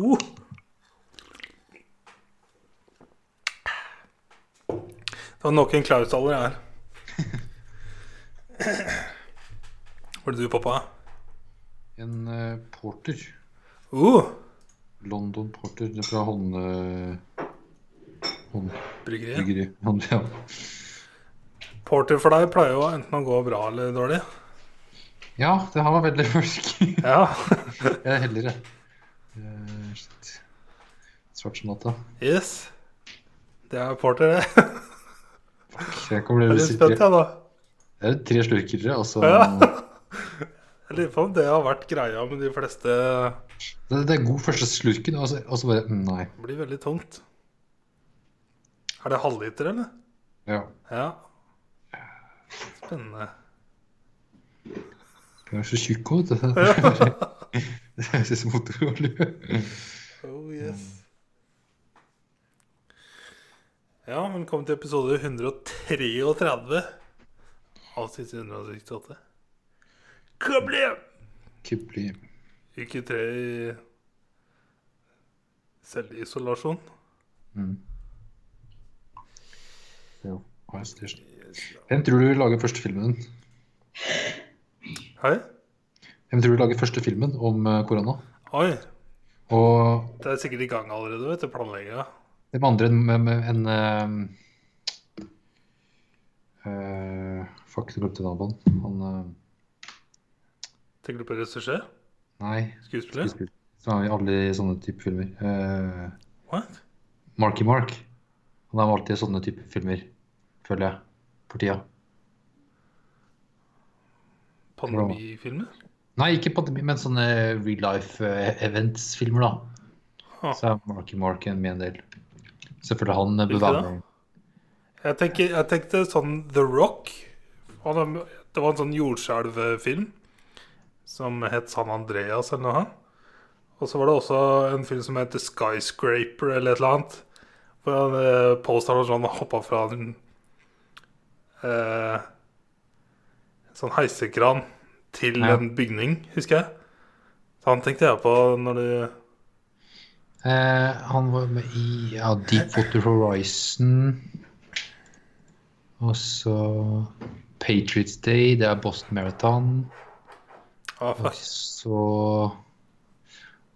Uh. Det var nok en Klaus-taller her. Var det du, pappa? En uh, porter. Uh, London Porter. Det er fra hånd... Uh, bryggeriet. Hånd, ja. Porter for deg pleier jo enten å gå bra eller dårlig. ja, det har vært veldig mørk. Ja. Jeg er heldigere. Som. Yes. Det er Porter, det. Jeg kommer Jeg er til å sitte spent, jeg, da. Det er tre slurkere, og så Ja. Jeg lurer på om det har vært greia med de fleste det, det er god første slurken, og så, og så bare mm, Nei. Det blir veldig tungt. Er det halvliter, eller? Ja. Ja. Spennende. Du er så tjukk òg, vet du. Det høres ut som motorolje. Oh yes. Ja, velkommen til episode 133 av siste 168. Kublim! Kublim. Uke tre i selvisolasjon. Mm. Ja. Hvem tror du lager første filmen? Hei. Hvem tror du lager første filmen om eh, korona? Oi. Og Det er sikkert i gang allerede, vet du. Planlegginga. Hvem andre enn med en uh, uh, Fuck, du glemte navnet han. Eh, Tenker du på regissør? Nei, Skuespiller? skuespiller. Som er i alle sånne type filmer. Uh, What? Marky Mark. Han er alltid i sånne type filmer, føler jeg, for tida. Pandemifilmer? Nei, ikke pandemi, men sånne real life eh, events-filmer, da. Ah. Så er Marky Mark en med en del. Selvfølgelig han med. Jeg, tenker, jeg tenkte sånn The Rock. Han Det var en sånn jordskjelvfilm som het San Andreas eller noe. Og så var det også en film som het Skyscraper eller et eller annet. Hvor han eh, posteren sånn hoppa fra en eh, sånn heisekran til Ja. en bygning, husker jeg. Så han tenkte jeg på når du Eh, han var med i ja, Deepwater Horizon. Og så Patriots Day, det er Boston Marathon. Oh, Og så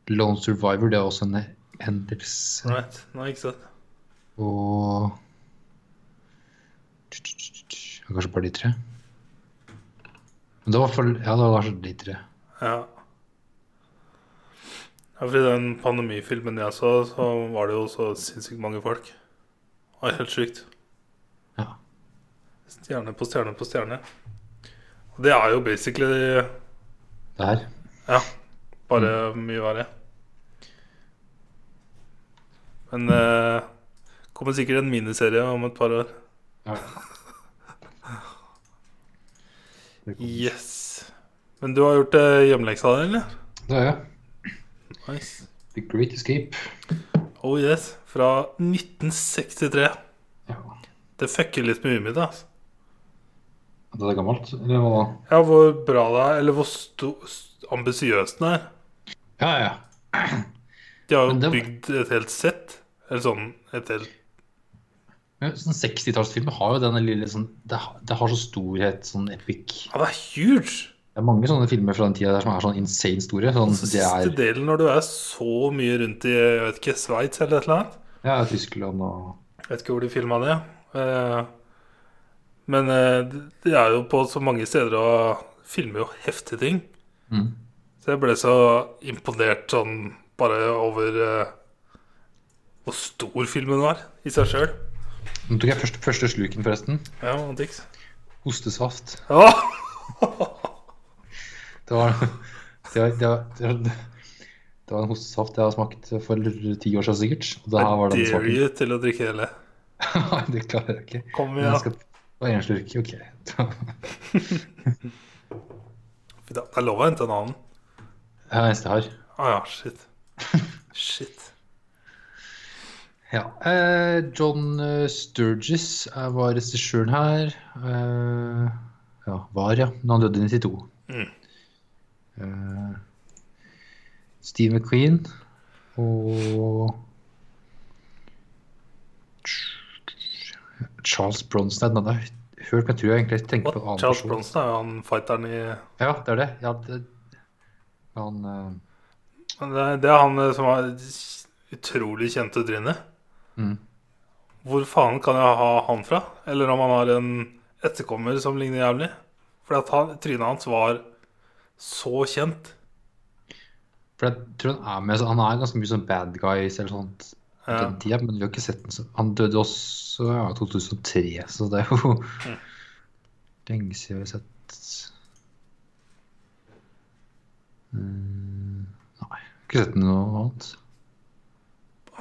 Lone Survivor, det er også en endelse. Right. Nei, ikke sant. Og Kanskje bare de tre. Men det var i hvert fall ja, det var kanskje de tre. Ja. Ja, fordi den pandemifilmen jeg så, så var det jo så sinnssykt mange folk. Det var helt sykt. Ja. Stjerne på stjerne på stjerne. Og det er jo basically Det her. Ja, bare mye verre. Men eh, kommer sikkert en miniserie om et par år. Ja. Yes. Men du har gjort eh, hjemmeleksa di, eller? Det har jeg. Nice. The Great Escape. Oh yes. Fra 1963. Ja. Det fucker litt med huet mitt. Altså. Det er gammelt, eller hva da? Ja, hvor bra det er, eller hvor ambisiøst den er. Ja, ja. De har jo det- bygd et helt sett. Eller sånn et helt Men sånn 60-tallsfilmer har jo denne lille sånn det, har- det har så storhet, sånn epic. Ja, det er huge! Det er mange sånne filmer fra den tida der som er sånn insane store. Sånn, det siste er delen, når du er så mye rundt i jeg vet ikke, Sveits eller et eller annet ja, Tyskland og Jeg vet ikke hvor de filma det. Eh, men de det- det er jo på så mange steder og filmer jo heftige ting. mm. Så jeg ble så imponert sånn bare over eh, hvor stor filmen var i seg sjøl. Nå tok jeg første, første sluken, forresten. Ja. Ostesaft. Ja. Det var, det var, det var, det var, det var en hostesaft jeg har smakt for ti år siden sikkert. Og det her var den smaken. you til å drikke hele. Nei, det klarer jeg ikke. Kom igjen. jeg skal ta en slurk. Ok. Det er lov å hente en annen. Det er det eneste jeg har. Å ja, shit. Shit. Ja. Eh, John Sturges eh, var regissøren her. Eh, ja, var, ja. Men han døde i 92. Mm. Eh, Steve McQueen. Og Charles Bronson Den andre jeg hørt, men jeg tror jeg egentlig tenker på en annen Charles person. Bronson er jo han fighteren i Ja, det er det. Ja, det han uh... Det, det er han eh, som har utrolig kjente trynet. mm. Hvor faen kan jeg ha han fra? Eller om han har en etterkommer som ligner jævlig? For at han, trynet hans var så kjent. For jeg tror han er med så Han er ganske mye sånn bad guys eller sånt Ja. den tida, men vi har ikke sett den så Han døde også ja, 2003, så det er jo Mm. lenge siden vi har sett Mm, Nei, ikke sett noe annet.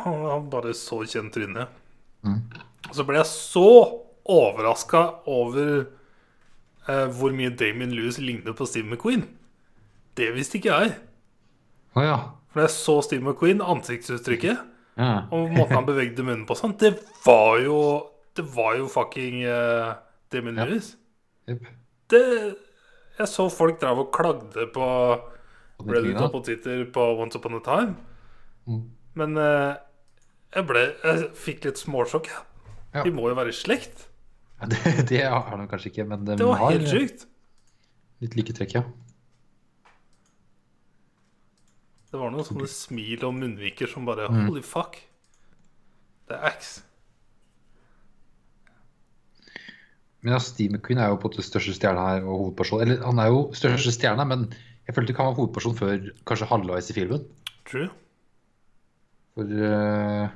Han har bare så kjent tryne. Mm. Og så ble jeg så overraska over eh, hvor mye Damien Lewis ligner på Steve McQueen. Det visste ikke jeg. Oh, ja. For jeg så Steve McQueen, ansiktsuttrykket ja. og måten han bevegde munnen på sånn, det var jo Det var jo fucking uh, Damien Ja. Lewis. Yep. Det Jeg så folk drev og klagde på Reddit og på Twitter på Once Upon a Time. Mm. Men uh, jeg ble Jeg fikk litt småsjokk. jeg. Ja. De må jo være i slekt. Det, det har de kanskje ikke, men de Det var har helt sykt litt like trekk, ja. Det var noen sånne smil og munnviker som bare Mm. Holy fuck. Det er Axe. Men ja, Steve McQueen er jo på det største stjerne her og hovedperson. Eller han er jo største stjerne, men jeg følte ikke han var hovedperson før kanskje halvveis i filmen. True. For uh...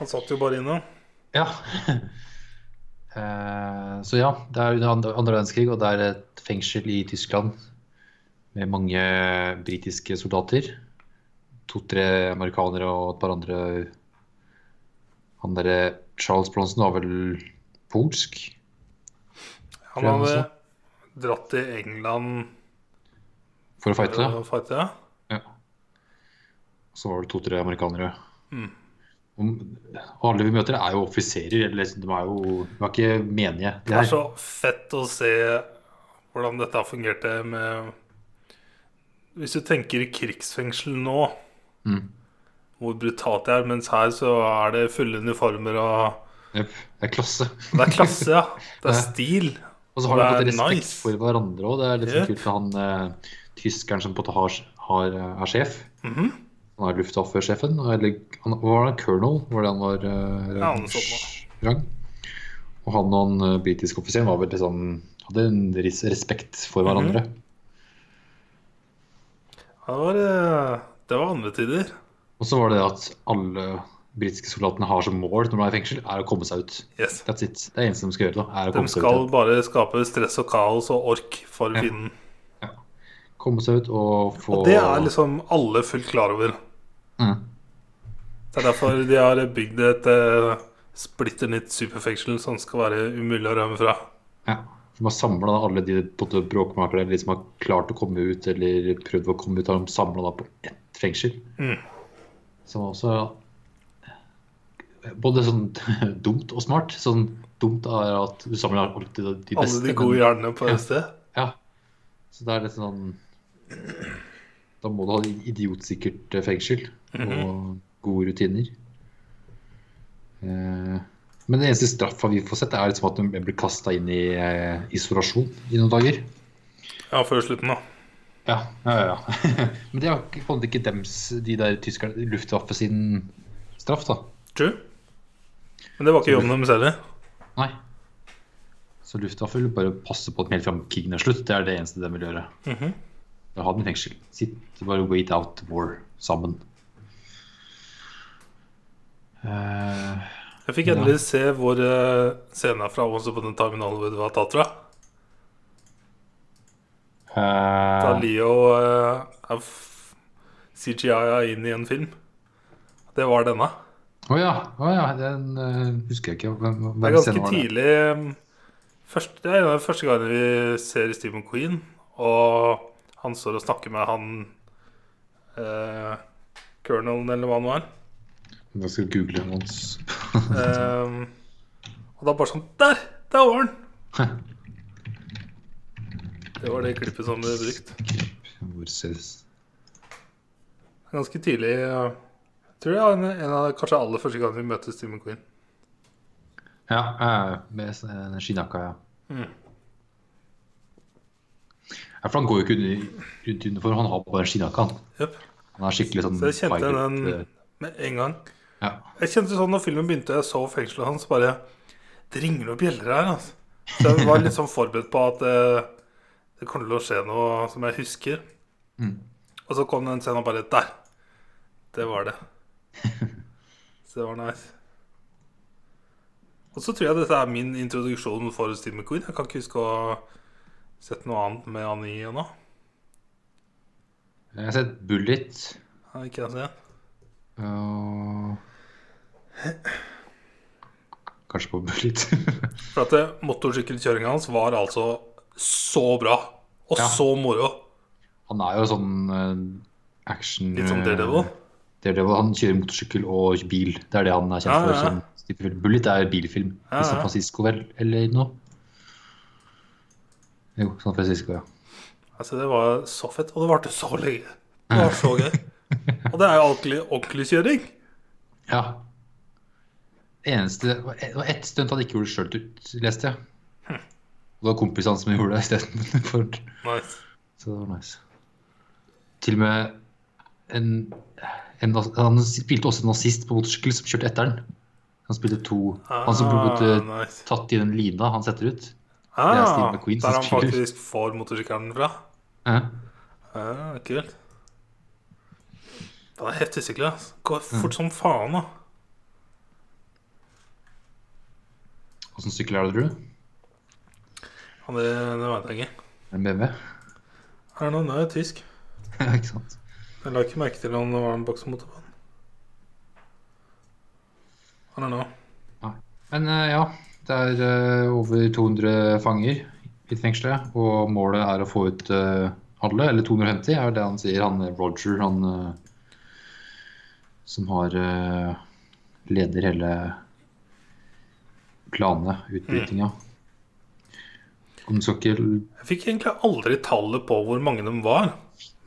Han satt jo bare inne. Ja. Eh, så ja, det er under andre verdenskrig, og det er et fengsel i Tyskland med mange britiske soldater. To-tre amerikanere og et par andre Han derre Charles Bronson var vel polsk? Han hadde dratt til England For å fighte? for å fighte. Ja. Ja. Så var det to-tre amerikanere. Mm. Og alle vi møter, er jo offiserer. Liksom, de er jo de er ikke menige. De Det er, så fett å se hvordan dette fungerte med Hvis du tenker krigsfengsel nå, Mm. hvor brutalt det er, mens her så er det fulle uniformer og Jepp. det er klasse. Det er klasse, ja. Det er stil. Og så har de fått respekt nice. for hverandre òg. Det er litt sånn Yep. kult for han eh, tyskeren som på en måte har, har, er sjef. Mhm. Han er Luftwaffe-sjefen. Eller han, var han? Colonel? Var det han var Uh, Ja, han rang? Og han og han uh, britiske offiseren var vel liksom hadde en respekt for Mhm. hverandre. Det var, eh, det var andre tider. Og så var det at alle britiske soldatene har som mål når de er i fengsel, er å komme seg ut. Yes. That's it. Det er eneste de skal gjøre. da, er å De skal ut. bare skape stress og kaos og ork for Ja. fienden. igjen. Komme seg ut og få Og det er liksom alle fullt klar over. mm. Det er derfor de har bygd et uh, splitter nytt superfengsel som skal være umulig å rømme fra. Ja. De har samla alle de eller de som har klart å komme ut eller prøvd å komme ut, har de samla på ett fengsel. Mm. Som også Både sånn dumt og smart. Sånn dumt er at du samler alltid de, de beste. Alle de gode hjernene på et sted. Ja. Så det er litt sånn Da må du ha idiotsikkert eh, fengsel og gode rutiner. Eh, Men den eneste straffa vi får sett, er liksom at hun blir kasta inn i eh, isolasjon i noen dager. Ja, før slutten, da. Ja, ja, ja. Men det var på en måte ikke dems, de der tyskerne, Luftwaffe sin straff, da. True. Men det var ikke jobben deres heller. Nei. Så Luftwaffe vil bare passe på at helt fram krigen er slutt. Det er det eneste de vil gjøre. Mm -hmm. ha den i fengsel. Sitt bare wait out war sammen. Uh, Jeg fikk endelig se hvor uh, scenen fra også på den terminalen hvor det var tatt fra. Da eh, Leo uh, er CGI-a inn i en film. Det var denne. Å ja. Oh ja, den uh, husker jeg ikke. Hvem, hvem Det er ganske var det? tidlig først, Det er en av de første gangene vi ser Stephen Queen, og han står og snakker med han uh, Colonelen, eller hva han var. Da skal google hans. Um, og da bare sånn Der! Der var han! Det var det klippet som ble brukt. Ganske tidlig. Jeg Tror jeg en, en av kanskje aller første gang vi møter Steve McQueen. Ja, eh, med s- skinnjakka, ja. Mm. ja. For han går jo ikke rundt uniform, han har bare skinnjakka. Yep. Han er skikkelig sånn Så jeg kjente den eh, med en gang. Ja. Jeg kjente sånn når filmen begynte, jeg så fengselet hans, bare Det ringer noen bjeller her, altså. Så jeg var litt sånn forberedt på at det, det kommer til å skje noe som jeg husker. Mm. Og så kom den scenen og bare Der! Det var det. Så det var nice. Og så tror jeg dette er min introduksjon for Steve McQueen. Jeg kan ikke huske å ha sett noe annet med han i ennå. Jeg har sett Bullet. Ja, Ikke jeg ser. og Kanskje på Bullet. For at motorsykkelkjøringa hans var altså så bra. Og Ja. så moro. han er jo sånn uh, action Litt som eh, Daredevil. Daredevil. Han kjører motorsykkel og bil. Det er det han er kjent Ja, for. ja. Som type film. Bullet er bilfilm Ja, i San. Francisco, vel? Eller noe? Jo, San Francisco, ja. Altså, det var så fett. Og det varte så lenge. Det var så gøy. Og det er jo ordentlig, ordentlig kjøring. ja. Det eneste Det var ett stunt han ikke gjorde sjøl, leste jeg. Og det var kompisene som gjorde det istedenfor. Nice. Så det var nice. Til og med en, en Han spilte også en nazist på motorsykkel som kjørte etter den. Han spilte to Han som ble Ah, ble nice. tatt i den lina han setter ut. Det er Steve McQueen som spiller. der han faktisk får motorsykkelen fra. Ja. Ja, kult. Det er heftig sykkel. Går Mm. fort som faen, da. Åssen sykkel er det, tror du? Det, det veit jeg ikke. En BMW? Er det noen Det er tysk. ja, ikke sant. Jeg la ikke merke til om det var en den. I don't know. Men eh, ja, det er eh, over 200 fanger i fengselet, og målet er å få ut eh, alle, eller 250, er det han sier. Han Roger, han som har leder hele planene, utbrytinga. Om du Jeg fikk egentlig aldri tallet på hvor mange de var.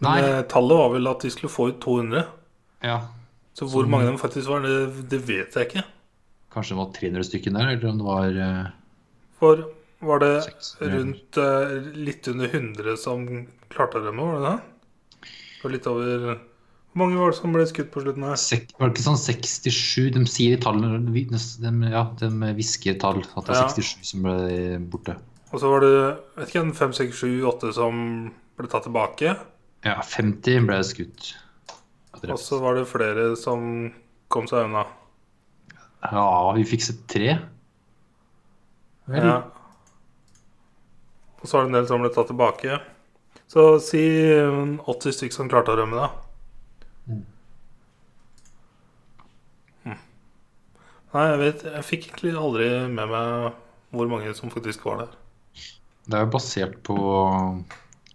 Men Nei. eh, tallet var vel at de skulle få ut 200. Ja, Så hvor mange de faktisk var, det, det vet jeg ikke. kanskje det var 300 stykker der, eller om det var uh... For var det 600. rundt uh, litt under 100 som klarte å rømme, var det det? Og litt over Hvor mange var det som ble skutt på slutten her? sek, Var det ikke sånn 67? De sier tallene de, de, Ja, de hvisker tall. At det var Ja. 67 som ble borte. Og så var det vet ikke, en 5, 6, 7, 8 som ble tatt tilbake. Ja, 50 ble skutt. Og så var det flere som kom seg unna. Ja, vi fikk sett tre. Vel? Ja. Og så var det en del som ble tatt tilbake. Så si mm, 80 stykker som klarte å rømme, da. Mm. Hm. Nei, jeg vet Jeg fikk egentlig aldri med meg hvor mange som faktisk var der. Det er jo basert på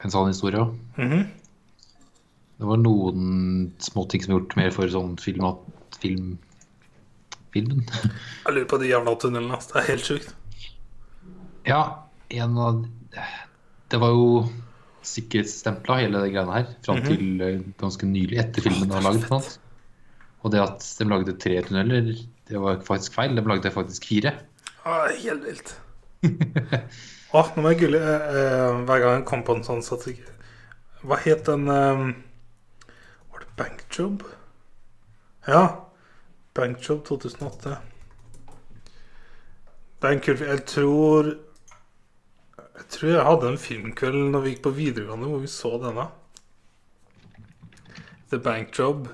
en sånn historie òg. -hmm. Det var noen småting som er gjort mer for sånn film, film filmen. Jeg lurer på de jævla tunnelene. Altså. Det er helt sjukt. Ja, en av Det var jo sikkerhetsstempla, hele det greiene her, fram Mhm. til eh, ganske nylig, etter filmen var laget. blant. Og det at de lagde tre tunneler, det var faktisk feil. De lagde faktisk fire. Ah, helt vilt. Åh, nå må jeg gulle eh, eh, hver gang jeg kom på en sånn strategi... Hva het den eh, Var det Bankjob? Ja. Bankjob 2008. Det er en kul film. Jeg tror Jeg tror jeg hadde en filmkveld når vi gikk på videregående hvor vi så denne. The Bank Job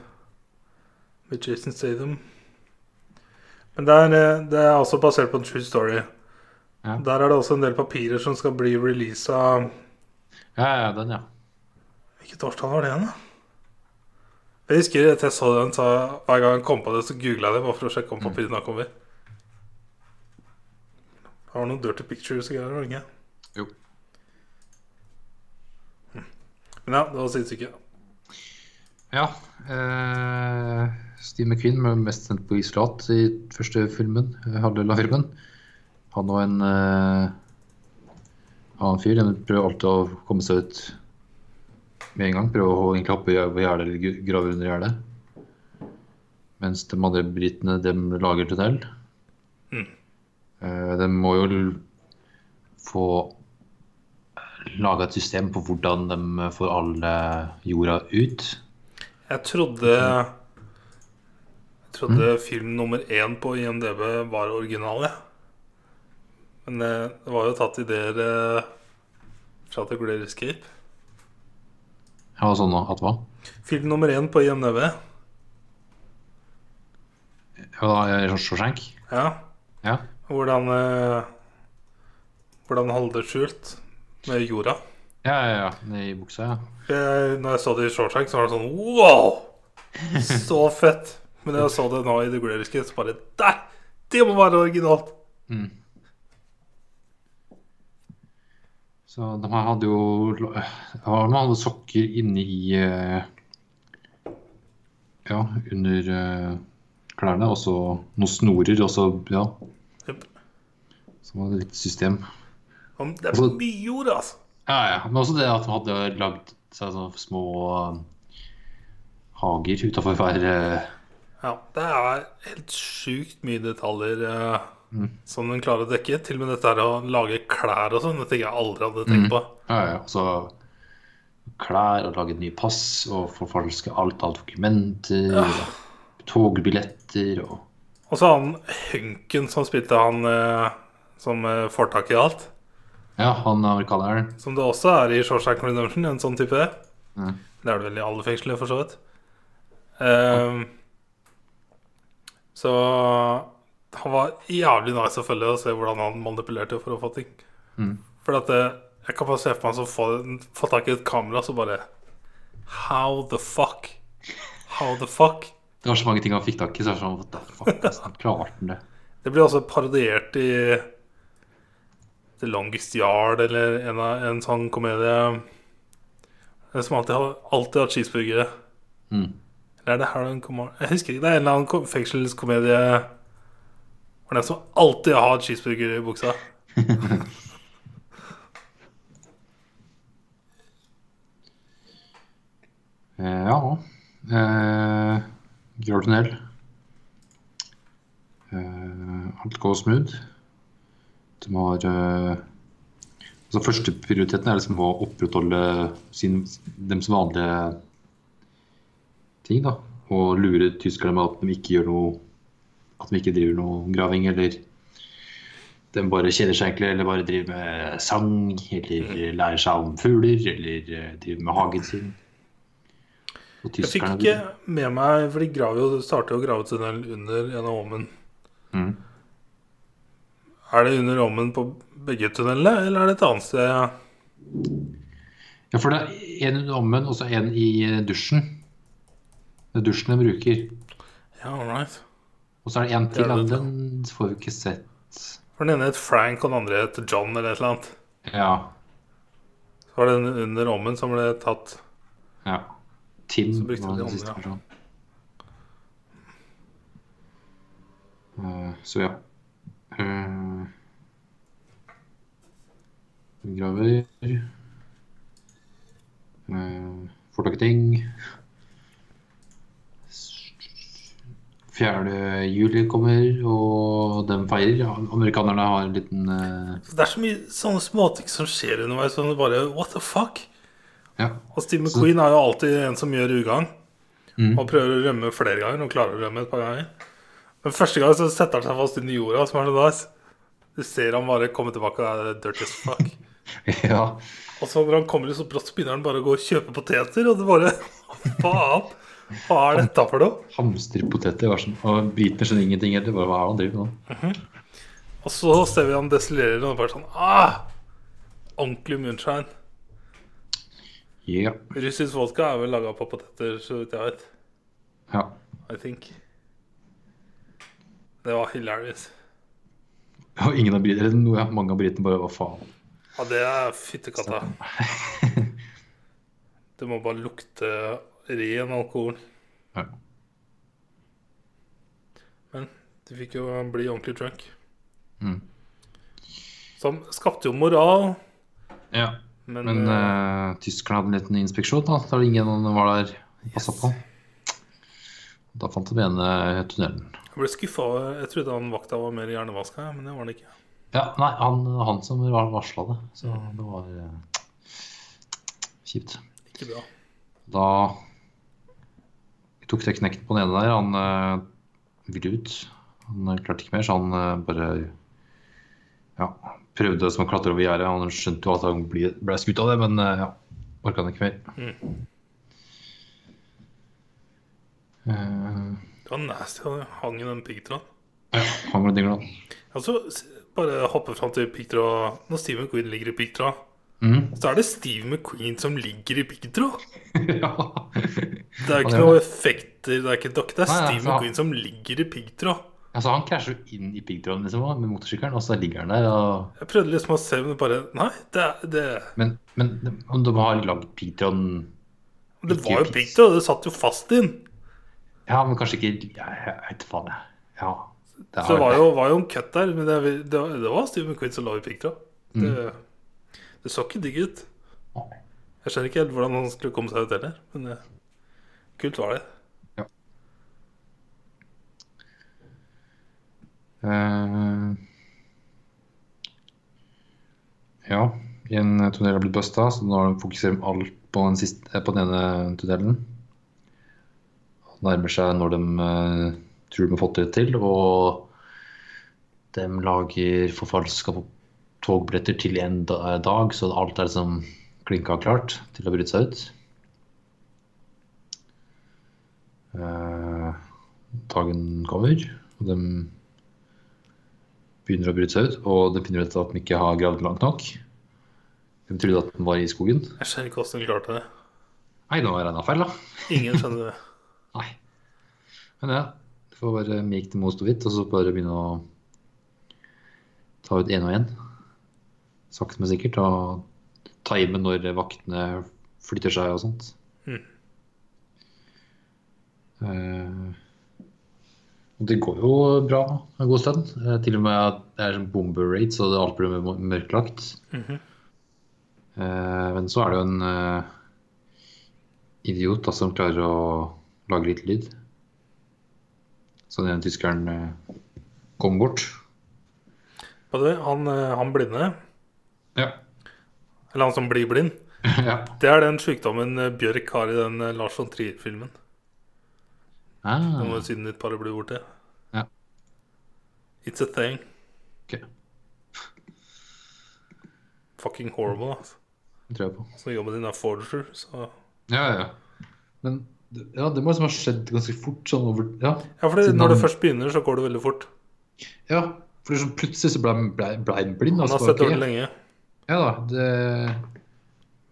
med Jason Statham. Men det er, eh, det er også basert på en true story. Ja. Der er det også en del papirer som skal bli releasa Ja, ja, den, ja. Hvilket årstall var det igjen, da? Jeg husker at jeg så den, så hver gang jeg kom på det, så googla jeg det bare for å sjekke om papirene kommer. Det var noen dirty pictures og greier, var det ikke? Jo. Hm. Men ja, det var sinnssyke. Ja. Eh, Steve McQueen var mest sendt på isolat i første filmen, eh, halvdel av filmen. Han og en eh, annen fyr. De prøver alltid å komme seg ut med en gang. Prøver å egentlig hoppe over gjerdet eller grave under gjerdet. Mens de andre britene, de lager tunnel. Mm. Eh, De må jo få laga et system på hvordan de får alle jorda ut. Jeg trodde Jeg trodde film nummer én på IMDb var original, jeg. Men det, det var jo tatt ideer eh, fra The Great Escape. Ja, sånn at hva? Film nummer én på IMDv. Ja, da det Shawshank? Ja. Ja. Hvordan eh, Hvordan holde det skjult med jorda. Ja, ja, ja. I buksa, ja. Når jeg så det i Shawshank, så var det sånn Wow! Så fett! Men jeg så det nå i The Great Escape, så bare Der! Det må være originalt! Mm. Så de her hadde jo ja, De hadde sokker inni i eh, Ja, under eh, klærne, og så noen snorer, og så Ja. Jep. Så var det litt system. Det er så mye jord, altså. Ja, ja. Men også det at de hadde lagd seg sånne små hager utafor hver Ja, det er helt sjukt mye detaljer eh, Mm. som den klarer å dekke. Til og med dette her å lage klær og sånn, det tenker jeg aldri hadde tenkt på. Ja, ja. Og klær og lage nye pass og forfalske alt av dokumenter. og Togbilletter og Og så han Hunken som spilte han eh, som eh, får tak i alt. Ja, han amerikaneren. Som det også er i Shawshank Redemption, en sånn type. Mm. Det er det vel i alle fengsler, for så vidt. Ehm, så han var jævlig nice å følge og se hvordan han manipulerte for å få ting. Mm. For at eh, jeg kan bare se for meg som få, få tak i et kamera, så bare How the fuck? How the fuck? Det var så mange ting han fikk tak i, så sånn What the fuck? Han klarte han det? Det blir også parodiert i The Longest Yard eller en, en sånn komedie En som alltid har, alltid har cheeseburgere. Mm. Eller er det Harold Comar Jeg husker ikke. Det er en eller annen ko- hvor den som alltid har cheeseburger i buksa. Eh, ja. Eh, Gjør tunnel. Eh, alt går smooth. De har eh, altså Førsteprioriteten er liksom å opprettholde sin, dems vanlige ting. da Og lure tyskerne med at de ikke gjør noe At de ikke driver noe graving, eller de bare kjeder seg egentlig, eller bare driver med sang, eller lærer seg om fugler, eller eh, driver med hagen sin. Jeg fikk ikke med meg For de graver jo, starter å grave tunnel under en av Åmen. Mm. Er det under Åmen på begge tunnelene, eller er det et annet sted? Ja, for det er en under åmen og så en i eh, dusjen. Det er dusjen de bruker. Ja, all right. Og så er det en til, da, den får vi ikke sett. For den ene het Frank, og den andre het John, eller et eller annet. Ja. Så var det den under ommen som ble tatt. ja. Tim var de den ommen, siste ja. personen. Eh, så ja. Uh, graver. Uh, får tak i ting. 4. juli kommer, og de feirer. Amerikanerne har en liten uh... Det er så mye sånne småting som skjer underveis. Sånn bare what the fuck? Ja. Og Steve Så- er jo alltid en som gjør ugagn. Mm. Og prøver å rømme flere ganger, og klarer å rømme et par ganger. Men første gang så setter han seg fast under jorda, som er så nice. Du ser han bare komme tilbake og er dirty as fuck. ja. Og så når han kommer så brått, så begynner han bare å gå og kjøpe poteter, og det bare Faen! Hva er dette for noe? Hamstrer poteter. var sånn, Og britene skjønner ingenting heller. Hva er han driver med nå? Og så ser vi han destillerer, og bare sånn ah! Ordentlig moonshine. Ja. Russisk vodka er vel laga på poteter, så vidt jeg vet. ja. I think. Det var hilarious. Og ingen av britene, eller noe, ja, mange av britene bare hva faen. Ja, det er fyttekatta. Det må bare lukte ren alkohol. Ja. Men de fikk jo bli ordentlig drunk. Mm. Som skapte jo moral, ja. men, Men uh, tyskerne hadde en liten inspeksjon, da. Da ingen var der og passa på. Da fant de igjen eh, tunnelen. Jeg ble skuffa. Jeg trodde han vakta var mer hjernevaska, men det var han ikke. Ja, nei, han, han som varsla det. Så det var uh, kjipt. Ikke bra. Da tok det knekten på den ene der. Han uh, ville ut. Han eh, klarte ikke mer, så han uh, bare ja, prøvde som å klatre over gjerdet. Han skjønte jo at han ble, ble skutt av det, men uh, ja, orka han ikke mer. Eh, Det var nasty. Han hang i den piggtråden. ja, han ble dingla. Altså, bare hoppe fram til piggtråden Når Steven Quinn ligger i piggtråd, Mhm. så er det Steve McQueen som ligger i piggtråd. ja. Det er ikke noen noe effekter, det er ikke dokke. Det er Nei, Steve så- McQueen som ligger i piggtråd. Altså, han krasjer jo inn i piggtråden liksom, med motorsykkelen, og så ligger han der. Og... Jeg prøvde liksom å se, men bare Nei, det, er- det, Men, men om de har lagd piggtråden det var jo piggtråd. Det satt jo fast inn. Ja, men kanskje ikke Jeg vet faen, jeg. Ja. Det Så det var jo, var jo en cut der, men det, det, det var Steve McQueen som lå i piggtråd. Det, Mm. Det så ikke digg ut. Jeg skjønner ikke helt hvordan han skulle komme seg ut heller, men det, kult var det. Eh, ja, en tunnel har blitt busta, så nå har de alt på den, siste, eh, på den ene tunnelen. Nærmer seg når de uh, tror de har fått det til, og de lager forfalska togbilletter til en dag, så alt er liksom klinka klart til å bryte seg ut. Eh, dagen kommer, og de begynner å bryte seg ut, og de finner ut at de ikke har gravd langt nok. De trodde at den var i skogen. Jeg skjønner ikke hvordan de klarte det. Nei, nå er regna feil, da. Ingen skjønner det. Nei. Men ja, du får bare make the most of it, og så bare begynne å ta ut én og én. Sakte, men sikkert. Og time når vaktene flytter seg og sånt. Mm. Uh, og det går jo bra en god stund. Uh, til og med at det er sånn bomber rate, så det alt blir mørklagt. mørklagt. -hmm. uh, men så er det jo en idiot da, som klarer å lage litt lyd. Så den ene tyskeren kom bort. Han, han blinde, Ja. eller han som blir blind, ja. det er den sykdommen eh, Bjørk har i den eh, Lars von Trier-filmen. Ah, må siden ditt bare bli borte. Ja. It's a thing. Okay. Fucking horrible, altså. Det tror jeg på. Så jobben din er forger, så Ja, ja. Men ja, det må liksom ha skjedd ganske fort. Sånn over Ja, Ja, for det, når det først begynner, så går det veldig fort. ja for sånn plutselig så ble han blind. Han altså, har sett ok. det lenge. Ja da, det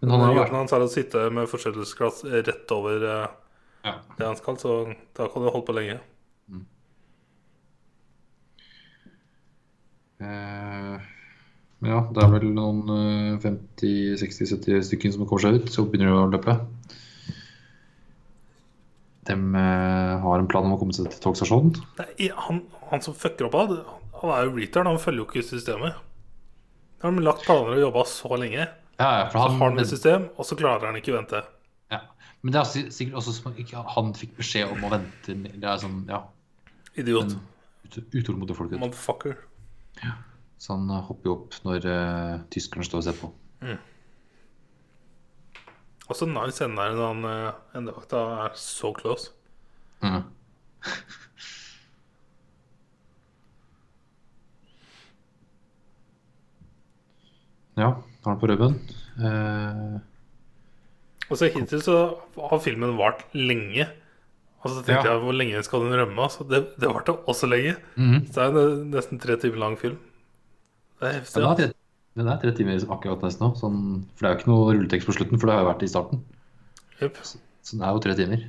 Men Han han har vært hans er å sitte med forstørrelsesglass rett over eh, ja. det han skal, så da kan du holde på lenge. Eh, men ja, det er vel noen eh, 50-60-70 stykker som kommer seg ut, så begynner det å løpe. De eh, har en plan om å komme seg til togstasjonen. Han, han som fucker opp av det, han er jo retard. Han følger jo ikke systemet. Da har de lagt planer og jobba så lenge. Ja, ja, for Så har han et system, og så klarer han ikke å vente. ja. Men det er sikkert også som ikke han fikk beskjed om å vente. Det er sånn, ja, Idiot. ut- utålmodige folk. Motherfucker. Ja. Så han eh, hopper jo opp når uh, tyskerne står og ser på. Også nice ender der når han uh, endevakta er så close. Mhm. Ja, har den på rømmen. Eh, Og så hittil så har filmen vart lenge. Og så tenkte Ja. jeg hvor lenge skal den rømme? Altså, det, det varte også lenge. mhm. Så det er en nesten tre timer lang film. Det er heftig. Den er altså. tre, den er tre timer akkurat nesten nå. Sånn, for det er jo ikke noe rulletekst på slutten, for det har jo vært i starten. Jep. Så den er jo tre timer.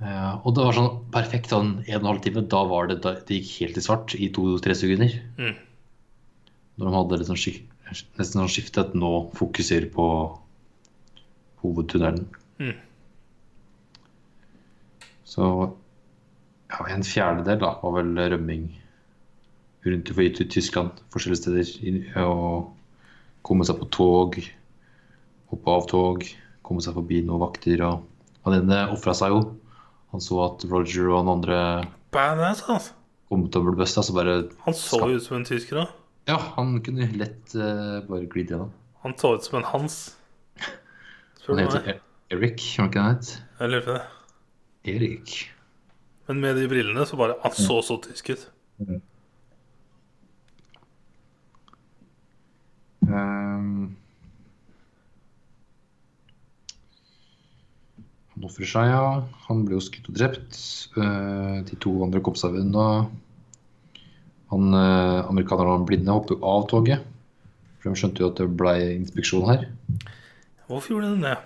Ja, og det var sånn perfekt sånn en og en halv time. Da var det, da, det gikk helt i svart i to-tre sekunder. Mm. Når de hadde liksom nesten sånn skiftet nå fokuser på hovedtunnelen. Mm. Så ja, en fjerdedel da, var vel rømming rundt i Tyskland, forskjellige steder. Og komme seg på tog, hoppe av tog, komme seg forbi noen vakter og Han ene ofra seg jo. Han så at Roger og han andre Badass, altså. kom til å bli busta, så bare Han så jo ut som en tysker òg. Ja, han kunne lett uh, bare glidd gjennom. Han så ut som en Hans. Spør Han heter Erik, E- Eric, var ikke het? Jeg lurer på det. Erik. Men med de brillene så bare Han så så tysk ut. Ehm. han ofrer seg, ja. Han ble jo skutt og drept. Uh, de to andre kom seg unna. Han, uh, Amerikanerne blinde hoppet av toget. For de skjønte jo at det ble inspeksjon her. Hvorfor gjorde de det?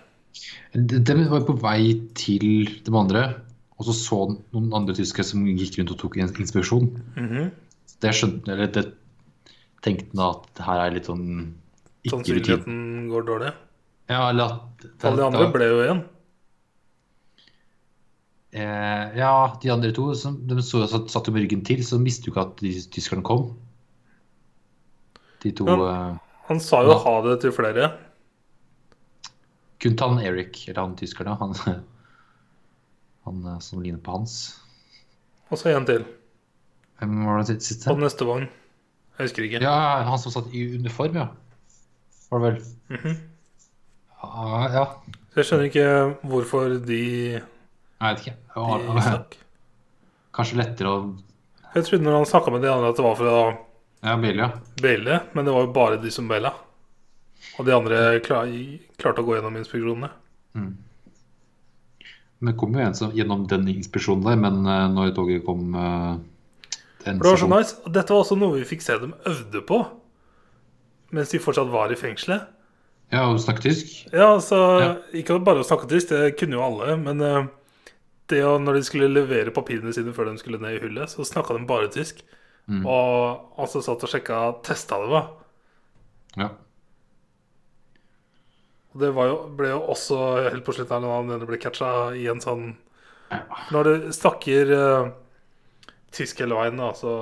De, de var på vei til de andre, og så så noen andre tyskere som gikk rundt og tok en inspeksjon. -hmm. Det skjønte eller det tenkte han at det her er litt sånn ikke rutine. Sannsynligheten går dårlig. Ja, eller at Alle de andre ble jo igjen. Eh, Ja, de andre to som, de så, satt, satt jo med ryggen til, så visste jo ikke at tyskerne kom. De to Ja. eh, Han sa jo Ja. ha det til flere. Kun til han Eric, eller han tyskerne. Han, han eh, som ligner på Hans. Og så en til. Hvem var det siste? På neste vogn. Jeg husker ikke. Ja, han som satt i uniform, ja. Var det vel? Mhm. Ja, ja. Så jeg skjønner ikke hvorfor de, Jeg vet ikke. de Ja, stakk. Kanskje lettere å Jeg trodde når han snakka med de andre at det var for å Ja, Bailey, ja. Bailey, men det var jo bare de som baila. Og de andre klar, klarte å gå gjennom inspeksjonene. Mm. Men det kom jo en som, gjennom den inspeksjonen der, men uh, når toget kom uh, det var så nice. Og dette var også noe vi fikk se dem øvde på mens de fortsatt var i fengselet. Ja, og snakke tysk? Ja, altså Ja. Ikke bare å snakke tysk, det kunne jo alle, men eh, det å, når de skulle levere papirene sine før de skulle ned i hullet, så snakka de bare tysk. Mm. Og altså satt og sjekka testa det var. Ja. Og det var jo, ble jo også helt på slutten når det ble catcha i en sånn Når du snakker uh, tysk hele veien, da, så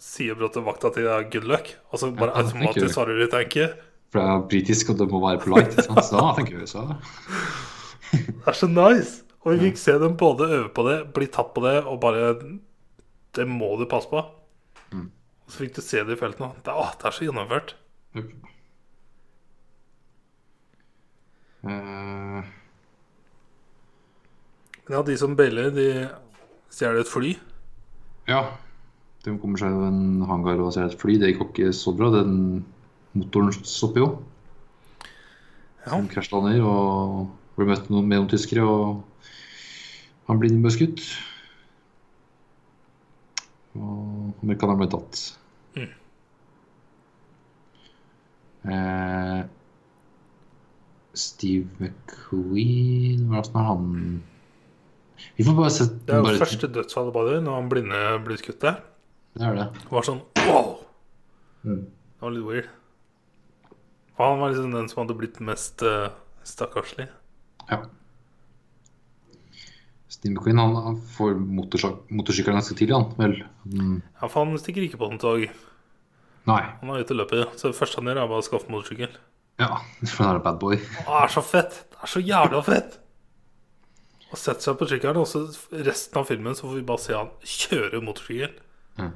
sier brått vakta til deg 'good luck', og så bare Ja, automatisk svarer du 'thank you'. For det er britisk, og det må være polite. Så da tenker vi så. Det er så nice! Og vi fikk se dem både øve på det, bli tatt på det, og bare Det må du passe på. Mm. Og så fikk du se det i felten. Det, å, det er så gjennomført. Eh, Men ja, de som beller, de stjeler et fly. ja. De kommer seg jo en hangar og ser et fly. Det gikk jo ikke så bra. Den motoren stopper jo. Ja. Han krasjlander og blir møtt med noen tyskere, og han blir beskutt. Og amerikaneren ble tatt. Mm. Eh, Steve McQueen Hvordan er han Vi får bare sett Det er jo bare, første dødsfallet bare når han blinde blir skutt der. Det er det. Det var sånn wow! Mm. Det var litt weird. Og han var liksom den som hadde blitt mest uh, stakkarslig. Ja. Steve McQueen han, får motorsykkelen ganske tidlig, han. Vel. Mm. Ja, for han stikker ikke på den tog. Nei. Han er ute og løper. Så det første han gjør, er bare å skaffe motorsykkel. Ja, for han er en bad boy. Det er så fett! Det er så jævla fett! Og setter seg på sykkelen, og så resten av filmen så får vi bare se han kjøre motorsykkel. Mm.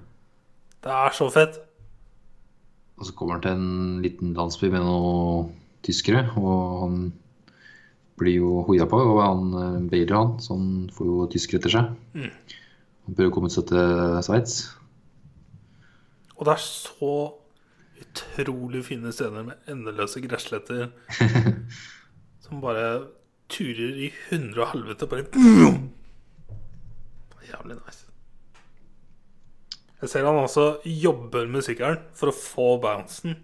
Det er så fett. Og så kommer han til en liten landsby med noen tyskere, og han blir jo hoia på, og han eh, han, så han får jo tysker etter seg. Mm. Han prøver å komme seg til Sveits. Og det er så utrolig fine scener med endeløse gressletter som bare turer i hundre og helvete. Bare boom! Jævlig nice. Jeg ser han også jobber med sykkelen for å få bouncen.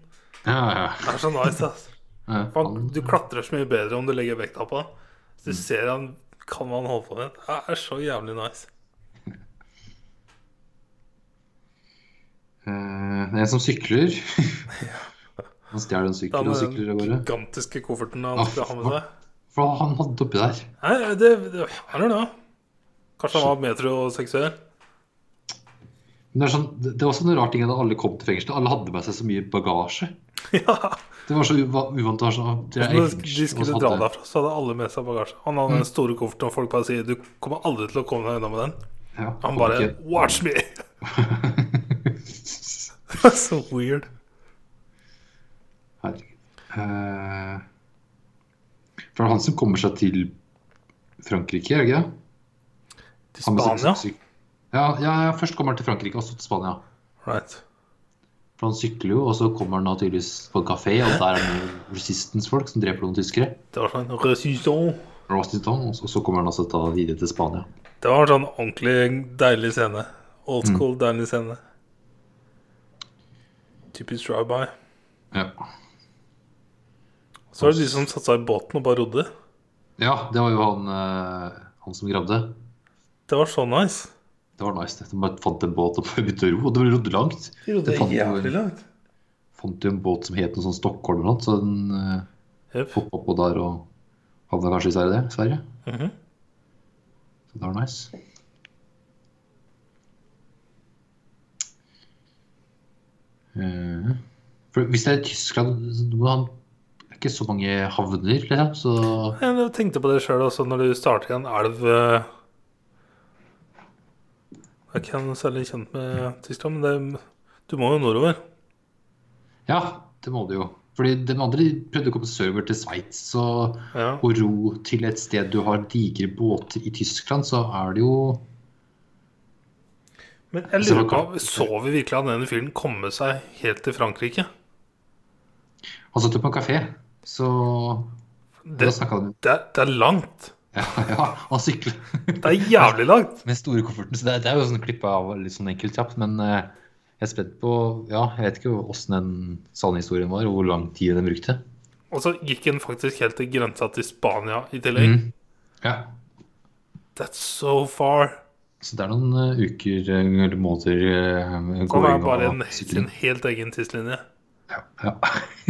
Ja, ja. Det er så nice, ass. Han, du klatrer så mye bedre om du legger vekta på det. Så du ser han kan man holde på med. Det er så jævlig nice. Uh, en som sykler. han stjeler en sykkel og sykler av den gigantiske kofferten han skulle skal ha med seg. For han hadde oppi der. Nei, det, det I don't know. Kanskje han var metroseksuell? Men det er, sånn, det det er også en rar ting at alle kom til fengselet. Alle hadde med seg så mye bagasje. Ja. Det var så uva- uvant å ha dere er Når de skulle dra dra derfra, så hadde alle med seg bagasje. Han hadde den store kofferten, og folk bare sier 'du kommer aldri til å komme deg unna med den'. Ja, Han bare ikke. 'watch me'. så weird. Herregud. Uh, for det er han som kommer seg til Frankrike, er det ikke det? Til Spania. ja, ja, først kommer han til Frankrike, og så til Spania. Right. For han sykler jo, og så kommer han tydeligvis på en kafé, og der er det resistance-folk som dreper noen tyskere. Det var sånn resistance. Resistance, og så, kommer han altså ta videre til Spania. Det var en sånn ordentlig deilig scene. Old Mm. school, deilig scene. Typisk drive-by. Ja. Så var det de som satte seg i båten og bare rodde. ja, det var jo han, eh, han som gravde. Det var så nice. Det var nice. De bare fant en båt og begynte å ro, og det ble rodde langt. De rodde Det fant jævlig langt. Fant jo en båt som het noe sånn Stockholm eller noe, så den uh, Jep. hoppa på der og havna kanskje i Sverige. Sverige. Mhm. Så det var nice. Uh, for hvis det er Tyskland så må han er ikke så mange havner, liksom. Så Jeg tenkte på det sjøl også når du starter i en elv eh, Jeg er ikke særlig kjent med Tyskland, men det, du må jo nordover. ja, det må du jo. Fordi de andre prøvde å komme sørover til Sveits. Ja. og ro til et sted du har digre båter i Tyskland, så er det jo Men jeg Så lurer på, så vi virkelig at denne fyren komme seg helt til Frankrike? Han satt jo på en kafé, så Det, det, det er langt. Ja, ja, han sykler. Det er jævlig langt. med store kofferten. Så det, det er jo sånn klippa av litt sånn enkelt kjapt. Men eh, jeg er spent på Ja, jeg vet ikke åssen den sanne var, og hvor lang tid den brukte. Og så gikk den faktisk helt til grensa til Spania i tillegg. Mm. Ja. That's so far. Så det er noen uh, uker eh, eller måneder uh, Han er bare en, og sin helt egen tidslinje. Ja. Ja.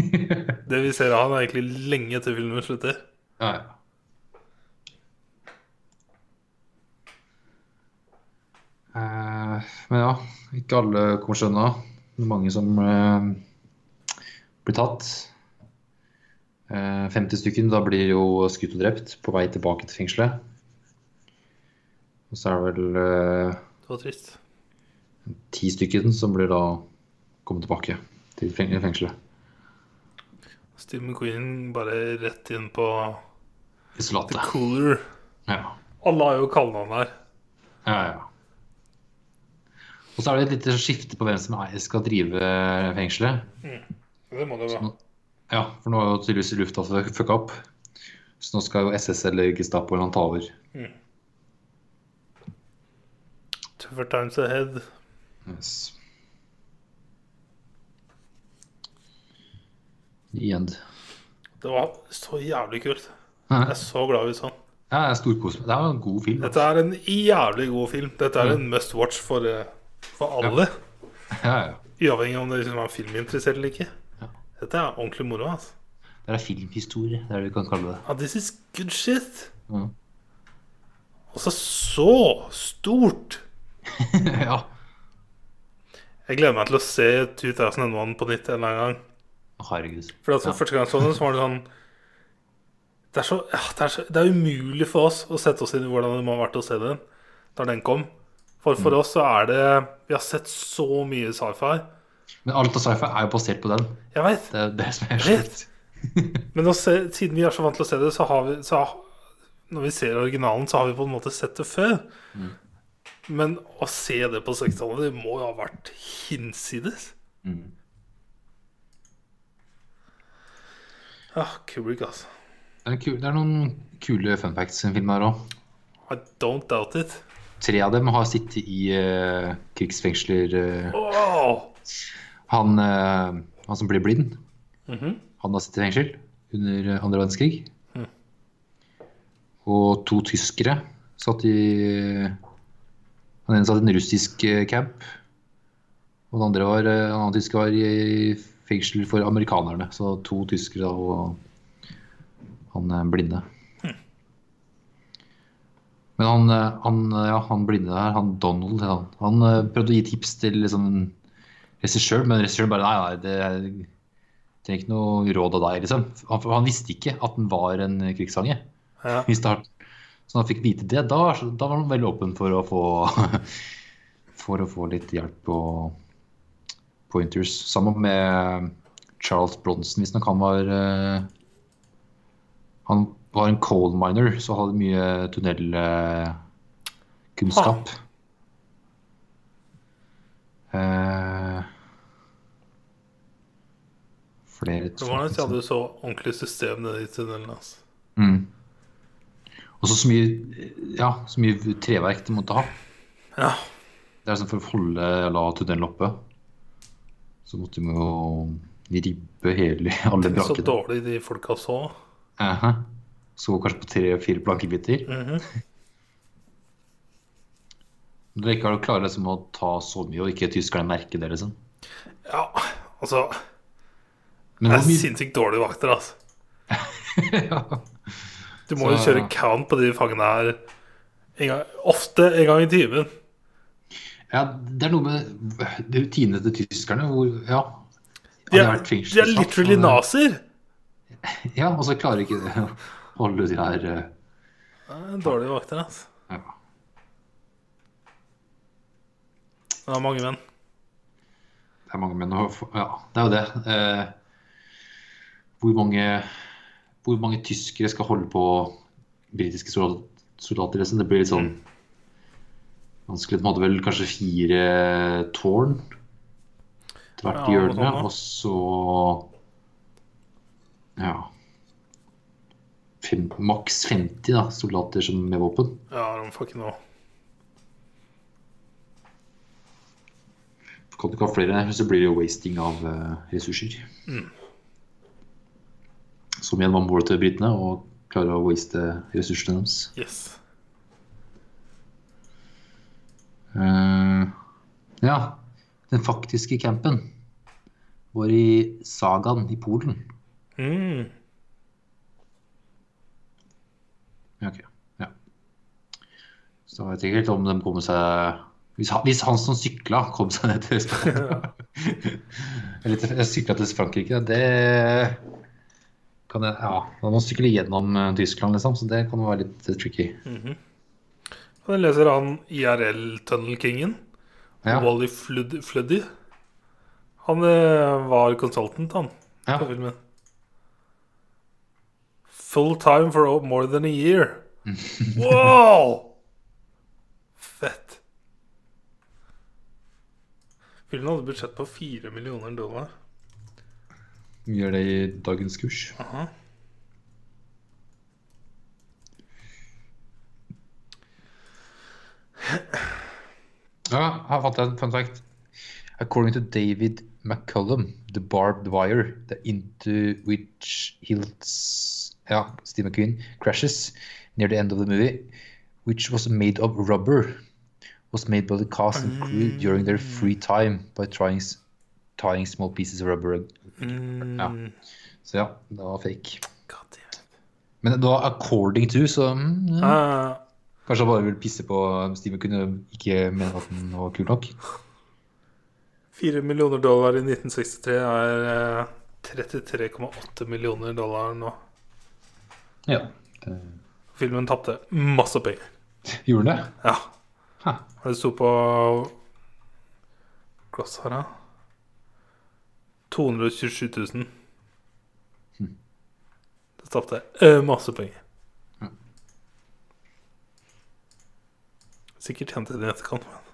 Det vi ser av han, er egentlig lenge til filmen slutter. ja, ja. Men ja, ikke alle kommer seg unna. Mange som eh, blir tatt. Eh, 50 stykker, da blir jo skutt og drept på vei tilbake til fengselet. Og så er det vel eh, Det var trist. ti stykker som blir da kommet tilbake til fengselet. Steve McQueen bare rett inn på The Isolatet. Cooler. Ja. Alle har jo kallenavn her. Ja, ja. Og så er det et lite skifte på hvem som skal drive fengselet. Det må det være. Ja, for nå er jo tydeligvis lufta fucka opp. Så nå skal jo SS eller Gestapo eller noen ta over. Tougher times ahead. Yes. The end. Det var så jævlig kult. Ja, Jeg er så glad vi så den. jeg er storkos Det er en god film. Dette er en jævlig god film. Dette er en must watch for, eh, for alle. Ja, ja. Uavhengig av om det liksom er filminteressert eller ikke. Ja. Dette er ordentlig moro. altså. Det er filmhistorie, det er det vi kan kalle det. Ja, this is good shit. Mm. Altså, så stort. ja. Jeg gleder meg til å se 2001 på nytt en eller annen gang. Herregud. For altså, første gang jeg så den, så var det sånn det er, så, ja, det, er så, det er umulig for oss å sette oss inn i hvordan det må ha vært å se den da den kom. For for oss så er det Vi har sett så mye sci-fi. Men alt av sci-fi er jo basert på den. Jeg vet. Det er det som er sjukt. Men å se, siden vi er så vant til å se det, så har vi så, Når vi ser originalen, så har vi på en måte sett det før. Men å se det på 60-tallet, det må jo ha vært hinsides. Mm. Ja, Kubrick, altså. Det er, kul, det noen kule fun facts i filmen her òg. I don't doubt it. Tre av dem har sittet i uh, krigsfengsler. Åh! han, eh, han som ble blind, Mhm. han har sittet i fengsel under andre verdenskrig. Mm. Og to tyskere satt i Han ene satt i en russisk camp. Og den andre var, den andre tysker var i fengsel for amerikanerne. Så to tyskere da, og han blinde. Men han, eh, han, eh, ja, han blinde der, han Donald, han, han eh, prøvde å gi tips til liksom, regissør, men regissør bare nei, nei, det Trenger ikke noe råd av deg, liksom. Han, han visste ikke at den var en krigssange Ja. i starten. Så da han fikk vite det, da, da var han veldig åpen for å få For å få litt hjelp på pointers. Sammen med Charles Bronson, hvis Han var Han var en coal miner, så hadde mye tunnelkunnskap. Uh, flere Det var nesten hadde så ordentlig system nede i tunnelen. Altså. Mm. Og så mye, ja, så mye treverk de måtte ha. Ja. Det er sånn For å holde la tunnelen oppe, så måtte de jo ribbe hele, alle Så dårlig de folka så. Aha. Så går kanskje på tre-fire plankebiter. Mhm. Dere ikke klart liksom, å ta så mye, og ikke tyskerne merker det, liksom. Ja, altså Men Det er sinnssykt dårlige vakter, altså. ja. Du må jo kjøre count på de fangene her en gang, ofte en gang i timen. ja, det er noe med rutinene til tyskerne hvor Ja. De er, de er literally nazier. Ja, og så klarer ikke det å holde de her eh, Dårlige vakter, altså. ja. Det er mange menn. Det er mange menn og Ja, det er jo det. Eh, hvor mange Hvor mange tyskere skal holde på britiske soldat- soldater? liksom? Det blir litt sånn vanskelig. De hadde vel kanskje fire tårn til hvert Ja, hjørne, noe og så Ja. Fem, maks 50 da, soldater som med våpen. Ja, de får ikke noe. Kan du ikke ha flere, så blir det jo wasting av uh, ressurser. Som igjen var målet til britene, å klare å waste ressursene deres. Yes. Uh, ja, den faktiske campen var i Sagaen i Polen. Mm. Ja, ok. Ja. Så jeg vet ikke helt om de kommer seg Hvis hvis han som sykla, kom seg ned til Spania Eller sykla til Frankrike, det kan jeg Ja. Da må sykle gjennom eh, Tyskland, liksom, så det kan være litt eh, tricky. Og jeg leser han IRL-tunnel-kingen. Ja. Wally Fluddy. Han eh, var consultant, han, Ja. på filmen. Full time for more than a year. Wow! Fett. Filmen hadde budsjett på fire millioner dollar. Gjør det i dagens kurs. Aha. Ja, her fant jeg en fun fact. According to David McCullum, the barbed wire the into which Hills ja, Steve McQueen crashes near the end of the movie, which was made of rubber, was made by the cast and crew during their free time by trying, tying small pieces of rubber. Mm. Ja. Så ja, det var fake. Men da according to, så mm, ja. Ah, Kanskje han bare vil pisse på Steve McQueen ikke mene at den var kul nok. Fire millioner dollar i 1963 er eh, 33,8 millioner dollar nå. Ja. Det... Filmen tapte masse penger. Gjorde den det? Ja. Ha. Det sto på Glass her, ja. 227 000. Det tapte eh, masse penger. Ja. Sikkert tjente det i etterkant. Men.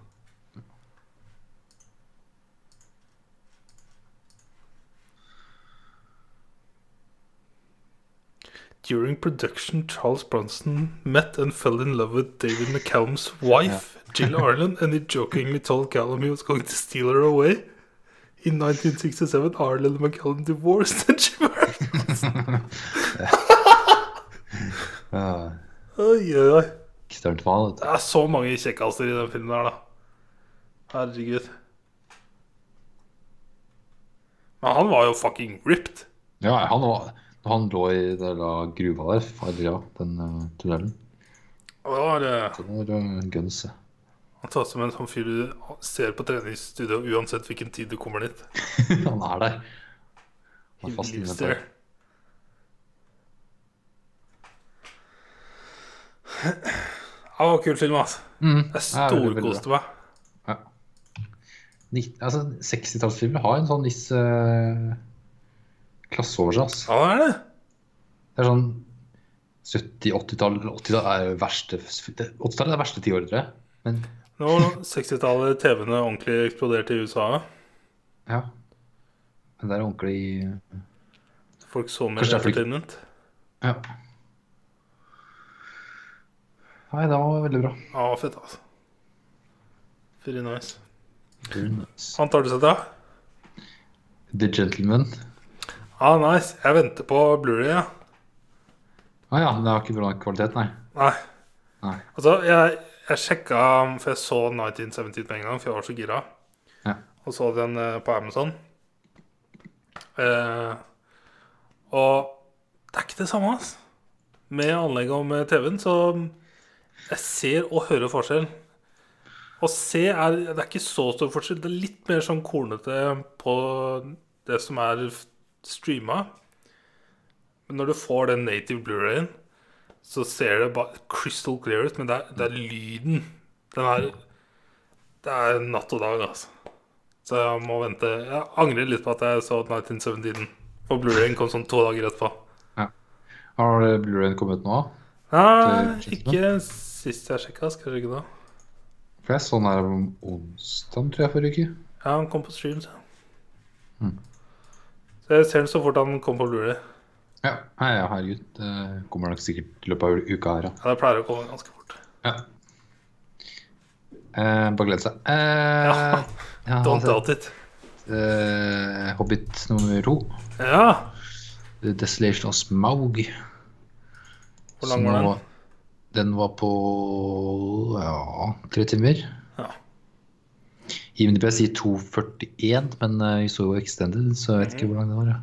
During production, Charles Bronson met and fell in love with David McCallum's wife, Jill Arlen, and he jokingly told Callum he was going to steal her away. In 1967, Arlen and McCallum divorced and she married. Oi, oi, oi. Det er så mange kjekkaser i den filmen her, da. Herregud. Men han var jo fucking ripped. Ja, han, var, han lå i den gruva der, ja, den uh, tunnelen. Det var, eh, Det var uh, guns. Han tar som en sånn fyr du ser på treningsstudio uansett hvilken tid du kommer dit. han er der. Han er fast inne der. Det var kul film, altså. Mm. Jeg storkoste meg. Ja. Altså, 60-tallsfilmer har en sånn viss eh, klasse over seg. Altså. Ja, det er det. Det er sånn 70-80-tall 80-tall er jo verste 80-tallet er det verste tiåret, tror jeg. Men Nå har 60-tallet TV-ene ordentlig eksploderte i USA. ja. Men det er ordentlig Folk så mer er entertainment. Ja. Nei, det var veldig bra. Ja, fett, altså. Very nice. Very nice. Han tar du seg da? The Gentleman. Ja, nice. Jeg venter på Blu-ray, ja. Å ja, det har ikke bra kvalitet, nei. Nei. Nei. Altså, jeg, jeg sjekka For jeg så 1917 med en gang, for jeg var så gira. Ja. Og så den eh, på Amazon. Eh, og det er ikke det samme, altså. Med anlegget og med TV-en, så jeg ser og hører forskjell. Å se er Det er ikke så stor forskjell. Det er litt mer sånn kornete på det som er streama. Men når du får den native Blu-rayen, så ser det bare crystal clear ut. Men det er, det er lyden. Den er Det er natt og dag, altså. Så jeg må vente. Jeg angrer litt på at jeg så 1917. For Blu-rayen kom sånn to dager etterpå. Har Blu-rayen kommet nå? Nei, ikke sist jeg sjekka. Skal jeg sjekke da? For jeg så den her om onsdag, tror jeg, forrige uke. Ja, han kom på stream, så. Mm. Så jeg ser den så fort han kom på Blu-ray. Ja, Nei, ja, herregud. Det kommer nok sikkert i løpet av uka her, ja. Ja, det pleier å komme ganske fort. ja. Eh, bare glede seg. Eh, Ja. ja, Don't altså, doubt it. eh, Hobbit nummer to. Ja. The Desolation of Smaug. Hvor lang var den? Den var på ja, tre timer. Ja. IMDb sier 2,41, men eh, vi så jo Extended, så jeg vet ikke hvor lang det var. Ja.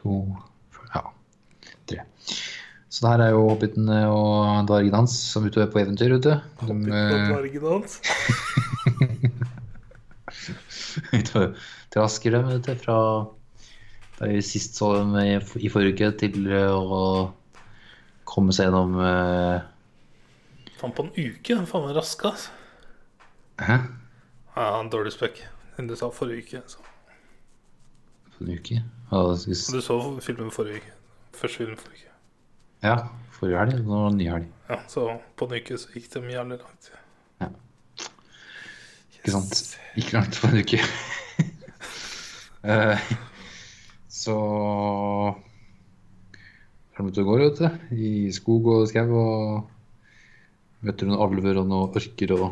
To, ja, 3. Så det her er jo hobbiten eh, og dvergen hans som er ute på eventyr, vet du. Hobbiten og eh, dvergen hans. trasker dem, vet du, fra da vi sist så dem i, i forrige uke, til å komme seg gjennom uh... Faen, på en uke? Den faen meg rask, ass. Hæ? Ja, en dårlig spekk. Enn du sa forrige uke. Så. Forrige uke? Skal- Du så filmen forrige uke. Første film forrige uke. ja forrige helg. Det ny helg. Ja, så på en uke så gikk det mye jævlig langt. Ja. Ikke sant? Ikke langt på en uke. uh, så ute og går, vet du. I skog og skau og møter noen alver og noen orker og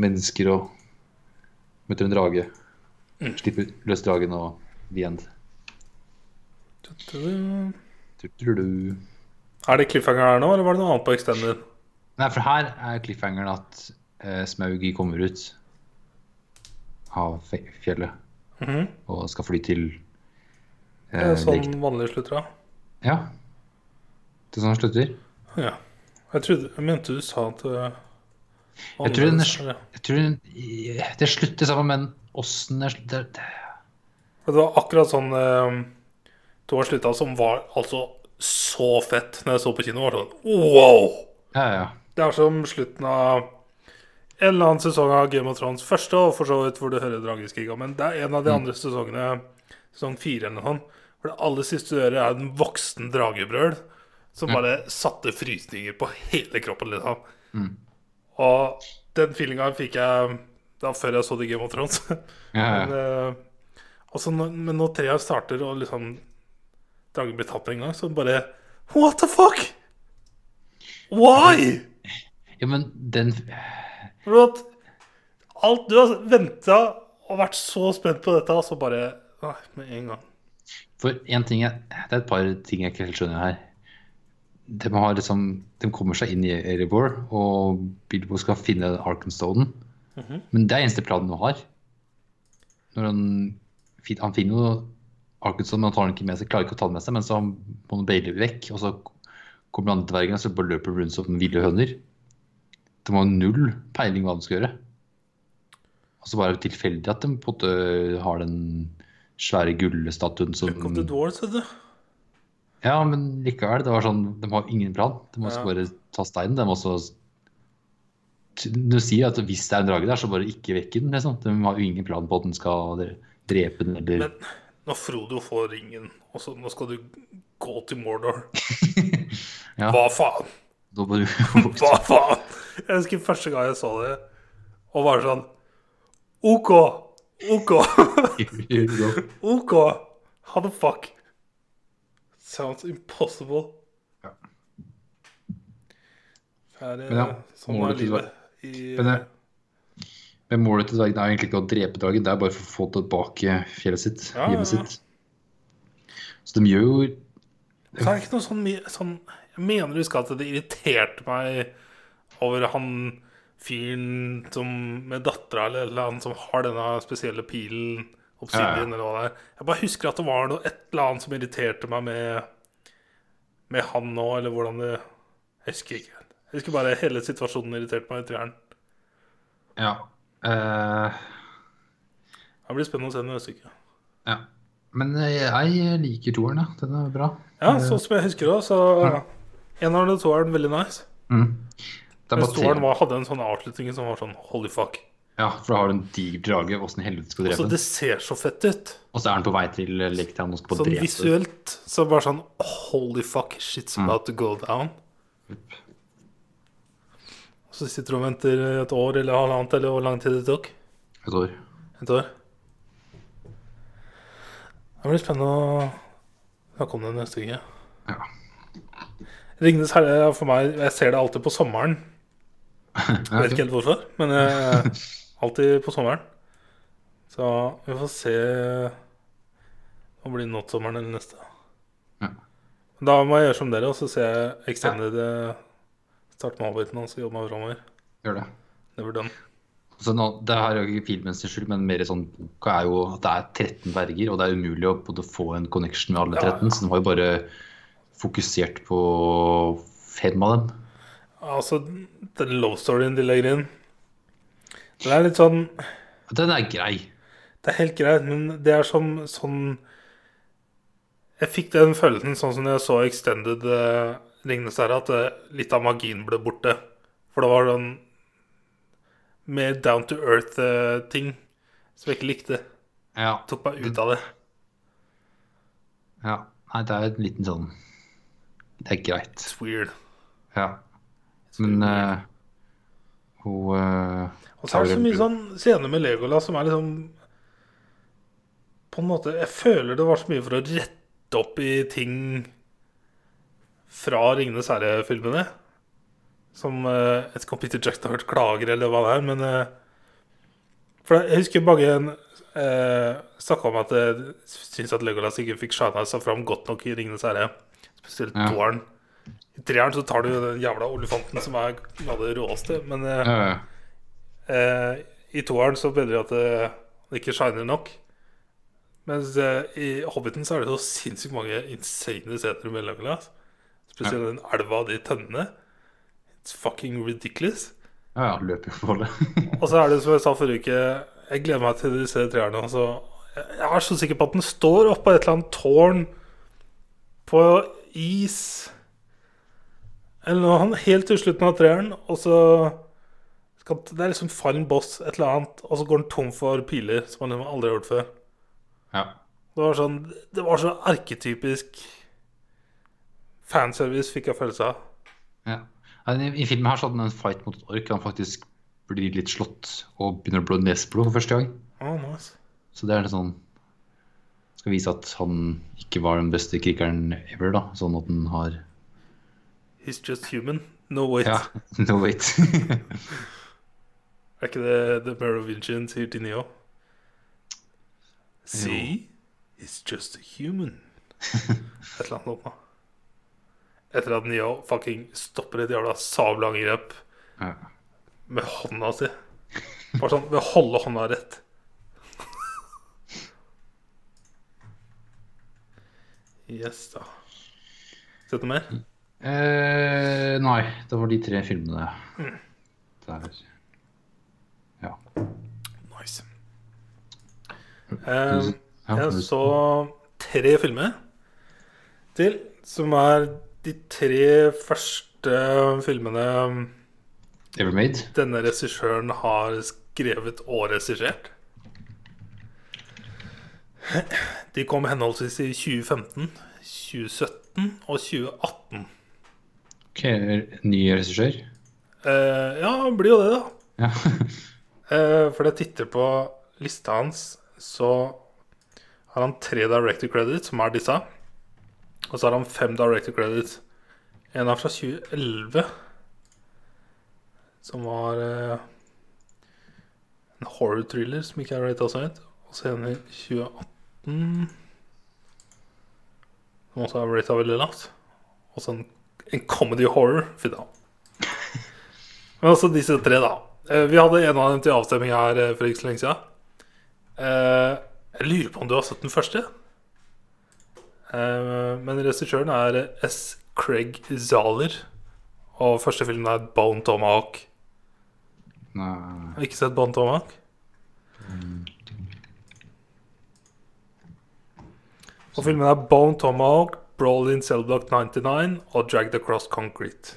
mennesker og møter en drage. Slipper løs dragen og the end. Er det cliffhanger her nå, eller var det noe annet på Extended? Nei, for her er cliffhangeren at eh, Smaugi kommer ut av fjellet fjellet -hmm. og skal fly til eh, er sånn vanlig slutter, da. Ja. Det er sånn han slutter. Ja. Jeg trodde Jeg mente du sa at uh, Jeg tror den jeg tror den, det slutter sammen, men åssen det slutter det- Det var akkurat sånn uh, to år slutta som var altså så fett når jeg så på kino. Var sånn, wow! Ja, ja. Det er som slutten av en eller annen sesong av Game of Thrones. Første, og for så vidt hvor du hører drageskriga. Men det er en av de andre sesongene, sesong fire eller noe sånt, hvor det aller siste du hører, er en voksen dragebrøl som bare satte frysninger på hele kroppen, liksom. Og den feelinga fikk jeg da før jeg så The Game of Thrones. ja, Men, ja. men, også når, men når treet starter og liksom dragen blir tatt en gang, så bare What the fuck? Why? ja men den For alt Du har venta og vært så spent på dette, og så bare Nei, med en gang. For én ting er, Det er et par ting jeg ikke helt skjønner her. De, har liksom, de kommer seg inn i Erebor, og Bilbo skal finne Arkenstonen. Men det er eneste planen han har. Når han, han finner jo Arkenstone, men han tar den ikke med seg, klarer ikke å ta den med seg, men så må han baile vekk. Og så kommer de andre dvergene, så bare løper rundt som ville høner. De har null peiling hva de skal gjøre. Og så bare tilfeldig at de på en måte har den svære gullstatuen som Kom til Dwarves, vet du. Ja, men likevel. Det var sånn, De har ingen plan. De må Ja. bare ta steinen. De må også Du sier at hvis det er en drage der, så bare ikke vekke den. Liksom. De har jo ingen plan på at den skal drepe den eller Men når Frodo får ringen, og så nå skal du gå til Mordor Ja. Hva faen? Da må du Hva faen? Jeg husker første gang jeg så det, og var sånn OK! OK! OK! How the fuck? Sounds impossible. Ja. Men ja, sånn målet til i Men det- Men målet til dvergen er egentlig ikke å drepe dragen, det er bare for å få tilbake fjellet sitt, Ja, ja, hjemmet ja. sitt. Så de gjør jo Så er det ikke noe sånn, sånn Jeg mener du skal at det irriterte meg over han fyren som med dattera eller, eller han som har denne spesielle pilen, obsidian Ja, ja. eller hva det er. Jeg bare husker at det var noe, et eller annet som irriterte meg med, med han nå, eller hvordan det Jeg husker ikke. Jeg husker bare hele situasjonen irriterte meg i treeren. Ja. Uh... Det blir spennende å se den neste uke. ja. Men eh, jeg liker toeren, ja. Den er bra. Ja, sånn som jeg husker det, så Eneren og toeren veldig nice. Mm. Mens toeren hadde en sånn avslutning som var sånn holy fuck. Ja, for da har du en diger drage. Åssen i helvete skal du Altså, drepe den? det ser så fett ut. Og så er den på vei til Leketown og skal på Sånn drepe. visuelt så bare sånn Holy fuck, shit's about to go down. Og så sitter du og venter et år eller halvannet, eller hvor lang tid det tok. Et år. Et år. Det blir spennende å snakke om det neste uke. Ja. Ringenes herre er for meg Jeg ser det alltid på sommeren. Jeg vet ikke helt hvorfor, men eh, alltid på sommeren. Så vi får se om det blir nattsommeren eller neste. Ja. Da må jeg gjøre som dere, og så ser jeg Extended ja. Starte med Hobbiten og så jobbe meg framover. Gjør det. Never done. Så nå, det her er jo ikke filmens skyld, men mer sånn boka er jo at det er 13 verger, og det er umulig å både få en connection med alle Ja. 13, så de har jo bare fokusert på fem av dem. Altså, den love storyen de legger inn Den er litt sånn Den er grei. Det er helt greit, men det er som sånn Jeg fikk den følelsen sånn som jeg så Extended uh, Ringenes herre, at uh, litt av magien ble borte. For det var sånn mer down to earth-ting som jeg ikke likte. Ja. Tok meg ut av det. ja. Nei, det er en liten sånn Det er greit. It's weird. Ja. Men eh, hun eh, Og så er det så mye sånn scener med Legolas som er liksom På en måte Jeg føler det var så mye for å rette opp i ting fra Ringenes herre-filmene. Som uh, Jeg vet ikke om Peter Jackson har hørt klager, eller hva det er, men uh, For jeg husker mange uh, snakka om at jeg syns at Legolas ikke fikk shina seg fram godt nok i Ringenes herre. Spesielt Ja. toeren. I treeren så tar du den jævla olifanten som er av det råeste, men eh, ja, ja. Eh, I toeren så bedrer det at det, det ikke shiner nok. Mens eh, i Hobbiten så er det så sinnssykt mange insane scener med altså. Spesielt den elva og de tønnene. It's fucking ridiculous. ja, ja løper jo for det. Og så er det som jeg sa forrige uke Jeg gleder meg til disse treerne. Altså, jeg er så sikker på at den står oppå et eller annet tårn på is Eller noe han helt til slutten av treeren, og så skal, Det er liksom fallen boss, et eller annet, og så går han tom for piler, som han aldri har gjort før. ja. Det var sånn Det var så arketypisk fanservice, fikk jeg følelse av. ja. I, I filmen her så hadde han en fight mot et ork. Han faktisk blir litt slått og begynner å blå neseblod for første gang. Oh, nice. Så det er litt sånn Skal vise at han ikke var den beste krigeren ever, da. Sånn at han har He's just human. No wait. Ja, no wait. Er ikke det The Merovingian sier til Neo? See? He's just a human. Et eller annet da. Etter at Neo fucking stopper et jævla sablangrep ja. med hånda si. Bare sånn ved å holde hånda rett. Yes, da. Sett noe mer? Eh, nei, det var de tre filmene der. Ja. Nice. Eh, Jeg så tre filmer til, som er de tre første filmene Ever made? denne regissøren har skrevet og regissert. De kom henholdsvis i 2015, 2017 og 2018. Ok, ny regissør? Eh, ja, det blir jo det, da. Ja. Eh, for jeg titter på lista hans, så har han tre director credits, som er disse. Og så har han fem director credits. En er fra 2011, som var eh, en horror thriller som ikke er rata så høyt. Og så en i 2018, som også er rata veldig lavt. Og så en, en comedy horror. Fy da. Men også disse tre, da. Eh, Vi hadde en av dem til avstemning her eh, for ikke så lenge siden. Eh, Jeg lurer på om du har sett den første? Men regissøren er S. Craig Zahler. Og første filmen er Bone Tomahawk. Nei. Har ikke sett Bone Tomahawk? Og filmen er Bone Tomahawk, Brawl in Cellblock 99 og Dragged Across Concrete.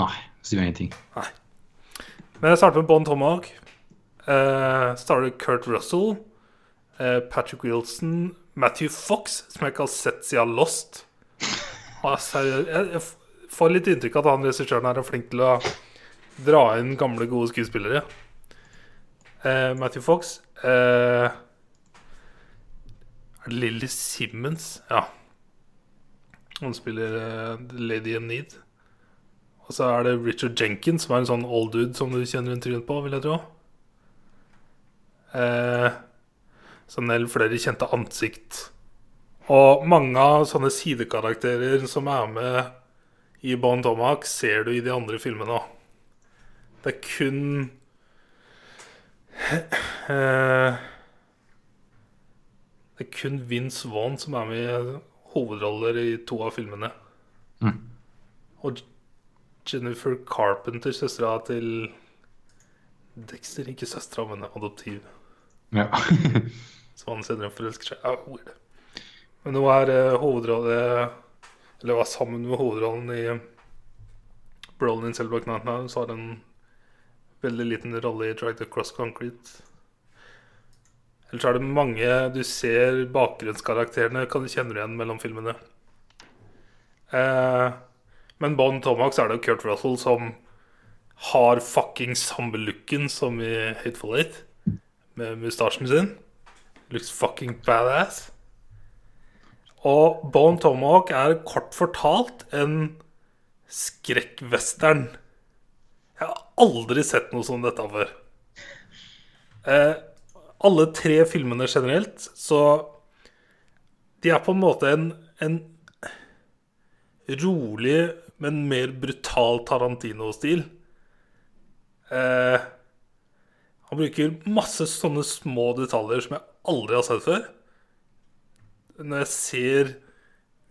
Nei, sier meg ingenting. Nei. Men jeg starter med Bon Tomahawk. Uh, starter Kurt Russell, uh, Patrick Wilson, Matthew Fox, som jeg ikke har sett siden Lost. Altså, jeg, jeg får litt inntrykk av at han regissøren er flink til å dra inn gamle, gode skuespillere. Uh, Matthew Fox Uh, Lilly Simmons? Ja. Hun spiller uh, Lady in Need. Og så er det Richard Jenkins, som er en sånn old dude som du kjenner en trynet på, vil jeg tro. Eh, så en del flere kjente ansikt. Og mange av sånne sidekarakterer som er med i Bone Tomahawk, ser du i de andre filmene òg. Det er kun eh, Det er kun Vince Vaughn som er med i hovedroller i to av filmene. Mm. Og Jennifer Carpenter, søstera til Dexter, ikke søstera, men adoptiv. Ja. Som han senere forelsker seg. Ja. Men hun er uh, hovedrolle Eller var sammen med hovedrollen i Brolin in Cellblock 99, så har hun en veldig liten rolle i Drag the Cross Concrete. Ellers er det mange du ser bakgrunnskarakterene, kan du kjenne igjen mellom filmene. Eh, men Bon så er det jo Kurt Russell som har fucking samme looken som i Hateful Eight, med mustasjen sin. Looks fucking badass. Og Bone Tomahawk er kort fortalt en skrekkvestern. Jeg har aldri sett noe som dette før. Eh, alle tre filmene generelt, så De er på en måte en, en rolig, men mer brutal Tarantino-stil. Eh, han bruker masse sånne små detaljer som jeg aldri har sett før. Når jeg ser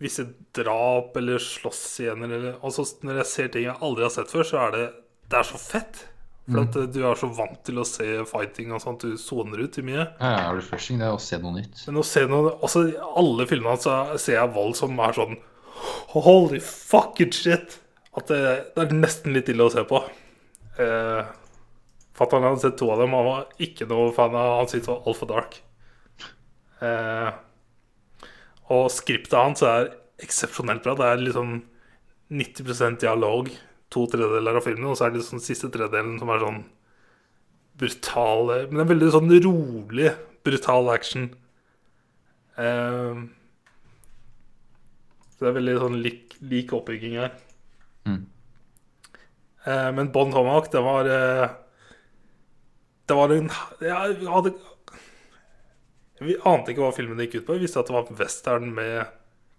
visse drap eller slåssscener eller altså Når jeg ser ting jeg aldri har sett før, så er det Det er så fett. For at eh, du er så vant til å se fighting og sånt. Du soner ut i mye. ja, ja, refreshing det er å se noe nytt. Men å se noe Også i alle filmene så ser jeg vold som er sånn Holy fucking shit! At det, det er nesten litt ille å se på. Eh, Fatter'n hadde sett to av dem. Han var ikke noe fan av Han syntes det var altfor dark. Eh, og skriptet hans er eksepsjonelt bra. Det er liksom 90% dialog, to tredjedeler av filmen, og så er det sånn siste tredjedelen som er sånn brutal Men det er veldig sånn rolig, brutal action. Uh, så det er veldig sånn lik, lik oppbygging her. Mm. Uh, men Bon Tomahawk, det var uh, Det var en ja, Vi hadde Vi ante ikke hva filmen gikk ut på. Vi visste at det var western med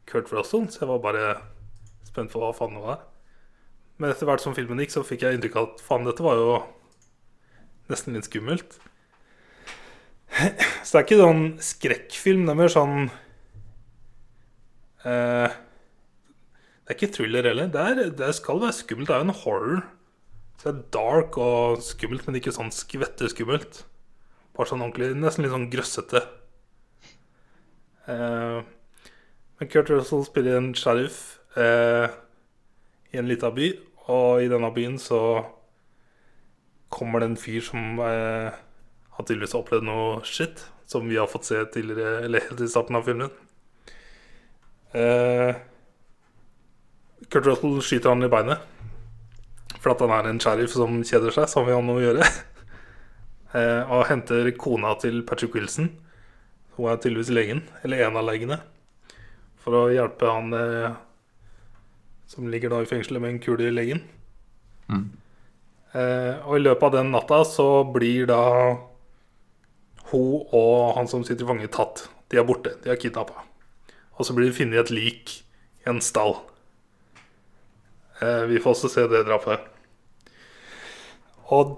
Kurt Russell, så jeg var bare spent på hva faen det var. Men etter hvert som filmen gikk, så fikk jeg inntrykk av at faen, dette var jo nesten litt skummelt. Så det er ikke sånn skrekkfilm. Det er mer sånn eh, Det er ikke thriller heller. Det, er, det skal være skummelt. Det er jo en horror. Så det er dark og skummelt, men ikke sånn skvetteskummelt. Bare sånn ordentlig Nesten litt sånn grøssete. Eh, men Kurt Russell spiller en sheriff eh, i en lita by, og i denne byen så kommer det en fyr som eh, har tydeligvis opplevd noe shit, som vi har fått se tidligere, eller helt i starten av filmen. Eh, Kurt Russell skyter han i beinet. For at han er en sheriff som kjeder seg, som vi har noe å gjøre. eh, og henter kona til Patrick Wilson. Hun er tydeligvis legen, eller en av legene. For å hjelpe han eh, som ligger da i fengselet med en kule i leggen. Mm. Eh, og i løpet av den natta så blir da hun og han som sitter i fange, tatt. De er borte. De er kidnappa. Og så blir de funnet et lik i en stall. Eh, vi får også se det drapet. Og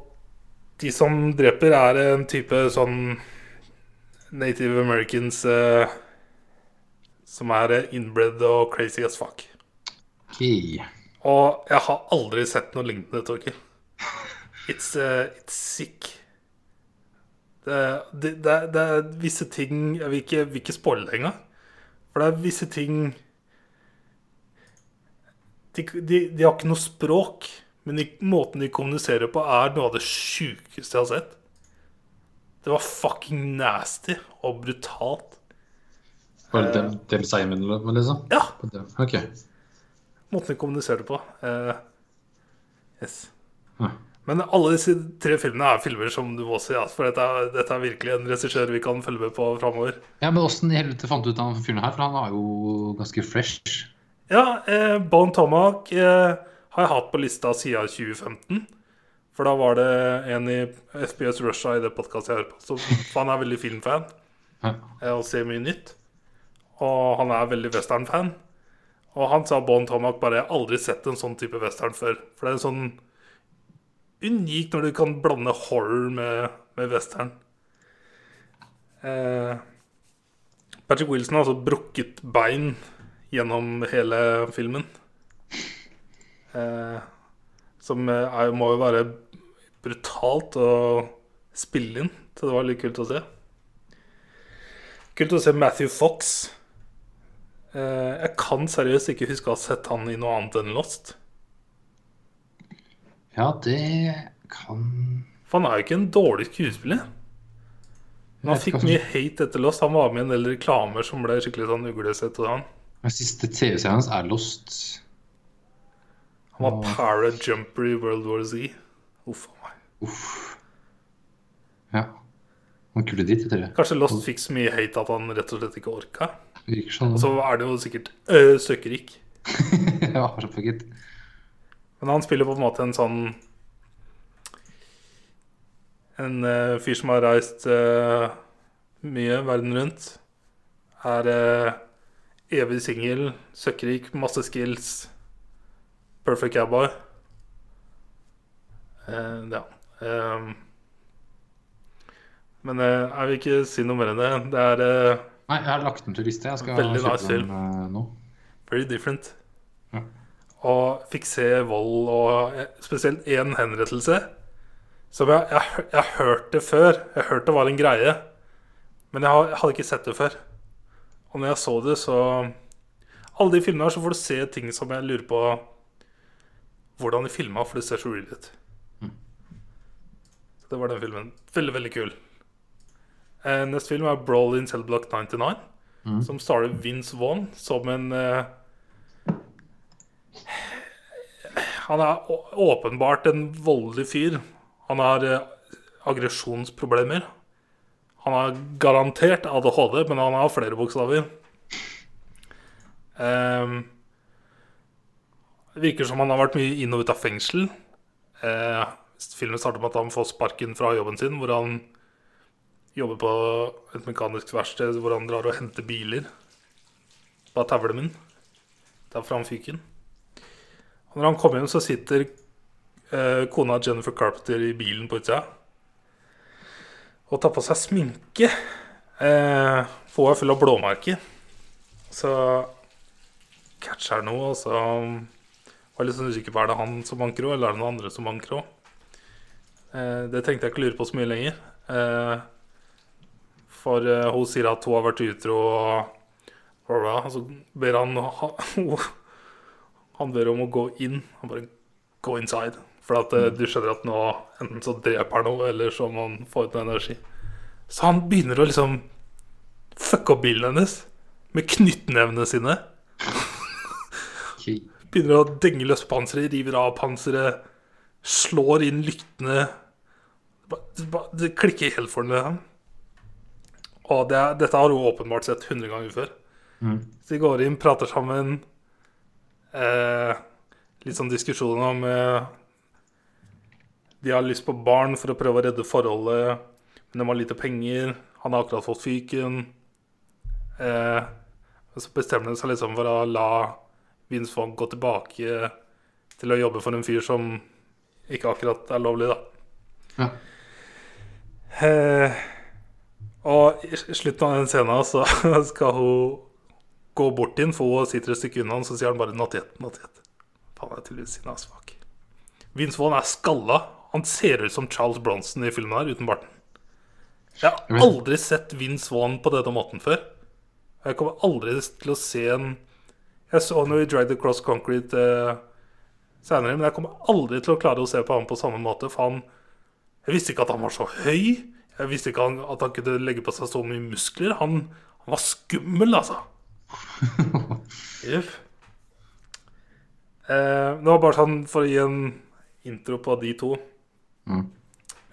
de som dreper, er en type sånn native americans eh, som er innbredd og crazy as fuck. Ok. Og jeg har aldri sett noe lignende, Torkil. It's, uh, it's sick. Det, det, det, er- det er visse ting Jeg vil ikke, vil ikke spoile det engang. For det er visse ting de, de, de har ikke noe språk, men de, måten de kommuniserer på, er noe av det sjukeste jeg har sett. Det var fucking nasty og brutalt. Bare dem, dem Simon, liksom? Ja, Okay. Måten de kommuniserte på. Uh, yes. Men alle disse tre filmene er filmer som du må se. Ja, for dette er, dette er virkelig en regissør vi kan følge med på framover. Ja, men åssen i helvete fant du ut av han fyren her? For han er jo ganske fresh. Ja, eh, Bone Tomahawk eh, har jeg hatt på lista siden 2015. For da var det en i FPS Russia i det podkastet jeg hører på. Så han er veldig filmfan Ja. eh, og ser mye nytt. Og han er veldig westernfan. Og han sa Bon Tomac bare 'Jeg har aldri sett en sånn type western før'. For det er sånn unikt når du kan blande horror med, med western. Eh, Patrick Wilson har altså brukket bein gjennom hele filmen. Eh, som er, må jo være brutalt å spille inn. Så det var litt kult å se. Kult å se Matthew Fox. Eh, jeg kan seriøst ikke huske å ha sett han i noe annet enn Lost. Ja, det kan For han er jo ikke en dårlig skuespiller. Men han fikk mye hate etter Lost. Han var med i en del reklamer som ble skikkelig sånn uglesett. Den siste TV-serien hans er Lost. Han var para-jumper i World War Z. Uff a meg. Uff. Ja. Han kule dritt, heter det. Kanskje Lost fikk så mye hate at han rett og slett ikke orka. Virker sånn. Og så er det jo sikkert øh, søkkrik. ja. Men han spiller på en måte en sånn En uh, fyr som har reist uh, mye verden rundt. Er uh, evig singel, søkkrik, masse skills. Perfect cowboy. Ja. Ehm. Men eh, jeg vil ikke si noe mer enn det. Det er eh, Nei, jeg har lagt den til lista. Jeg skal Veldig kjøpe nice film. eh, nå. very different. Ja. Og fikk se vold og spesielt én henrettelse. Som jeg, jeg, jeg har hørt det før. Jeg har hørt det var en greie. Men jeg, hadde ikke sett det før. Og når jeg så det, så Alle de filmene her så får du se ting som jeg lurer på hvordan de filma, for det ser så real ut. Så det var den filmen. Veldig, veldig kul. Eh, neste film er Brawl in Cellblock 99 Mm. som starter Vince Vaughn som en eh, Han er åpenbart en voldelig fyr. Han har eh, aggresjonsproblemer. Han har garantert ADHD, men han har flere bokstaver. Um, det virker som han har vært mye inn og ut av fengsel. Uh, filmen starter med at han får sparken fra jobben sin, hvor han jobber på et mekanisk verksted hvor han drar og henter biler. på tavlen min, inn. fram fyken. Og når han kommer hjem, så sitter eh, kona Jennifer Carpenter i bilen på utsida. Og tar på seg sminke. Eh, hun er full av blåmerker. Så catcher han noe, og så var jeg litt sånn usikker på er det han som banker òg, eller er det noen andre som banker òg. Eh, det tenkte jeg ikke lure på så mye lenger. Eh, for eh, hun sier at hun har vært utro og så ber han Han ber om å gå inn. Han bare Go inside. For at eh, du skjønner at nå enten så dreper han noe, eller så må han få ut noe energi. Så han begynner å liksom fucke opp bilen hennes med knyttnevene sine. Begynner å denge løs panseret, river av panseret, slår inn lyktene. Det klikker helt for ham. Og det dette har hun åpenbart sett 100 ganger før. Mm. Så de går inn, prater sammen. Eh, litt sånn diskusjon om eh, De har lyst på barn for å prøve å redde forholdet, men de har lite penger. Han har akkurat fått fyken. Eh, så bestemmer de seg liksom for å la Vince Vaughn gå tilbake til å jobbe for en fyr som ikke akkurat er lovlig, da. Ja. Eh, og i slutten av den scenen så skal hun gå bort til ham, for hun sitter et stykke unna så sier han bare yet', 'not. Faen, jeg er tydeligvis sinna as. Vince Vaughn er skalla. Han ser ut som Charles Bronson i filmen her, uten barten. Jeg har aldri sett Vince Vaughn på denne måten før. Jeg kommer aldri til å se en Jeg så jo i Drag the Cross Concrete eh, senere, men jeg kommer aldri til å klare å se på ham på samme måte, for han Jeg visste ikke at han var så høy. Jeg visste ikke han, at han kunne legge på seg så mye muskler. Han, han var skummel, altså. Jeff. Eh, det var bare sånn for å gi en intro på de to. Mm.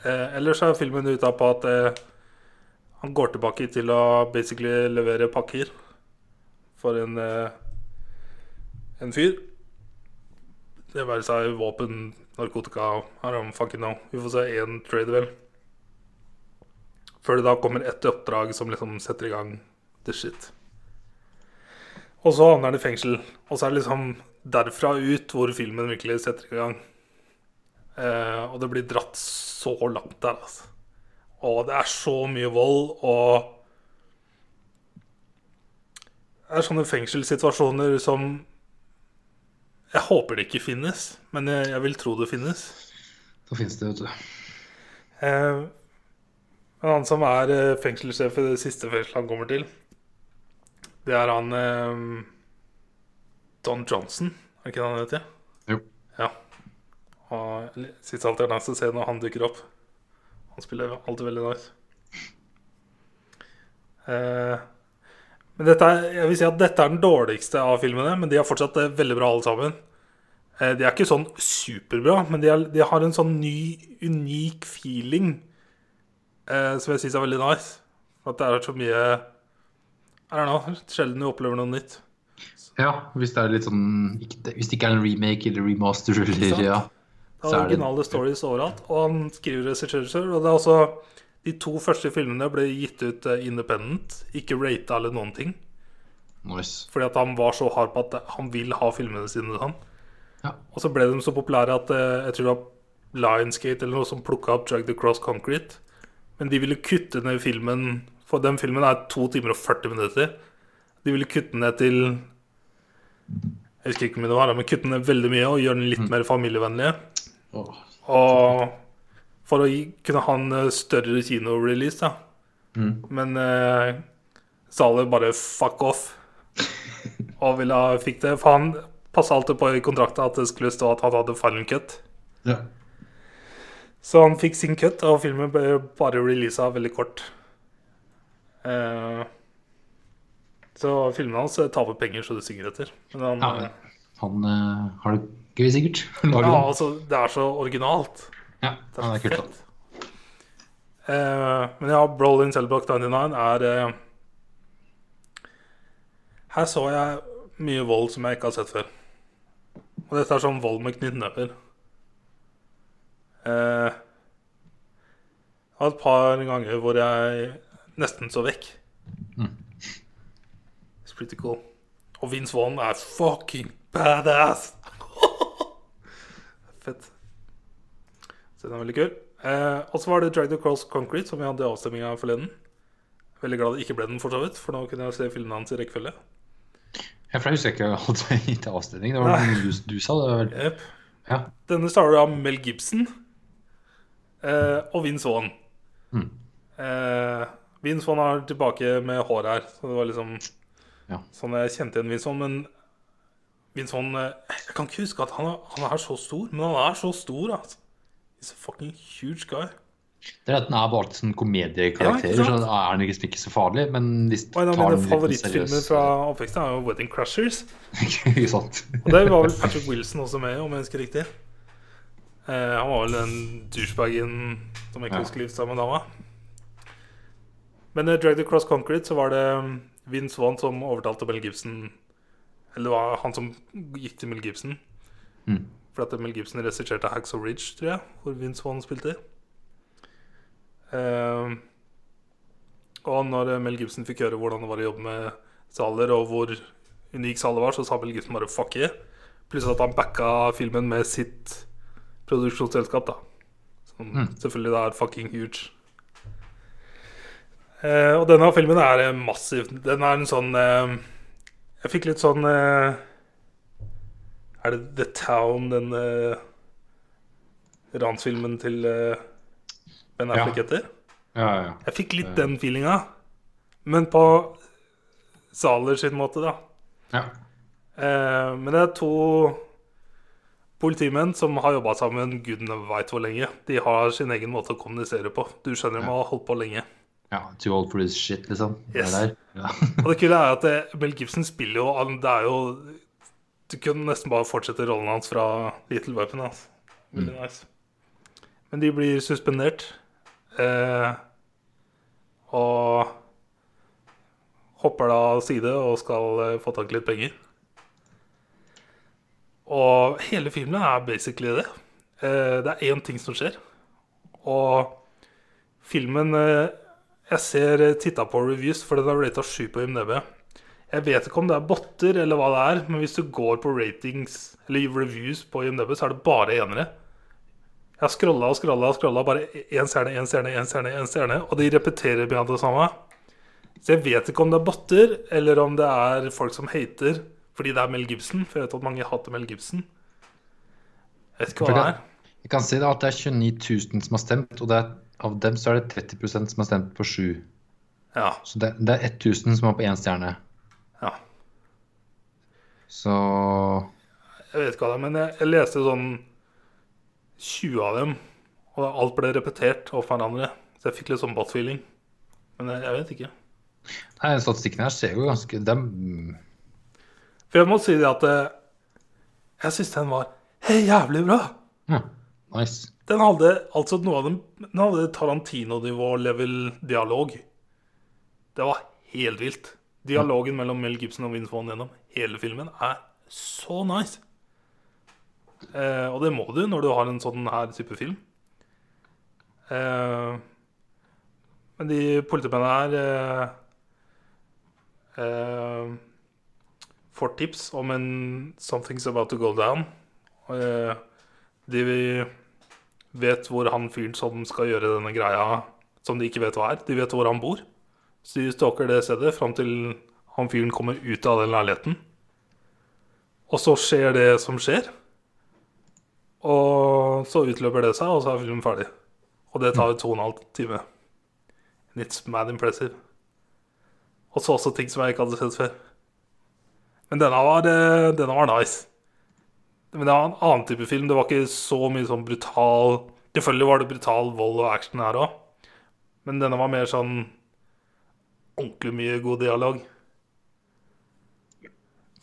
Eh, ellers er filmen ute på at eh, han går tilbake til å basically levere pakker for en eh, en fyr. Det være seg våpen, narkotika haram, fucking no. Vi får se én trade, vel. Før det da kommer ett oppdrag som liksom setter i gang the shit. Og så havner han i fengsel. Og så er det liksom derfra ut hvor filmen virkelig setter i gang. Eh, og det blir dratt så langt der, altså. Og det er så mye vold, og Det er sånne fengselssituasjoner som Jeg håper det ikke finnes, men jeg, jeg vil tro det finnes. Da finnes det, vet du. Eh, en han som er eh, fengselssjef i det siste fengselet han kommer til, det er han eh, Don Johnson, er det ikke det han heter? Jo. Ja. Og siste alternativ scenen når han dukker opp. Han spiller alltid veldig nice. Eh, men dette er, jeg vil si at dette er den dårligste av filmene, men de er fortsatt eh, veldig bra alle sammen. Eh, de er ikke sånn superbra, men de, er, de har en sånn ny, unik feeling eh, som jeg syns er veldig nice. At det er så mye I don't know, sjelden du opplever noe nytt. Ja, hvis det er litt sånn Hvis det ikke er en remake eller remaster eller ja. Det er originale det- stories overalt. Og han skriver regissør. Og det er også De to første filmene ble gitt ut eh, independent, ikke rata eller noen ting. Nice. Fordi at han var så hard på at han vil ha filmene sine sånn. Ja. Og så ble de så populære at eh, jeg tror det var Lionsgate eller noe som plukka opp Drag the Cross Concrete. Men de ville kutte ned filmen For den filmen er to timer og 40 minutter. De ville kutte ned til Jeg husker ikke mye det var, men kutte ned veldig mye og gjøre den litt mer familievennlig. Oh. Og for å kunne ha en eh, større kinorelease, da. Mm. Men eh, Zale bare fuck off. Og ville ha, fikk det. For han passa alltid på i kontrakta at det skulle stå at han hadde final cut. Ja. Så han fikk sin cut, og filmen ble bare releasa veldig kort. Uh, så filmene hans eh, taper penger så det synger etter. Men han, Ja, Han uh, har det gøy, sikkert. Lager ja, altså, det er så originalt. Ja, Det er det er kult. Eh, men ja, Brolin Cellblock 99 er Her så jeg mye vold som jeg ikke har sett før. Og dette er sånn vold med knyttnever. Eh, det et par ganger hvor jeg nesten så vekk. Mm. It's pretty cool. Og Vince Vaughn er fucking badass! Fett. Så den er veldig kul. Eh, og så var det Drag the Cross Concrete, som vi hadde i avstemminga forleden. Veldig glad det ikke ble den, for så vidt, for nå kunne jeg se filmen hans i rekkefølge. Jeg for jeg husker ikke det gikk til avstemning. Det var noe du, du sa. Det var vel Yep. Ja. Denne starter av Mel Gibson eh, og Vince Vaughn. Mm. Eh, Vince Vaughn er tilbake med hår her, så det var liksom Ja. Sånn jeg kjente igjen Vince Vaughn, men Vince Vaughn eh, Jeg kan ikke huske at han er, han er så stor, men han er så stor, altså. He's a fucking huge guy. Det er at den er bare alltid sånn komediekarakter, Ja, så er den liksom ikke så farlig. Men hvis du tar den litt favorittfilmer fra oppveksten er jo 'Wedding Crashers'. Ikke sant? Og der var vel Patrick Wilson også med, om jeg husker riktig. Eh, han var vel den douchebagen som ikke Ja. husker litt sammen med dama. Men i Drag the Cross Concrete så var det um, Vince Vaughn som overtalte Mel Gibson Eller det var han som gikk til Mel Gibson. Mm. For at Mel Gibson regisserte Hacks of Ridge, tror jeg, hvor Vince Vaughn spilte. Eh, og når Mel Gibson fikk høre hvordan det var å jobbe med Saler, og hvor unik Saler var, så sa Mel Gibson bare 'fuck yeah'. Pluss at han backa filmen med sitt produksjonsselskap, da. Som Mm. selvfølgelig da er fucking huge. Eh, og denne filmen er eh, massiv. Den er en sånn eh, Jeg fikk litt sånn eh, Er det The Town, den eh, ransfilmen til eh, Ben Ja. etter? Ja, ja, ja. Jeg fikk litt den feelinga. Men på Zahler sin måte, da. ja. Eh, men det er to politimenn som har jobba sammen gudene veit hvor lenge. De har sin egen måte å kommunisere på. Du skjønner de har holdt på lenge. ja. Too old for this shit, liksom. Det Yes. der. Ja. Og det kule er at det, Mel Gibson spiller jo Det er jo Du kunne nesten bare fortsette rollen hans fra Little Weapon. Altså. Mm. nice. Men de blir suspendert. Eh, og hopper da av side og skal eh, få tak i litt penger. Og hele filmen er basically det. Eh, det er én ting som skjer. Og filmen eh, Jeg ser eh, titta på reviews, for den er rata 7 på IMDb. Jeg vet ikke om det er botter eller hva det er, men hvis du går på ratings eller reviews på IMDb, så er det bare enere. Jeg har scrolla og scrolla og scrolla, bare én stjerne, én stjerne, én stjerne, én stjerne, og de repeterer mye det samme. Så jeg vet ikke om det er botter, eller om det er folk som hater fordi det er Mel Gibson. For jeg vet at mange hater Mel Gibson. Jeg vet ikke hva det er. Jeg kan si da at det er 29 000 som har stemt, og det er, av dem så er det 30 som har stemt på sju. Ja, Så det, det er 1000 som er på én stjerne. ja. Så Jeg vet ikke hva det er, men jeg, jeg leste sånn 20 av dem, og alt ble repetert av hverandre. Så jeg fikk litt sånn bot-feeling. Men jeg, jeg vet ikke. Nei, Statistikken her ser jo ganske dem, For jeg må si det at eh, jeg syns den var hey, jævlig bra. ja, Nice. Den hadde altså noe av den, Den hadde Tarantino-nivå-level dialog. Det var helt vilt. Dialogen mellom Mel Gibson og Vince Vaughn gjennom hele filmen er så nice. Eh, og det må du når du har en sånn her type film. Eh, men de politimennene her eh, eh, får tips om en 'Something's about to go down'. Eh, de vet hvor han fyren som skal gjøre denne greia, som de ikke vet hva er, de vet hvor han bor. Så de stalker det stedet fram til han fyren kommer ut av den leiligheten. Og så skjer det som skjer. Og så utløper det seg, og så er filmen ferdig. Og det tar jo to og en halv time. And it's mad impressive. Og så også ting som jeg ikke hadde sett før. Men denne var, denne var nice. Men det var en annen type film. Det var ikke så mye sånn brutal Selvfølgelig var det brutal vold og action her òg. Men denne var mer sånn ordentlig mye god dialog.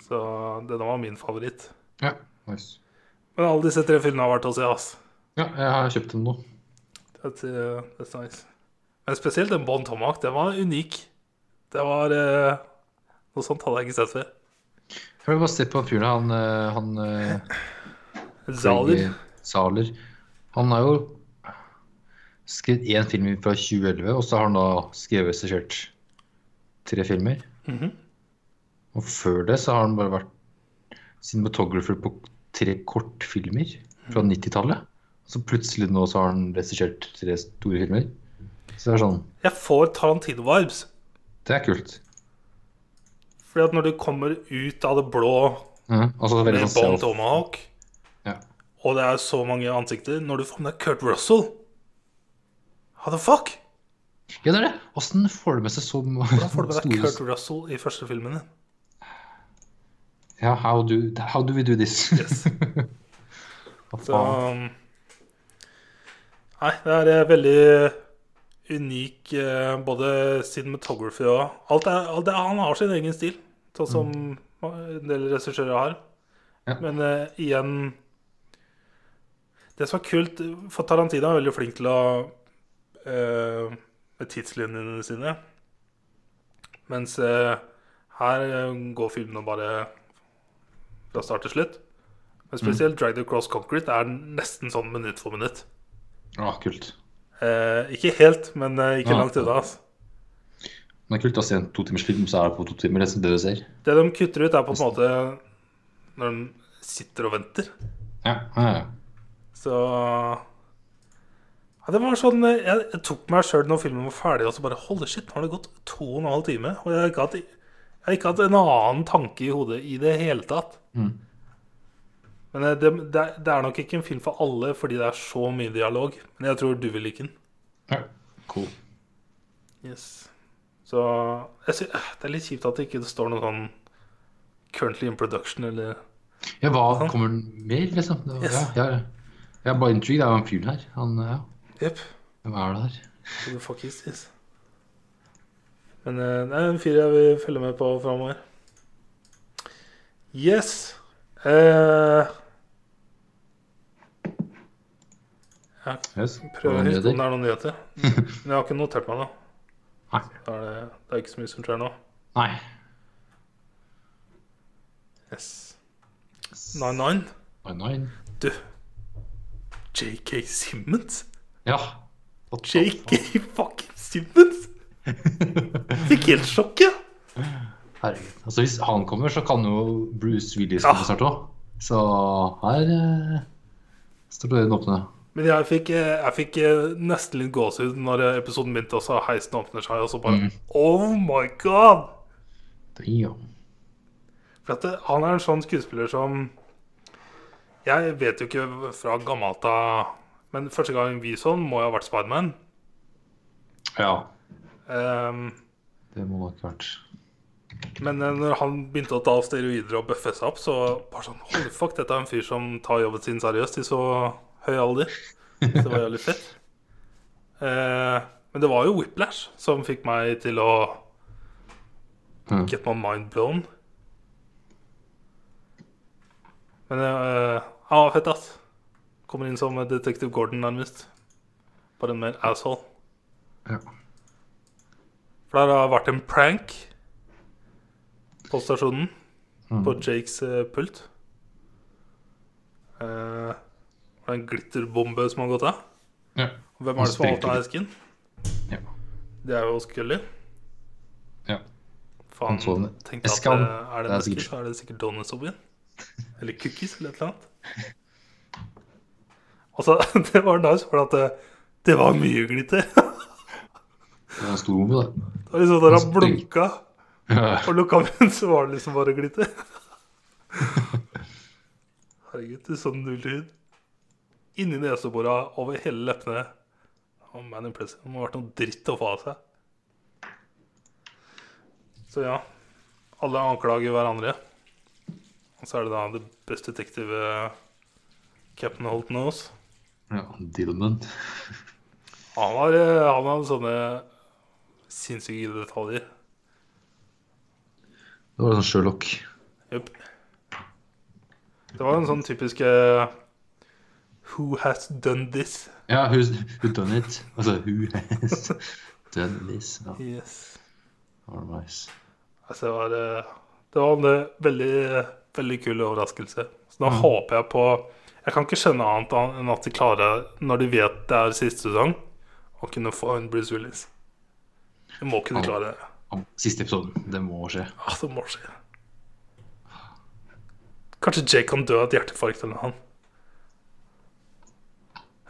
Så denne var min favoritt. Ja, nice. Men alle disse tre filmene har vært å se, ass. Ja, jeg har kjøpt dem nå. That's, uh, that's nice. Men spesielt den Bon Tomac, Den var unik. Det var uh, Noe sånt hadde jeg ikke sett før. Jeg vil bare se på fyren han, eh, han Zaler. Zaler. Han har jo skrevet én film fra 2011, og så har han da skrevet og regissert tre filmer. Mhm. Og før det så har han bare vært cinematographer på tre kortfilmer fra 90-tallet. Så plutselig nå så har han regissert tre store filmer. Så det er sånn Jeg får Tarantino-vibes. Det er kult. Fordi at når du kommer ut av det blå mm, med sånn Bon. Tomahawk, Ja. og det er så mange ansikter Når du får med deg Kurt Russell How the fuck? ja, det er det. Åssen får du med seg så Hvordan får du med deg Kurt Russell i første filmen din? Ja, how do, how do we do this? Yes. Så um, Nei, det er eh, veldig unik eh, både cinematography og alt er, alt er, Han har sin egen stil, sånn som en del regissører har. Ja. Men uh, igjen Det som er kult For Tarantino er veldig flink til å uh, Med tidslinjene sine. Mens uh, her går filmene bare fra start til slutt. Men spesielt Drag the Cross Concrete er nesten sånn minutt for minutt. Ah, kult. Eh, ikke helt, men eh, ikke Ja. langt unna. Altså. Men det er kult å se en to timers film, så er det på to timer. Det det du ser. Det de kutter ut, er på en måte når de sitter og venter. Ja, ja, ja. Så ja, Det var sånn eh, Jeg, jeg tok meg sjøl når filmen var ferdig, og så bare Holy shit, nå har det gått to og en halv time. Og jeg har ikke hatt, jeg har ikke hatt en annen tanke i hodet i det hele tatt. Mm. Men eh, det, det, det er nok ikke en film for alle fordi det er så mye dialog. Men jeg tror du vil like den. ja. Cool. Yes. Så jeg sy eh, det er litt kjipt at det ikke står noe sånn 'currently in production' eller Ja, hva kommer den med, liksom? Var, Yes. ja, jeg, Jeg er bare intrigued. Det er jo en fyr her. Han, ja. Yep. Hvem er det her? Who the fuck is this? Men eh, det er en fyr jeg vil følge med på framover. Yes. Eh, jeg Yes. prøver å huske om det er noen nyheter. Men jeg har ikke notert meg noe. Nei. Da er det, det er ikke så mye som skjer nå. Nei. Yes. 9-9. Nei, nei. Du. JK Simmons? Ja. JK fucking Simmons? Fikk helt sjokk, jeg. Herregud. Altså, hvis han kommer, så kan jo Bruce Willis Ja. komme snart òg. Så her eh, står døren åpne. Men jeg fikk, eh, jeg fikk eh, nesten litt gåsehud når eh, episoden begynte, og så heisen åpner seg, og så bare Oh my god! Damn. For at han er en sånn skuespiller som Jeg vet jo ikke fra gammelt av Men første gang vi så han, må jo ha vært Spiderman. Ja. Um, Det må nok vært men når han begynte å ta steroider og bøffe seg opp, så bare sånn Holy fuck, dette er en fyr som tar jobben sin seriøst i så høy alder. Så det var jævlig fett. Eh, men det var jo Whiplash som fikk meg til å Mhm. get my mind blown. Men eh, han var fett, ass. Kommer inn som Detective Gordon, nærmest. Bare en mer asshole. Ja. For der har vært en prank på stasjonen. Mm. På Jakes eh, pult. Eh, det er en glitterbombe som har gått av. ja. Hvem er det som har sprengte av esken? Ja. Det er jo Scully. ja. Faen, tenkte at Eskan. eh, er det Det er en eske, sikkert- så er det sikkert donuts. Eller cookies, eller et eller annet. Altså, det var nice, for at det, det var mye glitter. Det var en stor bombe, da. Det var liksom der han blunka, og lukka munnen, så var det liksom bare glitter. Herregud, det er sånn null hud. Inni neseborene, over hele leppene. Oh, man impressive. Det må ha vært noe dritt å få av seg. Så ja. Alle anklager hverandre. Og så er det da det beste detektivet Captain Holt Knows. ja. Dillman. Han har, eh, han har sånne sinnssyke detaljer. Det var sånn Sherlock. Jepp. Det var en sånn typisk eh, Who has done this? Ja, who's who done it? Altså, who has done this? Ja, Yes. var nice. Altså, det var, det var en veldig, veldig kul overraskelse. Så da mm. håper jeg på Jeg kan ikke skjønne annet enn at de klarer, når de vet det er siste sesong, å kunne få en Bruce Willis. De må kunne klare det. Siste episoden. Det må skje. Ja, det må skje. Kanskje Jake kan dø av et hjerteinfarkt eller noe.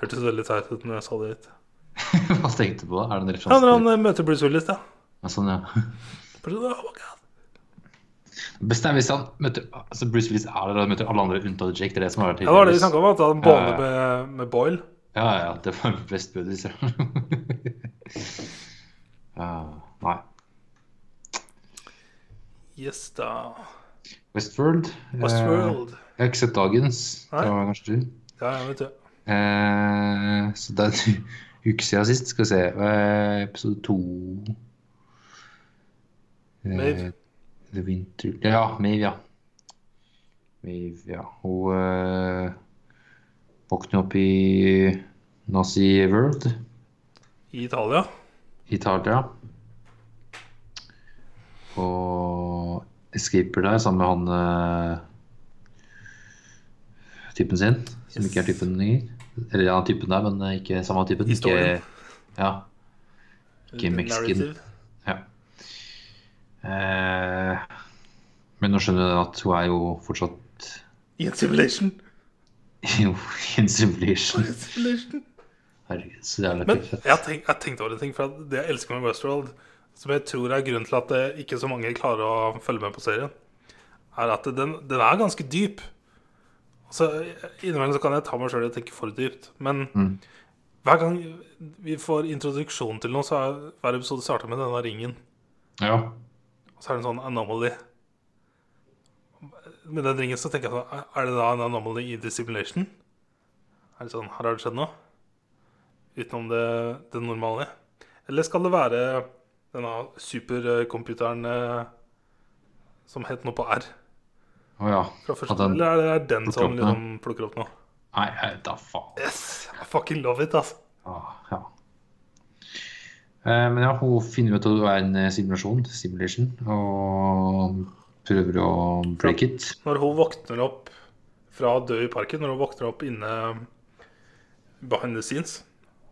Hørtes veldig teit ut når jeg sa det litt. Hva tenkte du på da? Er det en Ja, når han eh, møter Bruce Willis, da. ja, Sånn, ja. Oh my God. Best er hvis han møter altså Bruce Willis er der og møter alle andre unntatt Jake. Det er det som har vært Ja, det var det vi snakka om, at han Ja, ja. med, med Boyle. Ja, ja. Det var best buddies, ja. ja. Nei. Yes, da. Westworld. Eh, Westworld. jeg har ikke sett dagens. Nei. Det var kanskje du. Ja, jeg vet det. Eh, så det er en uke siden sist. Skal vi se. Eh, episode to Eh. The Winter Ja, Maeve, ja. Maeve, ja. Hun eh, våkner opp i Nazi World I Italia. Italia. Og escaper der sammen med han eh, typen sin, som ikke er typen lenger. Eller ja, typen der, men eh, ikke samme typen. Historien. Ikke, ja. Ikke Mexican. Ja. Eh, men nå skjønner du at hun er jo fortsatt I en simulation. jo in simulation. I en simulation. Herregud, så jævla Men jeg har tenkt, jeg tenkt over en ting. For det jeg elsker med Westworld, som jeg tror er grunnen til at ikke så mange klarer å følge med på serien, er at den, den er ganske dyp. Altså, Innimellom så kan jeg ta meg sjøl i å tenke for dypt. Men Mm. hver gang vi får introduksjon til noe, så er hver episode starta med denne ringen. Ja. Og så er det en sånn anomaly. Med den ringen så tenker jeg sånn Er det da en anomaly i the simulation? Er det sånn Her har det skjedd noe? Utenom det, det normale? Eller skal det være denne supercomputeren eh, som het noe på R Å ja. fra første? Den Eller er det er den plukker som liksom plukker opp nå? Nei, da faen. Yes! I fucking love it, altså. Ah, ja. Eh, men ja, hun finner ut at det er en eh, simulasjon, simulation, og prøver å break it. Når hun våkner opp fra å dø i parken, når hun våkner opp inne behind the scenes,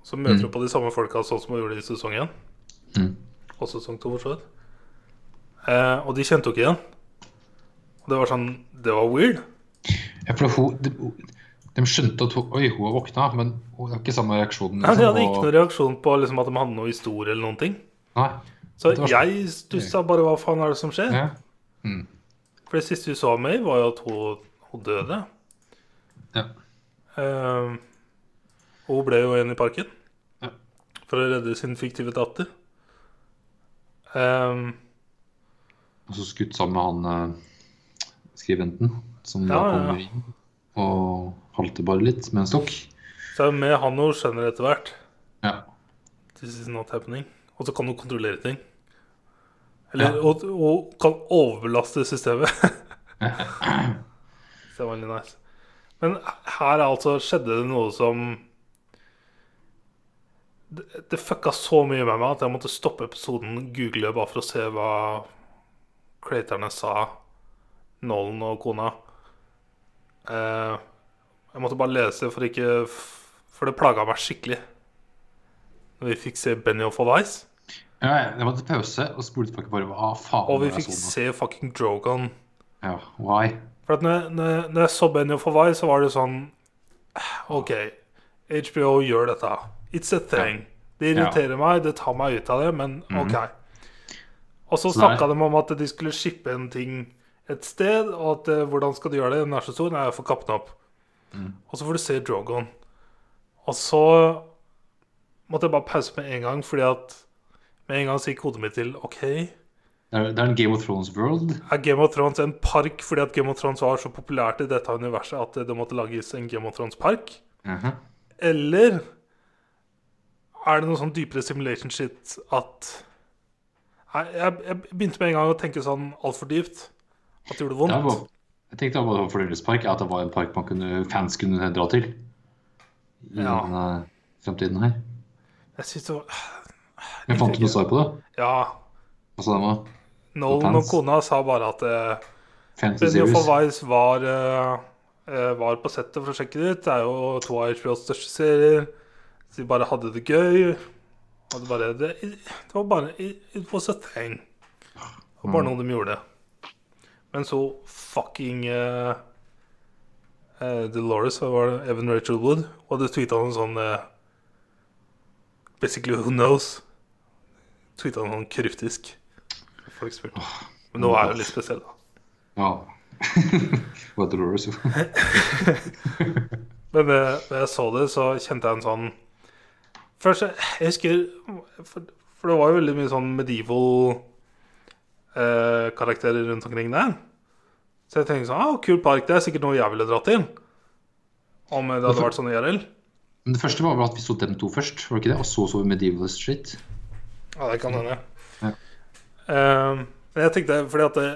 så møter hun på de samme folka sånn som hun gjorde i sesong én. Mm. Og sesong 2, for så vidt. Eh, og de kjente hun ikke igjen. Det var sånn Det var weird. Ja, for hun, de, de skjønte at hun, oi, hun har våkna, men hun har ikke samme reaksjon. Nei, de hadde ikke noen reaksjon på liksom, at de hadde noe historie eller noen ting. Nei. Så var sånn- jeg stussa bare hva faen er det som skjer? Ja. For det siste vi så av May, var jo at hun, hun døde. Ja. Uh, hun ble jo igjen i parken Ja. for å redde sin fiktive datter. Um, Og så skutt sammen med han eh, skribenten, som da Ja, kommer inn og halter bare litt med en stokk. så med han og skjønner etter hvert Ja. This is not happening. Og så kan hun kontrollere ting. Eller Ja. og, og kan overbelaste systemet. det var veldig nice. Men her altså skjedde det noe som Det, det fucka så mye med meg at jeg måtte stoppe episoden, google bare for å se hva creatorene sa, Nolan og kona. Eh, jeg måtte bare lese for ikke For det plaga meg skikkelig. Når vi fikk se Benioff og Ice, ja jeg måtte pause og spole tilbake bare hva faen og vi fikk se fucking Drogon. Ja, why? For når, når, når jeg så Benioff og Ice, så var det sånn OK, HBO gjør dette. It's a thing. Det irriterer meg, det tar meg ut av det, men OK. Og så Mhm. Snakka de om at de skulle shippe en ting et sted, og at eh, hvordan skal du gjøre det? Den er så stor. Nei, jeg får kappe den opp. Mm. Og så får du se Drogon. Og så måtte jeg bare pause med en gang, fordi at med en gang så gikk hodet mitt til OK. Det er, det er en Game of Thrones world. Er Game of Thrones en park fordi at Game of Thrones var så populært i dette universet at det måtte lages en Game of Thrones-park? Mhm. Eller er det noe sånn dypere simulation shit at Nei, jeg, jeg begynte med en gang å tenke sånn altfor dypt. At det gjorde Det vondt. bare, jeg tenkte det var en fornøyelsespark, at det var en park man kunne, fans kunne dra til. I Ja. denne fremtiden her. Jeg synes det var Jeg fant du noe svar på det? Ja. Hva sa de da? Nolan og kona sa bare at Fantasy Benny Series? var, eh, var på settet for å sjekke det ut. Det er jo to av HBOs største serier. Så de bare hadde det gøy. Det, bare, det, det var bare It, it was a thing. Det var bare noe de gjorde. Men så fucking uh, Dolores, hva var det? Evan Rachel Wood, og hadde tweeta noe sånn uh, Basically, who knows? Tweeta noe sånn kryptisk. Folk spurte. Men nå er det litt spesiell, da. Ja. Hva er Dolores, jo? Men eh, da jeg så det, så kjente jeg en sånn Først, jeg husker For, for det var jo veldig mye sånn medieval eh, karakterer rundt omkring der. Så jeg tenkte sånn ah, Kul park, det er sikkert noe jeg ville dratt til. Om det hadde vært sånn IRL. Men det første var vel at vi så dem to først, var det ikke det? Og så så vi Medieval Street. Ja, det kan hende. Ja. Eh, jeg tenkte, fordi at det,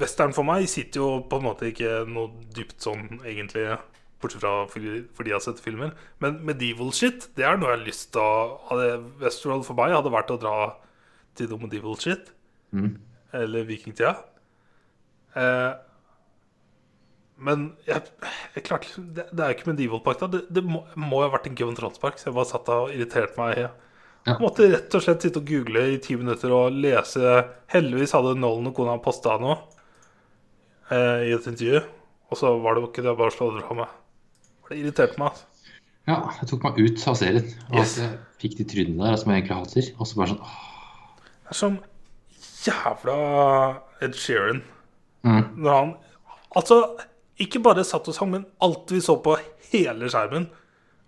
western for meg sitter jo på en måte ikke noe dypt sånn, egentlig. Bortsett fra fordi, fordi jeg har sett filmer. Men medieval shit, det er noe jeg har lyst til å Westworld for meg hadde vært å dra til noe medieval shit. Mm. Eller vikingtida. Eh, men jeg, jeg klarte det, det er jo ikke medieval park, da. Det, det må, må ha vært en Given of Så jeg bare satt og irriterte meg. Ja. Jeg måtte rett og slett sitte og google i ti minutter og lese Heldigvis hadde Nolan og kona posta noe eh, i et intervju. Og så var det jo ikke det bare å slå det fra meg. Det irriterte meg. altså. Ja, det tok meg ut av serien. Og Yes. jeg fikk de trynene der som jeg egentlig hater. Og så bare sånn åh. Det er som jævla Ed Sheeran. Mm. Når han Altså, ikke bare satt og sang, men alt vi så på hele skjermen,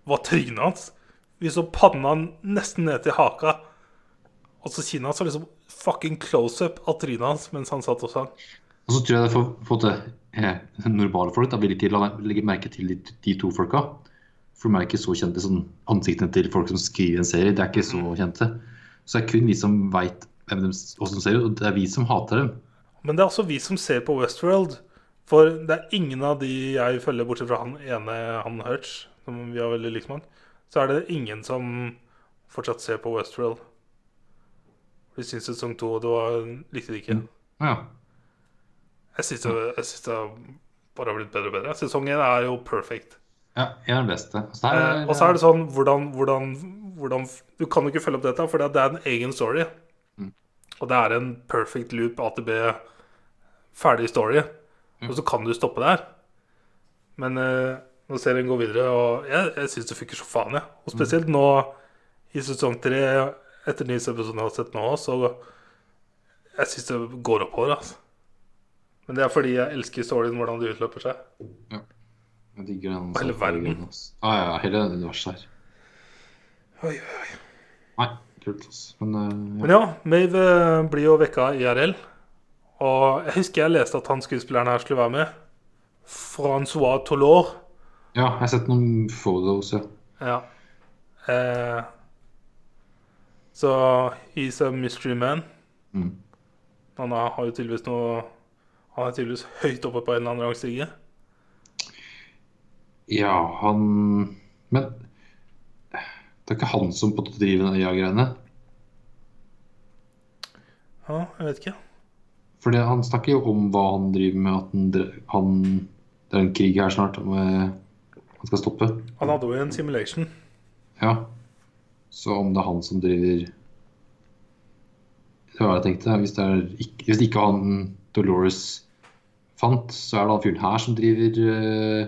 var trynet hans. Vi så panna nesten ned til haka. Og så kinnet hans var liksom fucking close-up av trynet hans mens han satt og sang. Og så tror jeg det for, for at normale folk da, vil ikke legge merke til de, de to folka. For de er ikke så kjente. Sånn, ansiktene til folk som skriver en serie, det er ikke så kjente. Så det er kun vi som veit hvem de ser ut, og det er vi som hater dem. Men det er også vi som ser på Westworld. For det er ingen av de jeg følger, bortsett fra han ene, han Hurch, som vi har veldig likt med så er det ingen som fortsatt ser på Westworld. Vi syns sesong to, og det var, likte det ikke. Ja. Jeg syns det, det bare har blitt bedre og bedre. Sesong én er jo perfect. ja. Jeg er den beste. Eh, og så er det sånn hvordan, hvordan, hvordan Du kan jo ikke følge opp dette, for det er en egen story. Mm. Og det er en perfect loop AtB ferdig story. Og så kan du stoppe der. Men eh, nå ser den gå videre, og jeg, jeg syns det funker så faen, jeg. Og spesielt nå i sesong tre, etter nyeste episode jeg har sett nå, så jeg syns det går oppover. Altså. Men det er fordi jeg elsker storyen, hvordan det utløper seg. Jeg digger den. Hele verden. Ja, ja, ja, hele universet her. Oi, oi, oi. Nei, kult. Men eh, ja. Men ja, Mave eh, blir jo vekka IRL. Og jeg husker jeg leste at han skuespilleren her skulle være med. Francois Tolor. ja, jeg har sett noen photos, ja. Ja. Eh, så he's a mystery man. Mm. Han har jo tydeligvis noe Han er tydeligvis høyt oppe på en eller annen rangstige. Ja, han Men det er ikke han som driver den øya-greiene. Ja, jeg vet ikke. For han snakker jo om hva han driver med, at han, han Det er en krig her snart om han skal stoppe. Han hadde jo en simulation. Ja. Så om det er han som driver Det var hva jeg tenkte. Hvis det, er ikke, hvis ikke han Dolores fant, så er det han fyren her som driver uh,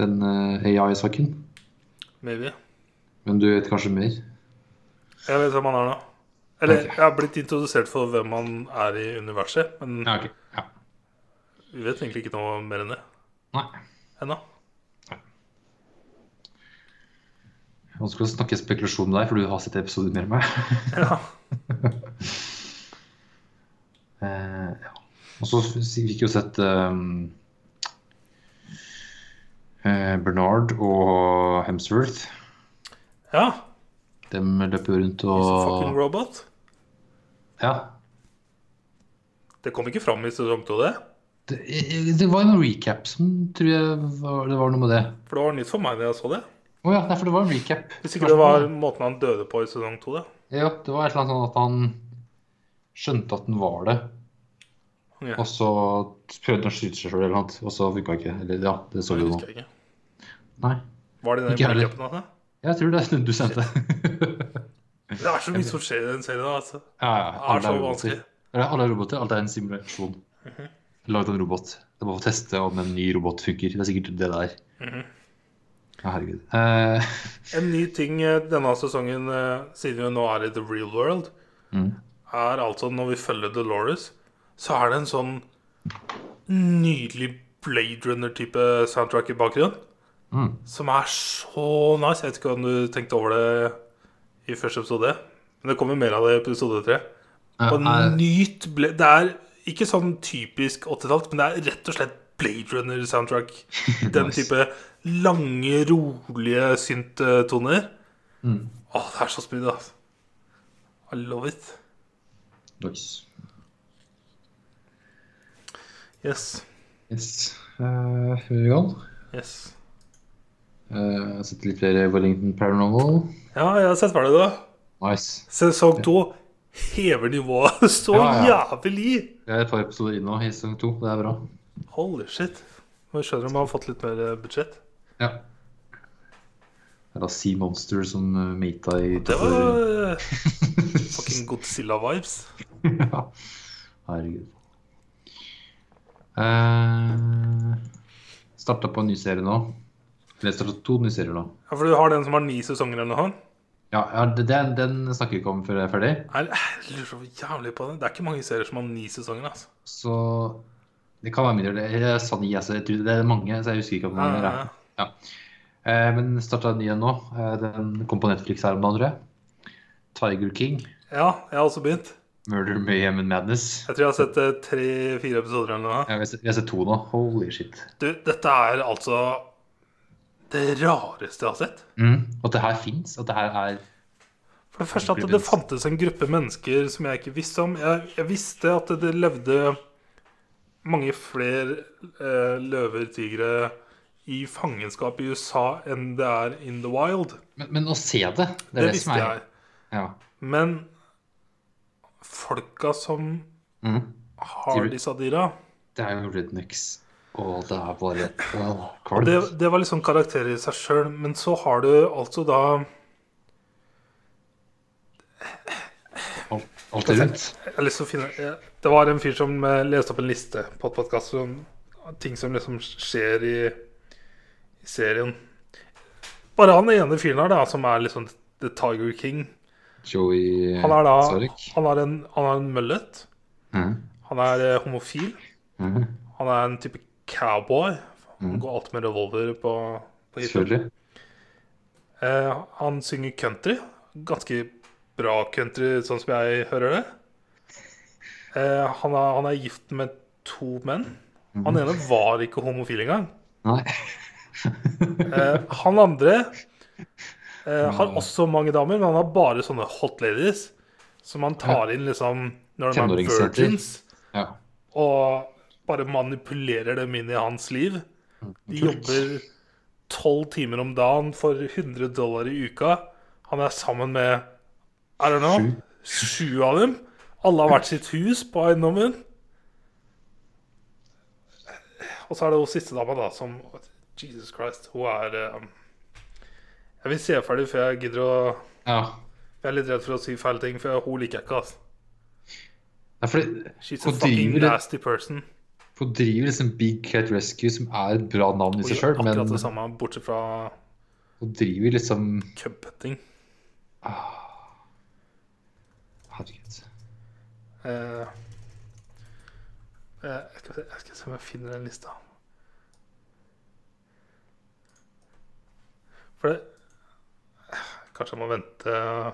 den uh, AI-saken. Maybe. Men du vet kanskje mer? Jeg vet hvem han er nå. Eller okay. jeg har blitt introdusert for hvem han er i universet. Men Ja, ok. Ja. vi vet egentlig ikke noe mer enn det Nei. ennå. Vanskelig å snakke spekulasjon med deg, for du har sett episoder mer enn meg. Ja. Eh, ja. Og så fikk vi jo sett um, eh, Bernard og Hemsworth. Ja. De løper jo rundt He's a fucking robot. Ja. Det kom ikke fram i sesong to, det. Det, det var en recap som tror jeg var, det var noe med det. For det var nytt for meg da jeg så det. Å ja, nei, for det var en recap. Hvis ikke det var måten han døde på i sesong to, det. Ja, det var et eller annet sånn at han skjønte at den var det. Ja. Og så prøvde han å skyte seg sjøl eller noe, og så funka ikke. Eller ja, det så vi jo nå. Nei, Var det den recapen hans? Jeg tror det er den du sendte. Det er så mye som skjer i den serien. Altså. Ja, ja. Det er så er vanskelig. Alle er roboter. Alt er en simulasjon. Laget av en robot. Det er bare å teste om en ny robot funker. Det er sikkert det der. Mhm. Ja, herregud. Uh... En ny ting eh, denne sesongen, eh, siden vi nå er i the real world, mm. er altså når vi følger Dolores, så er det en sånn nydelig Blade Runner-type soundtrack i bakgrunnen. Mm. Som er så nice. Jeg vet ikke om du tenkte over det i første episode. Men det kommer mer av det i episode tre. Og er- nyt ble... Det er Ikke sånn typisk 80-tall, men det er rett og slett Blade Runner-soundtrack. Den Nice. type lange, rolige synt-toner. Mm. Åh, det er så smooth, altså. I love it. Nice. Yes. Yes. Uh, moving on. Yes. Uh, jeg har sett litt flere Wellington Paranormal. Ja, jeg har sett ferdig det. Nice. Sesong to hever nivået så Ja, ja. jævlig. Jeg er et par episoder inn nå i sesong to. Det er bra. Holy shit. Nå skjønner du om man har fått litt mer eh, budsjett. Ja. Det er da Sea Monster som uh, mata i Det var eh, fucking Godzilla-vibes. ja. Herregud. Uh, starta på en ny serie nå. Eller to nye serier nå. Ja, For du har den som har ni sesonger eller noe? Ja, ja den, den snakker vi ikke om før jeg er ferdig. Jeg jeg lurer så jævlig på det. Det er ikke mange serier som har ni sesonger. altså. Så det kan være mindre. Det jeg sa ni, altså. Jeg det er mange, så jeg husker ikke om det er. Ja, Ja. Eh, men starta ny en nå. Eh, den kom på Netflix her om dagen, tror jeg. Tiger King. Ja, jeg har også begynt. Murder, Mayhem and Madness. Jeg tror jeg har sett eh, tre-fire episoder eller noe. Ja, har sett, vi har sett to nå. Holy shit. Du, dette er altså det rareste jeg har sett. Mm. At det her fins. At det her er For det første at det fantes en gruppe mennesker som jeg ikke visste om. Jeg, jeg visste at det levde mange flere eh, løver, tigre, i fangenskap i USA enn det er in the wild. Men, men å se det, det Det, det, visste er jeg. Ja. Men folka som Mm. har disse dyra Det er jo rednecks. Og det er bare kvalmt. det, det var liksom karakterer i seg sjøl, men så har du altså da Alt, alt er rundt. Jeg har lyst til å finne jeg, Det var en fyr som eh, leste opp en liste på et podkast om ting som liksom skjer i, i serien. Bare han ene fyren her, da, som er liksom The Tiger King. Joey Han er da Sarek. Han har en, han har en møllet. Mm. Han er eh, homofil. Mm. Han er en type cowboy. Han Mhm. går alltid med revolver på, på. Selvfølgelig. Eh, han synger country. Ganske bra country, sånn som jeg hører det. Eh, han, er, han er gift med to menn. Han ene var ikke homofil engang. Eh, han andre eh, har også mange damer, men han har bare sånne hot ladies som han tar inn liksom når de er virgins, Ja. og bare manipulerer dem inn i hans liv. De jobber tolv timer om dagen for 100 dollar i uka. Han er sammen med I don't know, sju av dem. Alle har hvert sitt hus på eiendommen. Og så er det hun siste dama, da, som Jesus Christ, hun er um, Jeg vil se ferdig for jeg gidder å ja. Jeg er litt redd for å si feil ting, for hun liker jeg ikke. Altså. Fordi She's a fucking nasty person. Hun driver liksom Big Cat Rescue, som er et bra navn i seg sjøl, men akkurat det samme, bortsett fra hun driver liksom cubpetting. Herregud. Uh, eh, jeg, skal se, jeg skal se om jeg finner den lista. For det Kanskje jeg må vente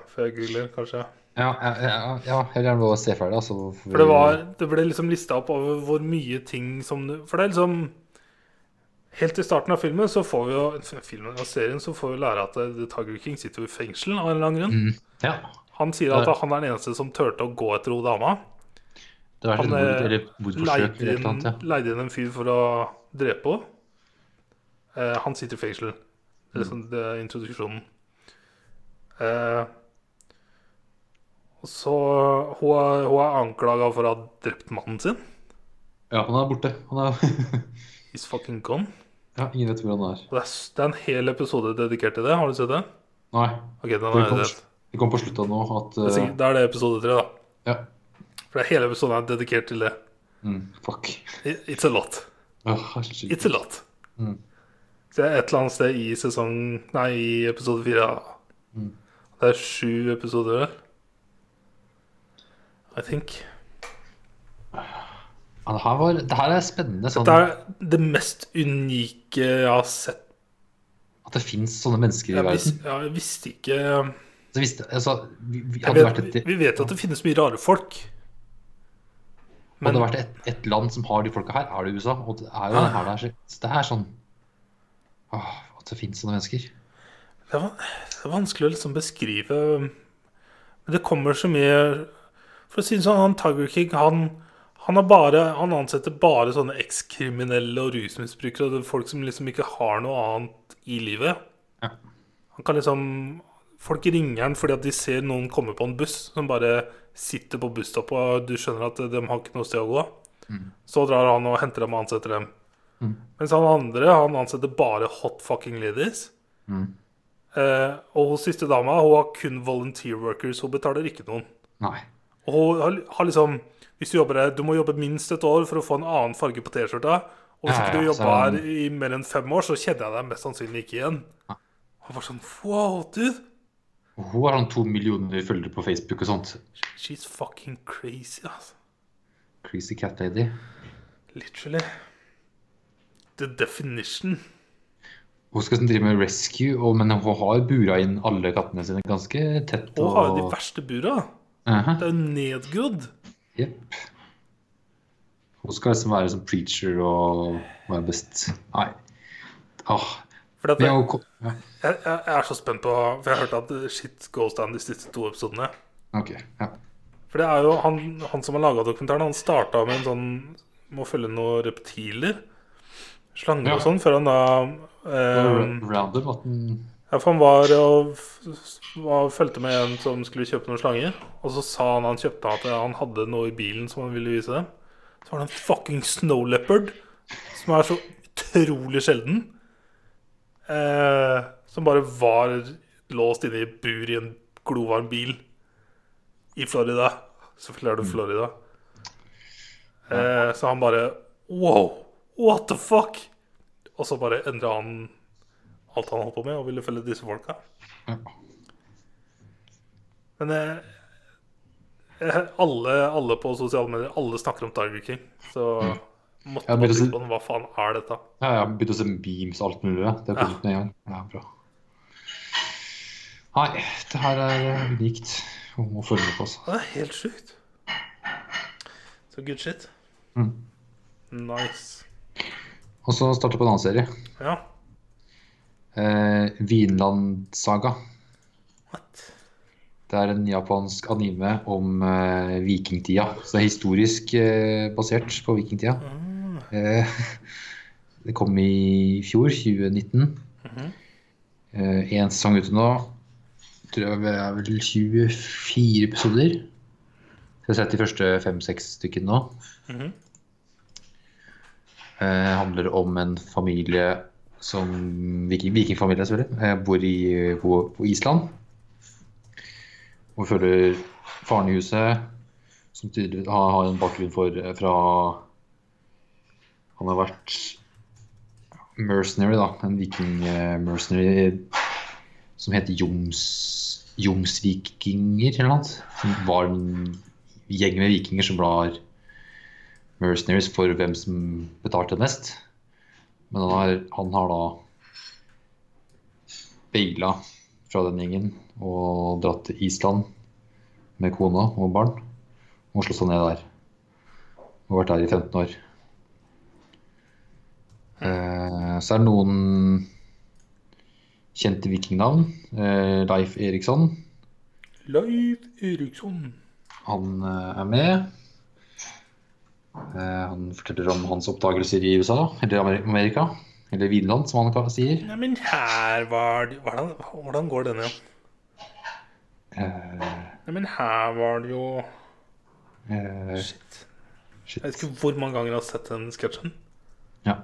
før jeg googler, kanskje. Ja, ja, ja, ja jeg vil gjerne se ferdig. Altså, For det var Det ble liksom lista opp over hvor mye ting som For det er liksom Helt i starten av filmen så får vi jo filmen og serien så får vi lære at The Tiger King sitter jo i fengsel av en eller annen grunn. mm, Ja. Han sier at han er den eneste som turte å gå etter hun dama. Han eh, leide inn, en fyr for å drepe henne. Eh, han sitter i fengsel. Det er liksom det er introduksjonen. Eh, så Hun er, hun er anklaga for å ha drept mannen sin. ja, han er borte. Han er He's fucking gone. Ja, ingen vet hvor han er. Det er, det er en hel episode dedikert til det. Har du sett det? Nei. Ok, den Det kom, det kom på slutten nå at Det er sikkert- Da er det episode tre, da. Ja. For det er hele episoden er dedikert til det. Mm, fuck. It's a lot. Oh. It's a lot. Mm. Så det er et eller annet sted i sesong Nei, i episode fire. Mm. Det er sju episoder, vel? I think. Ja, det, her var, det her er spennende. Sånn, Det er det mest unike jeg har sett. At det fins sånne mennesker i Jeg, vis, verden. ja, jeg visste ikke Så visste, altså, vi, vi jeg vet, et Vi vet at det finnes mye rare folk. Hadde det vært et, et land som har de folka her, er det USA. Og det er jo Ja. her det er, det er sånn Åh, At det finnes sånne mennesker. Det er, det er vanskelig å liksom beskrive Men det kommer så mye For å si det sånn, han Tiger King han, han, har bare, han ansetter bare sånne ekskriminelle og rusmisbrukere og folk som liksom ikke har noe annet i livet. Ja. Han kan liksom Folk ringer han fordi at de ser noen komme på en buss som bare sitter på busstoppet, og du skjønner at de har ikke noe sted å gå. Så drar han og henter dem og ansetter dem. Mm. Mens han andre han ansetter bare hot fucking ladies. Mm. Eh, og hun siste dama hun har kun volunteer workers. Hun betaler ikke noen. Nei. Og hun har, har liksom Hvis du jobber her, du må jobbe minst et år for å få en annen farge på T-skjorta. Og hvis ikke du jobber så- her i mer enn fem år, så kjenner jeg deg mest sannsynlig ikke igjen. Han var sånn Wow, dude. Hun har sånn to millioner følgere på Facebook og sånt. She's fucking crazy, altså. Crazy cat lady. Literally. The definition. Hun skal drive med rescue, men hun har bura inn alle kattene sine ganske tett. Og har jo de verste bura. Det er jo nedgrodd. jepp. Hun skal liksom være som preacher og være best Nei. Åh. At jeg, jeg, er så spent på For jeg har hørt at shit goes down de siste to episodene. Okay, Ja. For det er jo han, han som har laga dokumentaren, han starta med en sånn Må følge noen reptiler. Slanger Ja. og sånn, før han da eh, Random at den Ja, for han var og og fulgte med en som skulle kjøpe noen slanger. Og så sa han han kjøpte at han hadde noe i bilen som han ville vise dem. Så var det en fucking snow leopard, som er så utrolig sjelden. Eh, som bare var låst inne i et bur i en glovarm bil i Florida. Selvfølgelig er det Florida. Eh, så han bare Wow, what the fuck? Og så bare endra han alt han holdt på med, og ville følge disse folka. Ja. Men eh, alle, alle på sosiale medier Alle snakker om Tiger King. Så måtte man tenke på den. Hva faen er dette? Ja, jeg har begynt å se beams og alt mulig. Det er kommet ja. Ja, bra. Nei, det her er eh, unikt. Hun må følge med på oss. Det er helt sjukt. Så good shit. Mm. Nice. Og så starte på en annen serie. Ja. Eh, Vinland-saga. What? Det er en japansk anime om eh, vikingtida. Så det er historisk eh, basert på vikingtida. Eh, det kom i fjor, 2019. Mhm. Én sesong ute nå. Tror jeg det er vel 24 episoder. Jeg har sett de første fem-seks stykkene nå. Mhm. Eh, handler om en familie som viking, Vikingfamilie, selvfølgelig. Bor i, på, på Island. Og følger faren i huset, som tydeligvis har, har en bakgrunn for, fra Han har vært mercenary, da. En viking-mercenary som heter Joms, Jomsvikinger, eller noe. Som var en gjeng med vikinger som var mercenaries for hvem som betalte mest. Men han har, han har da beila fra den gjengen og dratt til Island med kona og barn. Og slått seg ned der. Og vært der i 15 år. Eh, så er det noen kjente vikingnavn. Eh, Leif Eriksson, Leif Eriksson. han eh, er med. Eh, han forteller om hans oppdagelser i USA, eller Amerika. Eller Vinland, som han sier. Nei, men her var det hvordan, hvordan går denne? Eh, Nei, men her var det jo uh, Shit. shit. Jeg vet ikke hvor mange ganger jeg har sett den sketsjen. Ja.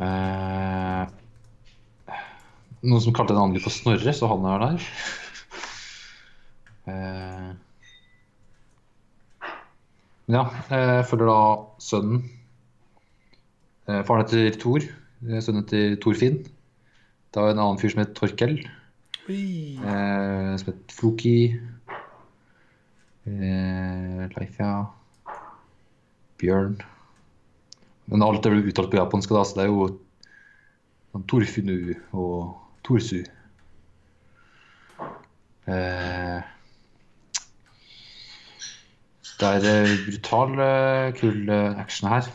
Uh, noen som kalte den andre for Snorre, så han er der. Eh, men ja, jeg følger da sønnen. Eh, faren heter Thor. eh, Sønnen heter Thorfinn. Det er en annen fyr som heter Torkel. Eh, som heter Floki. Eh, Leif, ja. Bjørn. Men alt er vel uttalt på japansk, da, så det er jo sånn Torfinu og Torsu. Eh, Det er eh, brutal, eh, kul eh, action her,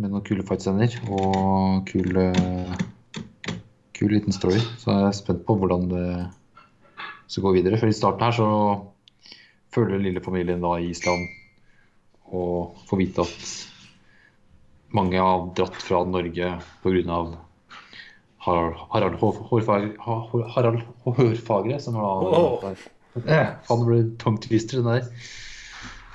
med noen kule fightscener og kul, kul liten story. Så jeg er spent på hvordan det skal gå videre. For i starten her så følger lille familien da i Island og får vite at mange har dratt fra Norge pga. Harald, Harald, Hårfagre, Harald Hårfagre, som har da Han Eh, ble tungtvister, den der.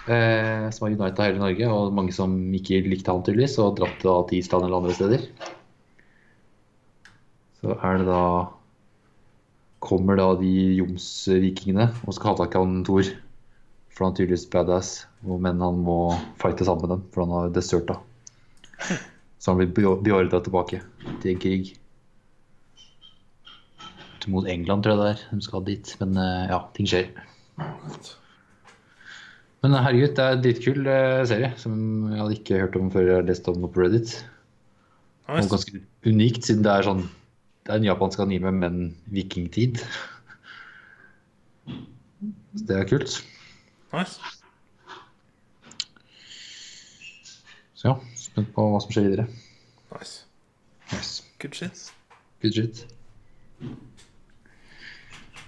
Eh, som har unita hele Norge, og mange som ikke likte han tydeligvis, og dratt da til Island eller andre steder. Så er det da Kommer da de jomsvikingene og skal ha tak i han Thor. For han er tydeligvis badass, men han må fighte sammen med dem, for han har deserta. Så han blir beo- beordra tilbake til en krig. Mot England, tror jeg det er. De skal dit. Men eh, ja, ting skjer. Men herregud, det er en dritkul eh, serie som jeg hadde ikke hørt om før jeg leste om på Reddit. Og Nice. ganske unikt, siden det er sånn Det er en japansk anime, men vikingtid. Så det er kult. nice. Så ja, spent på hva som skjer videre. nice. Nice. Good shit. Good shit.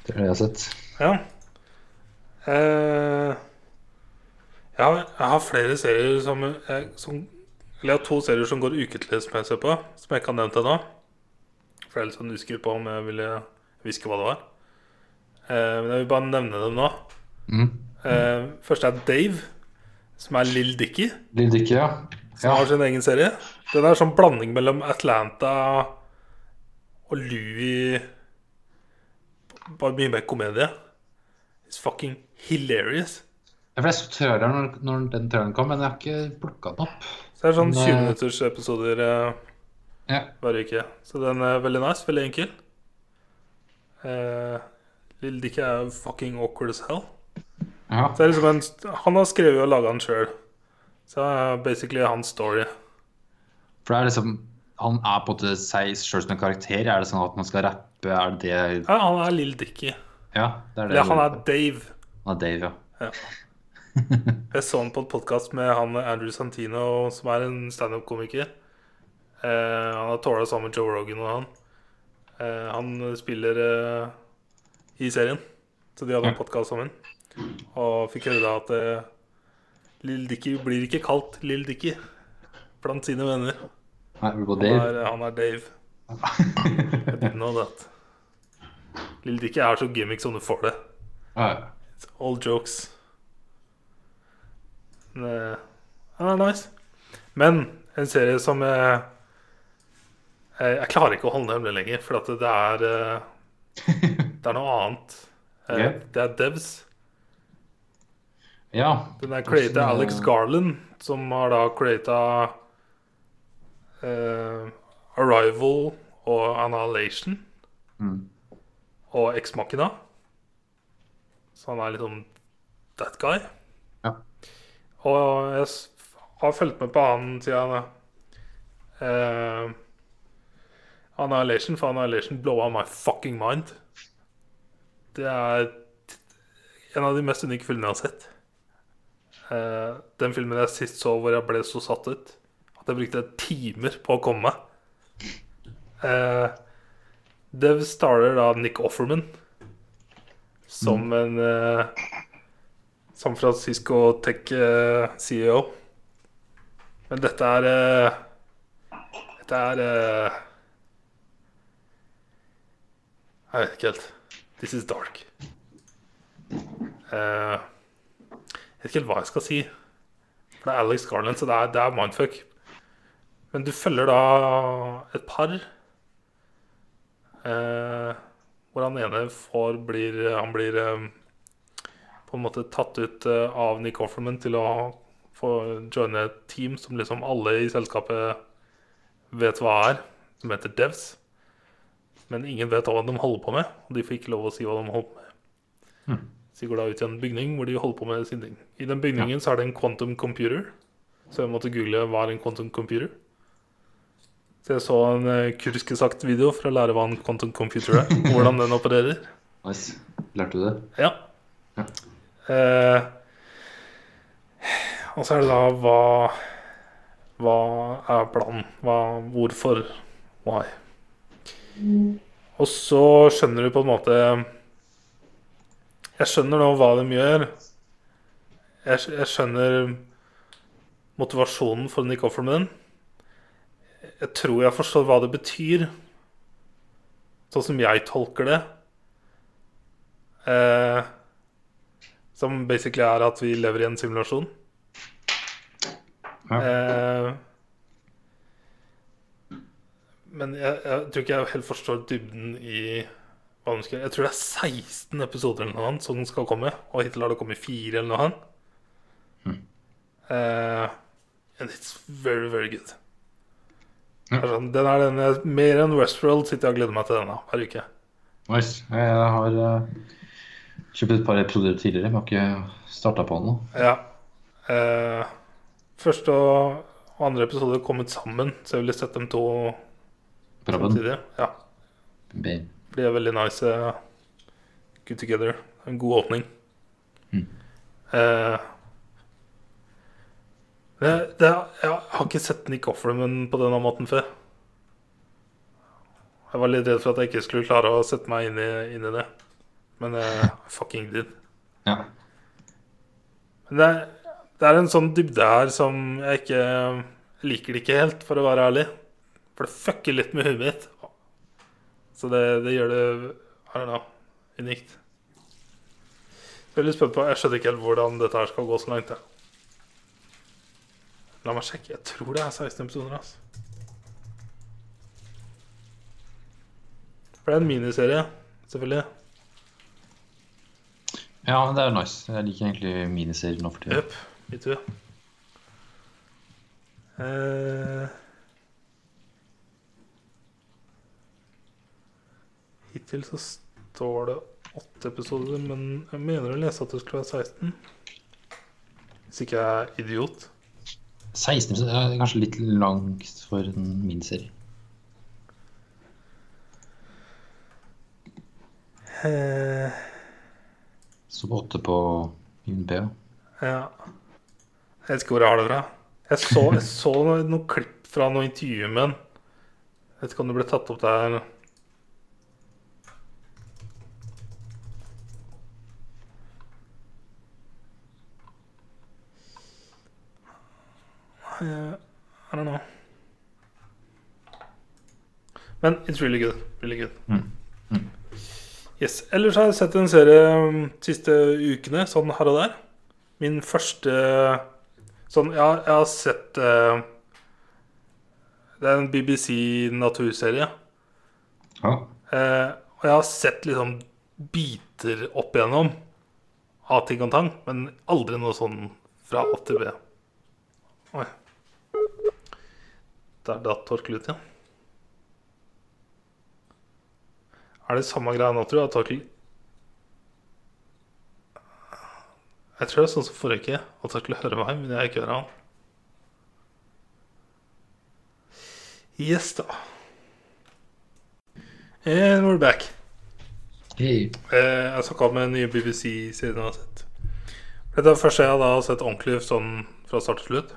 Det er det jeg har sett. Ja. Eh, jeg, har, jeg har flere serier som, jeg, som Eller jeg har to serier som går ukentlig som jeg ser på, som jeg ikke har nevnt ennå. For jeg er litt sånn usikker på om jeg ville hviske hva det var. Eh, men jeg vil bare nevne dem nå. Mm. Eh, først er Dave, som er Lill Dicky, Lill Dicky, ja. som Ja. har sin egen serie. Den er sånn blanding mellom Atlanta og Louis Bare mye mer komedie. It's fucking hilarious. Ja, ble Jeg så traileren når, når den traileren kom, men jeg har ikke plukka den opp. Så det er sånn Men, 20 eh, eh, Ja. hver uke. Så den er veldig nice. Veldig enkel. Uh, Lill Dicky er fucking awkward as hell. ja. Så det er liksom en, han har skrevet og laga den sjøl. Så det er basically hans story. For det er liksom Han er på en måte seg sjøl som en karakter. Er det sånn at man skal rappe? Er det det Ja, han er Lill Dicky. Ja, det er det. Eller han er. Dave. Han er Dave, ja. Ja. Jeg så han på en podkast med han Andrew Santino, som er en standup-komiker. Eh, han har tåla sammen med Joe Rogan og han. Eh, han spiller eh, i serien, så de hadde en podkast sammen. Og fikk høre da at eh, Lill Dicky blir ikke kalt Lill Dicky blant sine venner. Nei, Han er, han er Dave. I didn't know that. Lill Dicky er så gimmick som du får det. All jokes. Men, eh, er nice. Men en serie som jeg Jeg, jeg klarer ikke å holde hemmelig lenger, for at det er eh, Det er noe annet. Eh, Det er Devs. ja. Den er creata av Alex Garland, som har da creata Arrival og Annihilation Mm. og Ex Machina. Så han er liksom that guy. Og jeg har fulgt med på han siden uh, Annihilation, for Annihilation blowa my fucking mind. Det er en av de mest unike filmene jeg har sett. Uh, den filmen jeg sist så hvor jeg ble så satt ut at jeg brukte timer på å komme meg. Uh, det starter da Nick Offerman som en eh, San Francisco Tech-CEO. Men dette er eh, Dette er eh, Jeg vet ikke helt. This is dark. Uh, jeg vet ikke helt hva jeg skal si. For det er Alex Garland, så det er, det er mindfuck. Men du følger da et par uh, hvor han ene får blir Han blir eh, på en måte tatt ut eh, av Nick Offerman til å få joine et team som liksom alle i selskapet vet hva er, som heter Devs. Men ingen vet hva de holder på med, og de får ikke lov å si hva de holder på med. Så de går da ut i en bygning hvor de holder på med sine ting. I den bygningen så er det en quantum computer. Så jeg måtte google hva er en quantum computer. Så jeg så en uh, kurskesagt video for å lære hva en quantum computer er. og hvordan den opererer. Nice. Lærte du det? Ja. Ja. Eh, Og så er det da hva Hva er planen? Hva, hvorfor? Why? Og så skjønner du på en måte Jeg skjønner nå hva de gjør. Jeg, jeg skjønner motivasjonen for Nick Offerman. Jeg tror jeg forstår hva det betyr, sånn som jeg tolker det. Eh, som basically er at vi lever i en simulasjon. Ja. Eh, men jeg, jeg tror ikke jeg helt forstår dybden i hva de skal Jeg tror det er 16 episoder eller noe annet som skal komme, og hittil har det kommet fire eller noe annet. Eh, and it's very, very good. Ja. Sånn, Den er den Mer enn Westworld sitter jeg og gleder meg til denne hver uke. Nice. Jeg har eh, kjøpt et par episoder tidligere, men har ikke starta på den nå. Ja. Eh, første og, andre episode er kommet sammen, så jeg ville sett dem to samtidig. Ja. Be- blir veldig nice. eh, good together. En god åpning. Mm. Eh, det, det, jeg har ikke sett Nick Offerman på denne måten før. Jeg var litt redd for at jeg ikke skulle klare å sette meg inn i, inn i det. Men uh, fucking did. Ja. Men det, er- det er en sånn dybde her som jeg ikke liker det ikke helt, for å være ærlig. For det fucker litt med huet mitt. Så det, det gjør det I don't know, unikt. Jeg er litt spent på Jeg skjønner ikke helt hvordan dette her skal gå så langt. jeg. La meg sjekke. Jeg tror det er 16 episoder. Altså. For det er en miniserie, selvfølgelig. Ja, men det er nice. Jeg liker egentlig miniserier nå for tida. Yep, Me too. Eh, hittil så står det åtte episoder, men jeg mener å lese at det skulle være 16. Hvis ikke jeg er idiot. 16 så er kanskje litt langt for en miniserie. Eh, Så på åtte på IMDb. ja. ja. Jeg vet ikke hvor jeg har det fra. Jeg så, jeg så noen, noen klipp fra noe intervju med han. Vet ikke om det ble tatt opp der. I don't know. Men it's really good. Really good. Mm. Mm. Yes. Ellers har jeg sett en serie um, de siste ukene, sånn her og der. Min første Sånn, ja, jeg har sett uh, Det er en BBC naturserie. Ja. Uh, og jeg har sett liksom biter opp igjennom av ting og tang, men aldri noe sånn fra A til B. Oi. Der datt ut igjen. Er det samme greia nå, tror du? at Torkel Jeg tror det er sånn som forrige uke, at Torkel hører meg, men jeg ikke hører han. Yes, da. And we're back. Hey. Eh, jeg snakka om en ny BBC-serien jeg har sett. Dette er første jeg har sett ordentlig sånn fra start til slutt.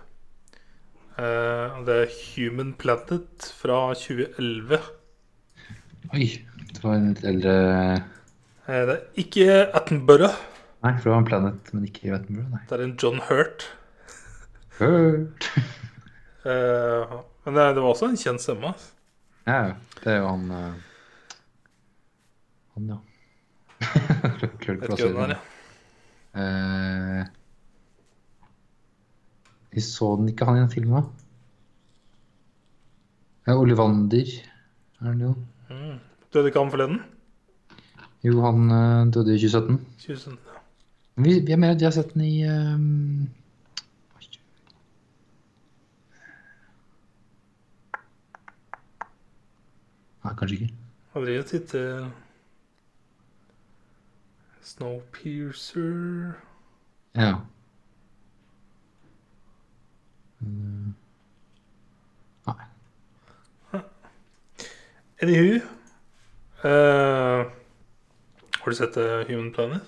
Eh, det er Human Planet fra 2011. Oi. Det var en litt eldre Eh, det er ikke Attenborough. Nei, for det var en Planet, men ikke Attenborough. nei. Det er en John Hurt. Hurt. Eh, men det, det var også en kjent stemme. Ja, ja. det er jo han uh, Han, ja. Klart er. den. ja. Eh, Vi så den ikke, han i den filmen? Ja, Olivander er han jo. Mm. Døde ikke han forleden? Jo, han eh, døde i 2017. 2017. ja. Vi, jeg mener de har sett den i ehm, Nei, kanskje ikke. Han drevet sitt uh, Snowpiercer Ja. Mm, Nei. Anywho eh, Har du sett uh, Human Planet?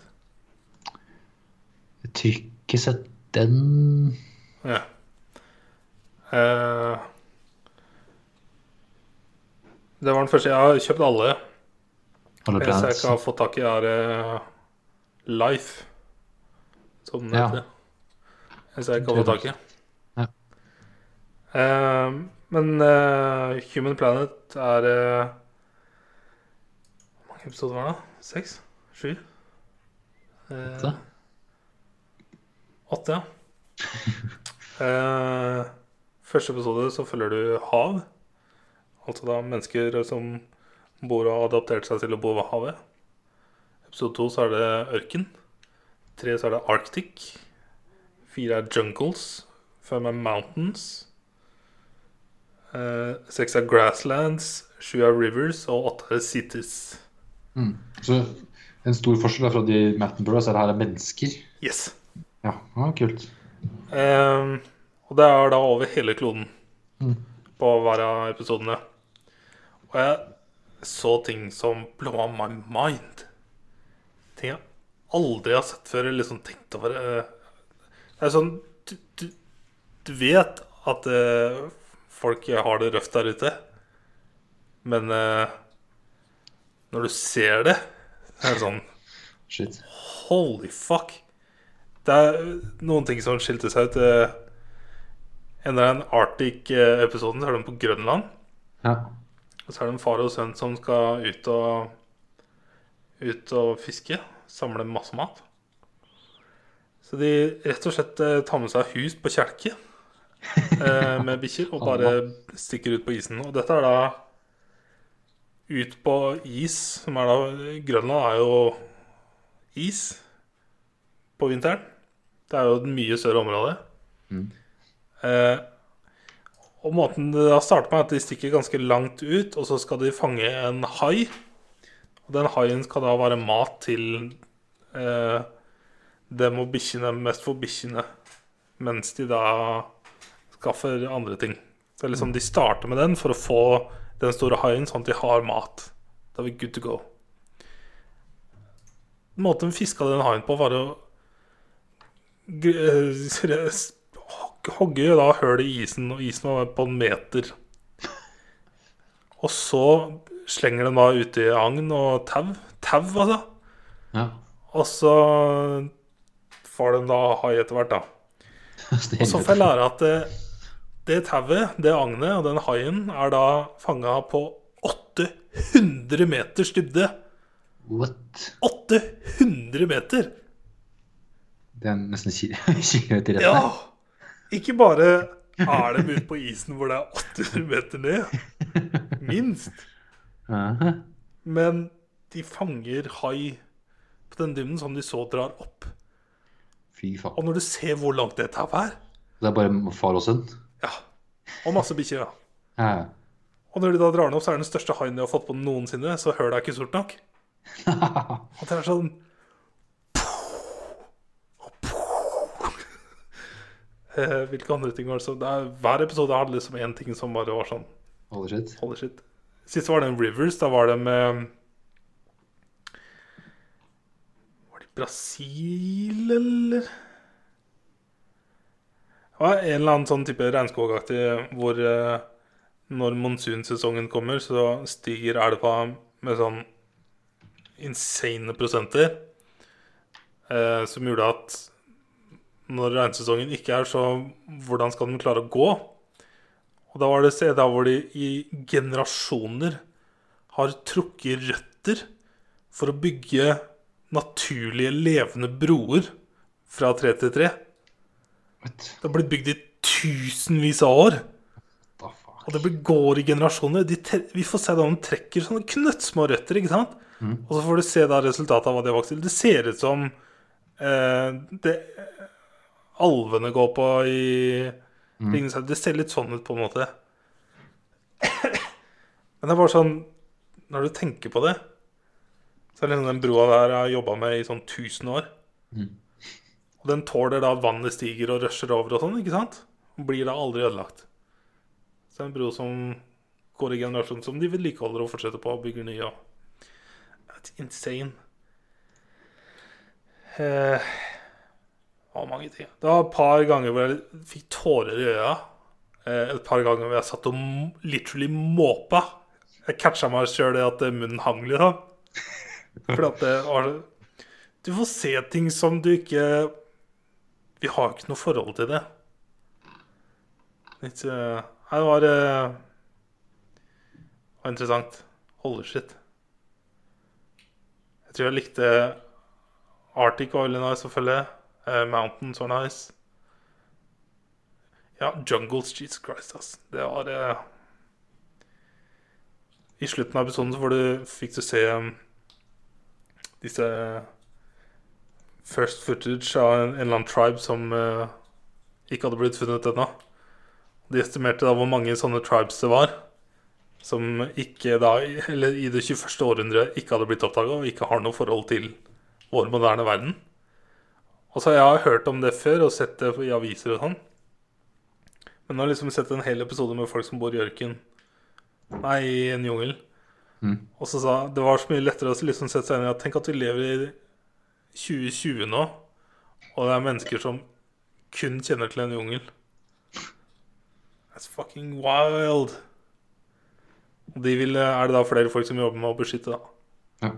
Jeg tror ikke sett Den Ja. Uh, det var den første. Jeg har kjøpt alle. Alle Eneste jeg ikke har fått tak i, er uh, Life. Som den Ja. heter. Eneste jeg ikke har fått tak i. Ja. Uh, men Human Planet er episoder var det? Seks? Sju? Eh, Åtte? Åtte, ja. eh, første episode så følger du hav. Altså da mennesker som bor og har adaptert seg til å bo ved havet. Episode to så er det ørken. Tre så er det Arctic. Fire er jungles. Fem er mountains. Eh, seks er grasslands. Sju er rivers. Og åtte er cities. Mm. Så en stor forskjell er fra de Mattenborough, så er det her er mennesker. Yes. Ja, ja kult. Um, og det er da over hele kloden Mm. på hver av episodene. Og jeg så ting som blowa my mind. Ting jeg aldri har sett før eller liksom tenkt over. eh, Det er sånn Du, du, du vet at uh, folk har det røft der ute, men eh, når du ser det, så er det sånn Shit. Holy fuck. Det er noen ting som skilte seg ut. eh, En av den Arctic-episoden så er de på Grønland. Ja. Og så er det en far og sønn som skal ut og Ut og fiske. Samle masse mat. Så de rett og slett eh, tar med seg hus på kjelke eh, med bikkjer og bare stikker ut på isen. Og dette er da ut på is, som er da Grønland er jo is på vinteren. Det er jo et mye større område. Mm. Eh, og måten det da starter med, er at de stikker ganske langt ut, og så skal de fange en hai. Og den haien skal da være mat til eh, dem og bikkjene, mest for bikkjene, mens de da skaffer andre ting. Så liksom de starter med den for å få den store haien, sånn at de har mat. Da er vi good to go. Måten vi fiska den haien på, var å eh, hogge da høl i isen, og isen var på en meter. Og så slenger den da uti agn og tau. Tau, altså. ja. Og så får den da hai etter hvert, da. Og så får jeg lære at det, tauet, det agnet og den haien er da fanga på 800 meters dybde. What? 800 meter! Det er nesten ki- kilometer rett Ja! Ikke bare er de ute på isen hvor det er 800 meter ned, minst, men de fanger hai på den dybden som de så drar opp. Fy faen. Og når du ser hvor langt det tauet er Det er bare far og sønn? Ja. Og masse bikkjer, da. Ja. Og når de da drar den opp, så er det den største haien de har fått på noensinne. Så hølet er ikke stort nok. Og det er sånn Eh, Hvilke andre ting var det som er, Hver episode hadde liksom én ting som bare var sånn Holy shit. Holy shit. Sist var det en Rivers. Da var det med Var det Brasil, eller? Var en eller annen sånn type regnskogaktig hvor eh, når monsunsesongen kommer, så stiger elva med sånn insane prosenter. Eh, som gjorde at når regnsesongen ikke er, så hvordan skal den klare å gå? Og da var det steder hvor de i generasjoner har trukket røtter for å bygge naturlige, levende broer fra tre til tre. Det har blitt bygd i tusenvis av år. Og det går i generasjoner. De vi får se da de trekker sånne knøttsmå røtter, ikke sant? Og så får du se da resultatet av hva de har vokst til. Det ser ut som eh, det alvene går på i mm. Det ser litt sånn ut, på en måte. Men det er bare sånn Når du tenker på det, så er det liksom den broa der jeg har jobba med i sånn 1000 år. Og den tåler da vannet stiger og rusher over og sånn, ikke sant? Og blir da aldri ødelagt. Så det er en bro som går i generasjon, som de vedlikeholder og fortsetter på og bygger nye. It's insane. Eh, mange ting. Det var et par ganger hvor jeg fikk tårer i øya. Eh, Et par ganger hvor jeg satt og literally måpa. Jeg catcha meg sjøl i at eh, munnen hang litt. da. Fordi at det var Du får se ting som du ikke Vi har ikke noe forhold til det. Litt, uh, Nei, det var eh, Det var interessant. Shit. Jeg tror jeg likte Arctic var veldig nice, selvfølgelig. Uh, Mountains var nice. Ja, Jungles, Jesus Christ, ass. Det var uh, I slutten av episoden så fikk du se um, disse first footage av en, en eller annen tribe som uh, ikke hadde blitt funnet ennå. De estimerte da hvor mange sånne tribes det var. Som ikke da, eller i det 21. århundret ikke hadde blitt oppdaga og ikke har noe forhold til vår moderne verden. Og så har jeg hørt om det før og sett det i aviser og sånn. Men nå har jeg liksom sett en hel episode med folk som bor i ørken. Nei, i en jungel. Mm. Og så sa det var så mye lettere å liksom sette seg inn i at tenk at vi lever i 2020 nå, og det er mennesker som kun kjenner til en jungel. That's fucking wild. Og de vil, er det da flere folk som jobber med å beskytte, da. Ja.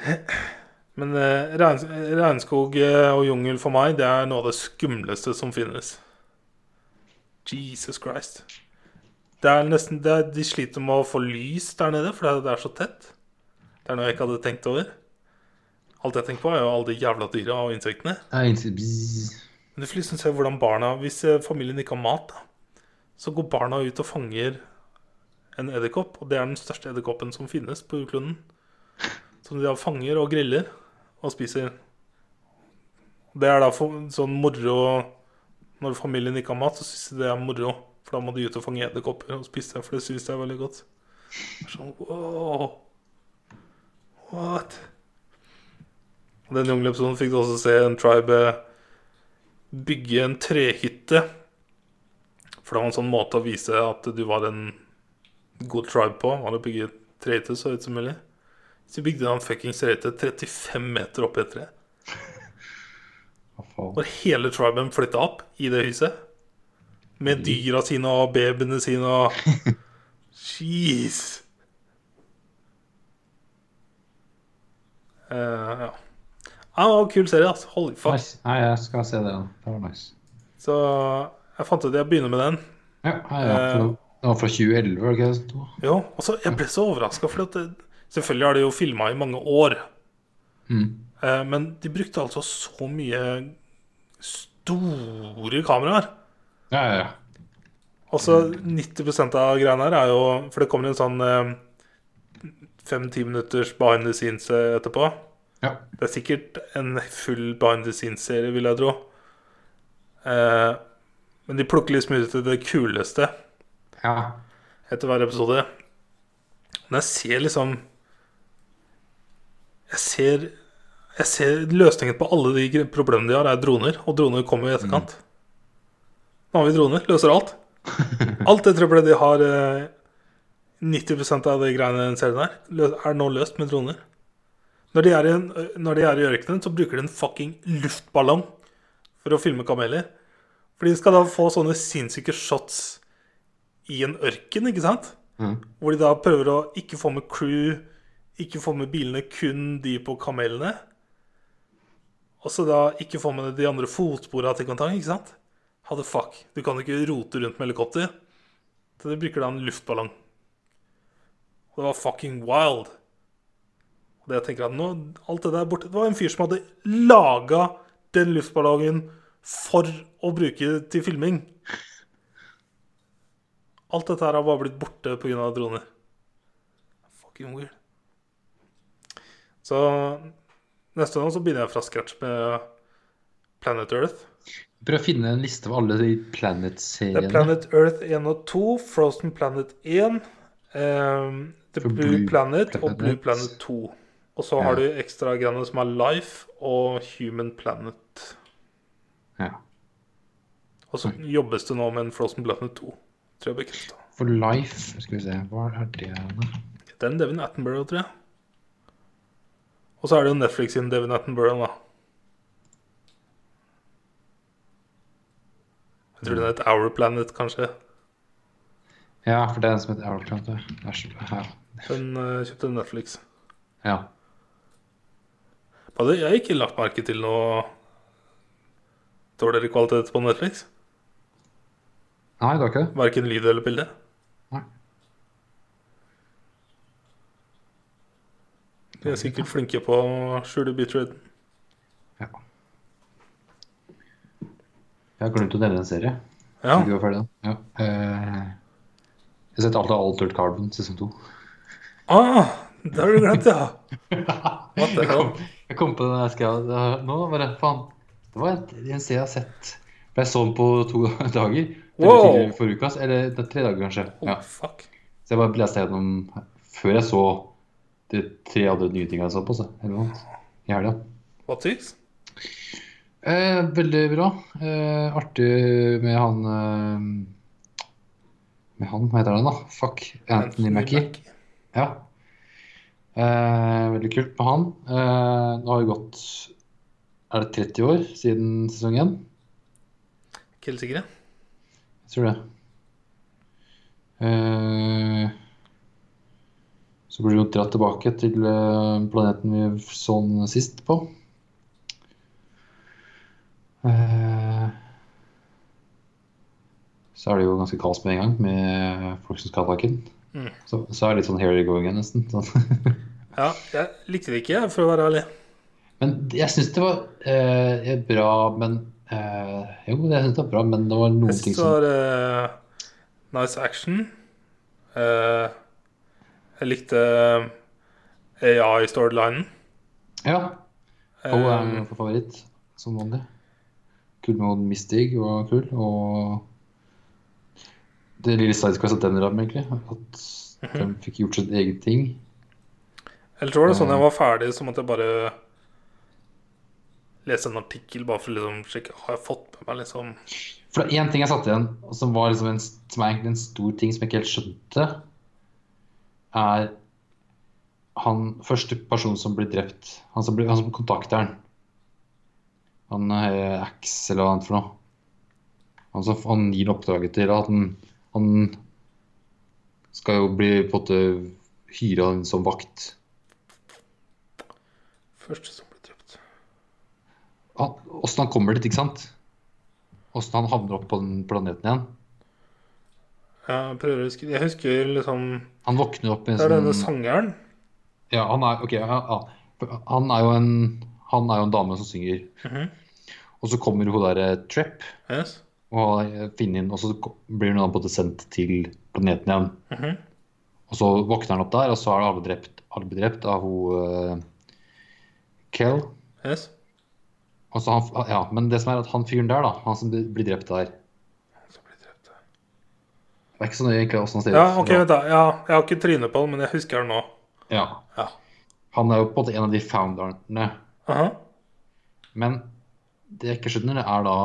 Men eh, regnskog eh, og jungel for meg, det er noe av det skumleste som finnes. Jesus Christ. Det er nesten, det er, de sliter med å få lys der nede, for det er så tett. Det er noe jeg ikke hadde tenkt over. Alt jeg tenker på, er jo alle de jævla dyra og insektene. Ikke- Men du får liksom se hvordan barna Hvis eh, familien ikke har mat, da, så går barna ut og fanger en edderkopp. Og det er den største edderkoppen som finnes på jordkloden. Som de da fanger og griller og spiser. Det er da for, sånn moro Når familien ikke har mat, så syns de det er moro. For da må de ut og fange edderkopper og spise det, for det syns de er veldig godt. Sånn, wow. What? Og Den jungelepisoden fikk du også se en tribe bygge en trehytte. For det var en sånn måte å vise at du var en god tribe på. Var å bygge trehytte så høyt som mulig. Så bygde han fuckings trehytte 35 meter opp i et tre. Og hele triben flytta opp i det huset. Med dyra sine og babyene sine og Jeez. Uh, ja. Ja. Det var en kul serie, altså. Holy fuck. Nice. Nei, jeg skal se det. Det var nice. Så jeg fant ut at jeg begynner med den. Ja. Eh. Det var fra 2011, var det ikke det? Jo, og så Jeg ble så overraska, for at det, selvfølgelig har de jo filma i mange år. Mm. Eh, men de brukte altså så mye store kameraer. Ja, ja, ja. Altså 90 av greiene her er jo For det kommer en sånn fem-ti minutters behind the scenes eh, etterpå. Ja. Det er sikkert en full behind the scenes-serie, vil jeg tro. Eh, men de plukker liksom ut det kuleste ja. etter hver episode. Men jeg ser liksom Jeg ser Jeg ser løsningen på alle de problemene de har, er droner. Og droner kommer i etterkant. Nå har vi droner. Løser alt. Alt det trøbbelet de har eh, 90% av de greiene i den serien her, er nå løst med droner. Når de er i, en, når de er i ørkenen, så bruker de en fucking luftballong for å filme kameler. For de skal da få sånne sinnssyke shots i en ørken, ikke sant? Mm. Hvor de da prøver å ikke få med crew, ikke få med bilene, kun de på kamelene. Og så da ikke få med de andre fotsporene til kontakt, ikke sant? How the fuck? Du kan ikke rote rundt med helikopter. Så de bruker da en luftballong. Og det var fucking wild. Og jeg tenker at nå, alt det der borte Det var en fyr som hadde laga den luftballongen for å bruke til filming. Alt dette her har bare blitt borte pga. droner. Fucking weird. Så neste gang så begynner jeg fra scratch med Planet Earth. Prøv å finne en liste av alle de Det er Planet-seriene. Planet Earth 1 og 2, Frozen Planet 1, ehm, The Blue, Blue Planet og Blue Planet. Planet 2. Og så har du ekstra greiene som er Life og Human Planet. Ja. Og så jobbes det nå med en Frozen Planet 2. Tror jeg bekrefta. For Life Skal vi se, hva er det da? Den Devin Attenborough, tror jeg. Og så er det jo Netflix sin Devin Attenborough, da. Jeg tror den het Our Planet, kanskje. Ja, for det er den som heter Our Planet. Den uh, kjøpte Netflix. ja. Hadde jeg ikke lagt merke til noe dårligere kvalitet på Netflix? Nei, det var ikke det. Verken lyd eller bilde. Nei. De er sikkert flinke på å skjule beatraden. Ja. Jeg har glemt å nevne en serie. Ja. Du var ferdig, da? Ja. Eh, jeg har sett alt av Altered Carbon sesong to. Ah, det har du glemt, ja. What the hell? Jeg kom på det jeg skrev nå. bare, faen. Det var en, sted jeg har sett. For jeg så den på to dager. Wow. Forrige uke, altså. eller det er tre dager, kanskje. Oh, Ja. fuck. Så jeg bare leste gjennom før jeg så de tre andre nye tingene jeg så på. Så, eller noe I helga. Hva is? Eh, veldig bra. Eh, artig med han eh, Med han, hva heter han da? Fuck. Anthony Mackie. Ja. Eh, veldig kult med han. Eh, nå har det gått Er det 30 år siden sesong 1? Ikke helt sikker. Jeg tror det. Eh, så blir vi dratt tilbake til planeten vi så den sist på. Eh, så er det jo ganske kaos med en gang, med folk som skal ha taken. Mm. Så, så er det litt sånn here you go again, nesten. Sånn. Ja, jeg likte det ikke, for å være ærlig. Men jeg syns det var eh, bra, men eh, Jo, jeg syns det var bra, men det var noen ting som Jeg syns det var uh, nice action. Uh, jeg likte AI-storylinen. Ja. Og er Eh, min favoritt, som vanlig. Kul med Mistig var kul, og det lille sidequestet den rammen, egentlig. At de fikk gjort sitt eget ting. Ellers var det sånn jeg var ferdig, som at jeg bare leste en artikkel bare for å liksom sjekke Har jeg fått med meg liksom For det er én ting jeg satte igjen, og som var liksom en, som er egentlig en stor ting som jeg ikke helt skjønte, er han første person som blir drept. Han som, blir, han som kontakter han. Han er Axe eller hva annet for noe. Han, som, han gir oppdraget til at han, han skal jo bli på en måte hyra inn som vakt. Første som ble drept. Åssen han kommer dit, ikke sant? Åssen han havner opp på den planeten igjen. Jeg prøver å huske Jeg husker liksom Han våkner opp i en Det er denne sånn sangeren. Ja, han er, ok, ja, ja. Han er jo en, han er jo en dame som synger. Mhm. Og så kommer hun der eh, Trepp Yes. Og finne inn, og så blir hun både sendt til planeten igjen. Mhm. Og så våkner han opp der, og så er alle drept, alle drept av hun uh, Kel. yes. Og så han, ja, men det som er at han fyren der, da, han som blir drept der drept. Det er ikke så nøye egentlig åssen han ser Ja, ut. ok, vent da. Ja, jeg har ikke trynet på den, men jeg husker den nå. Ja. Ja. Han er jo på en måte en av de founderne. Aha. Men det jeg ikke skjønner, er da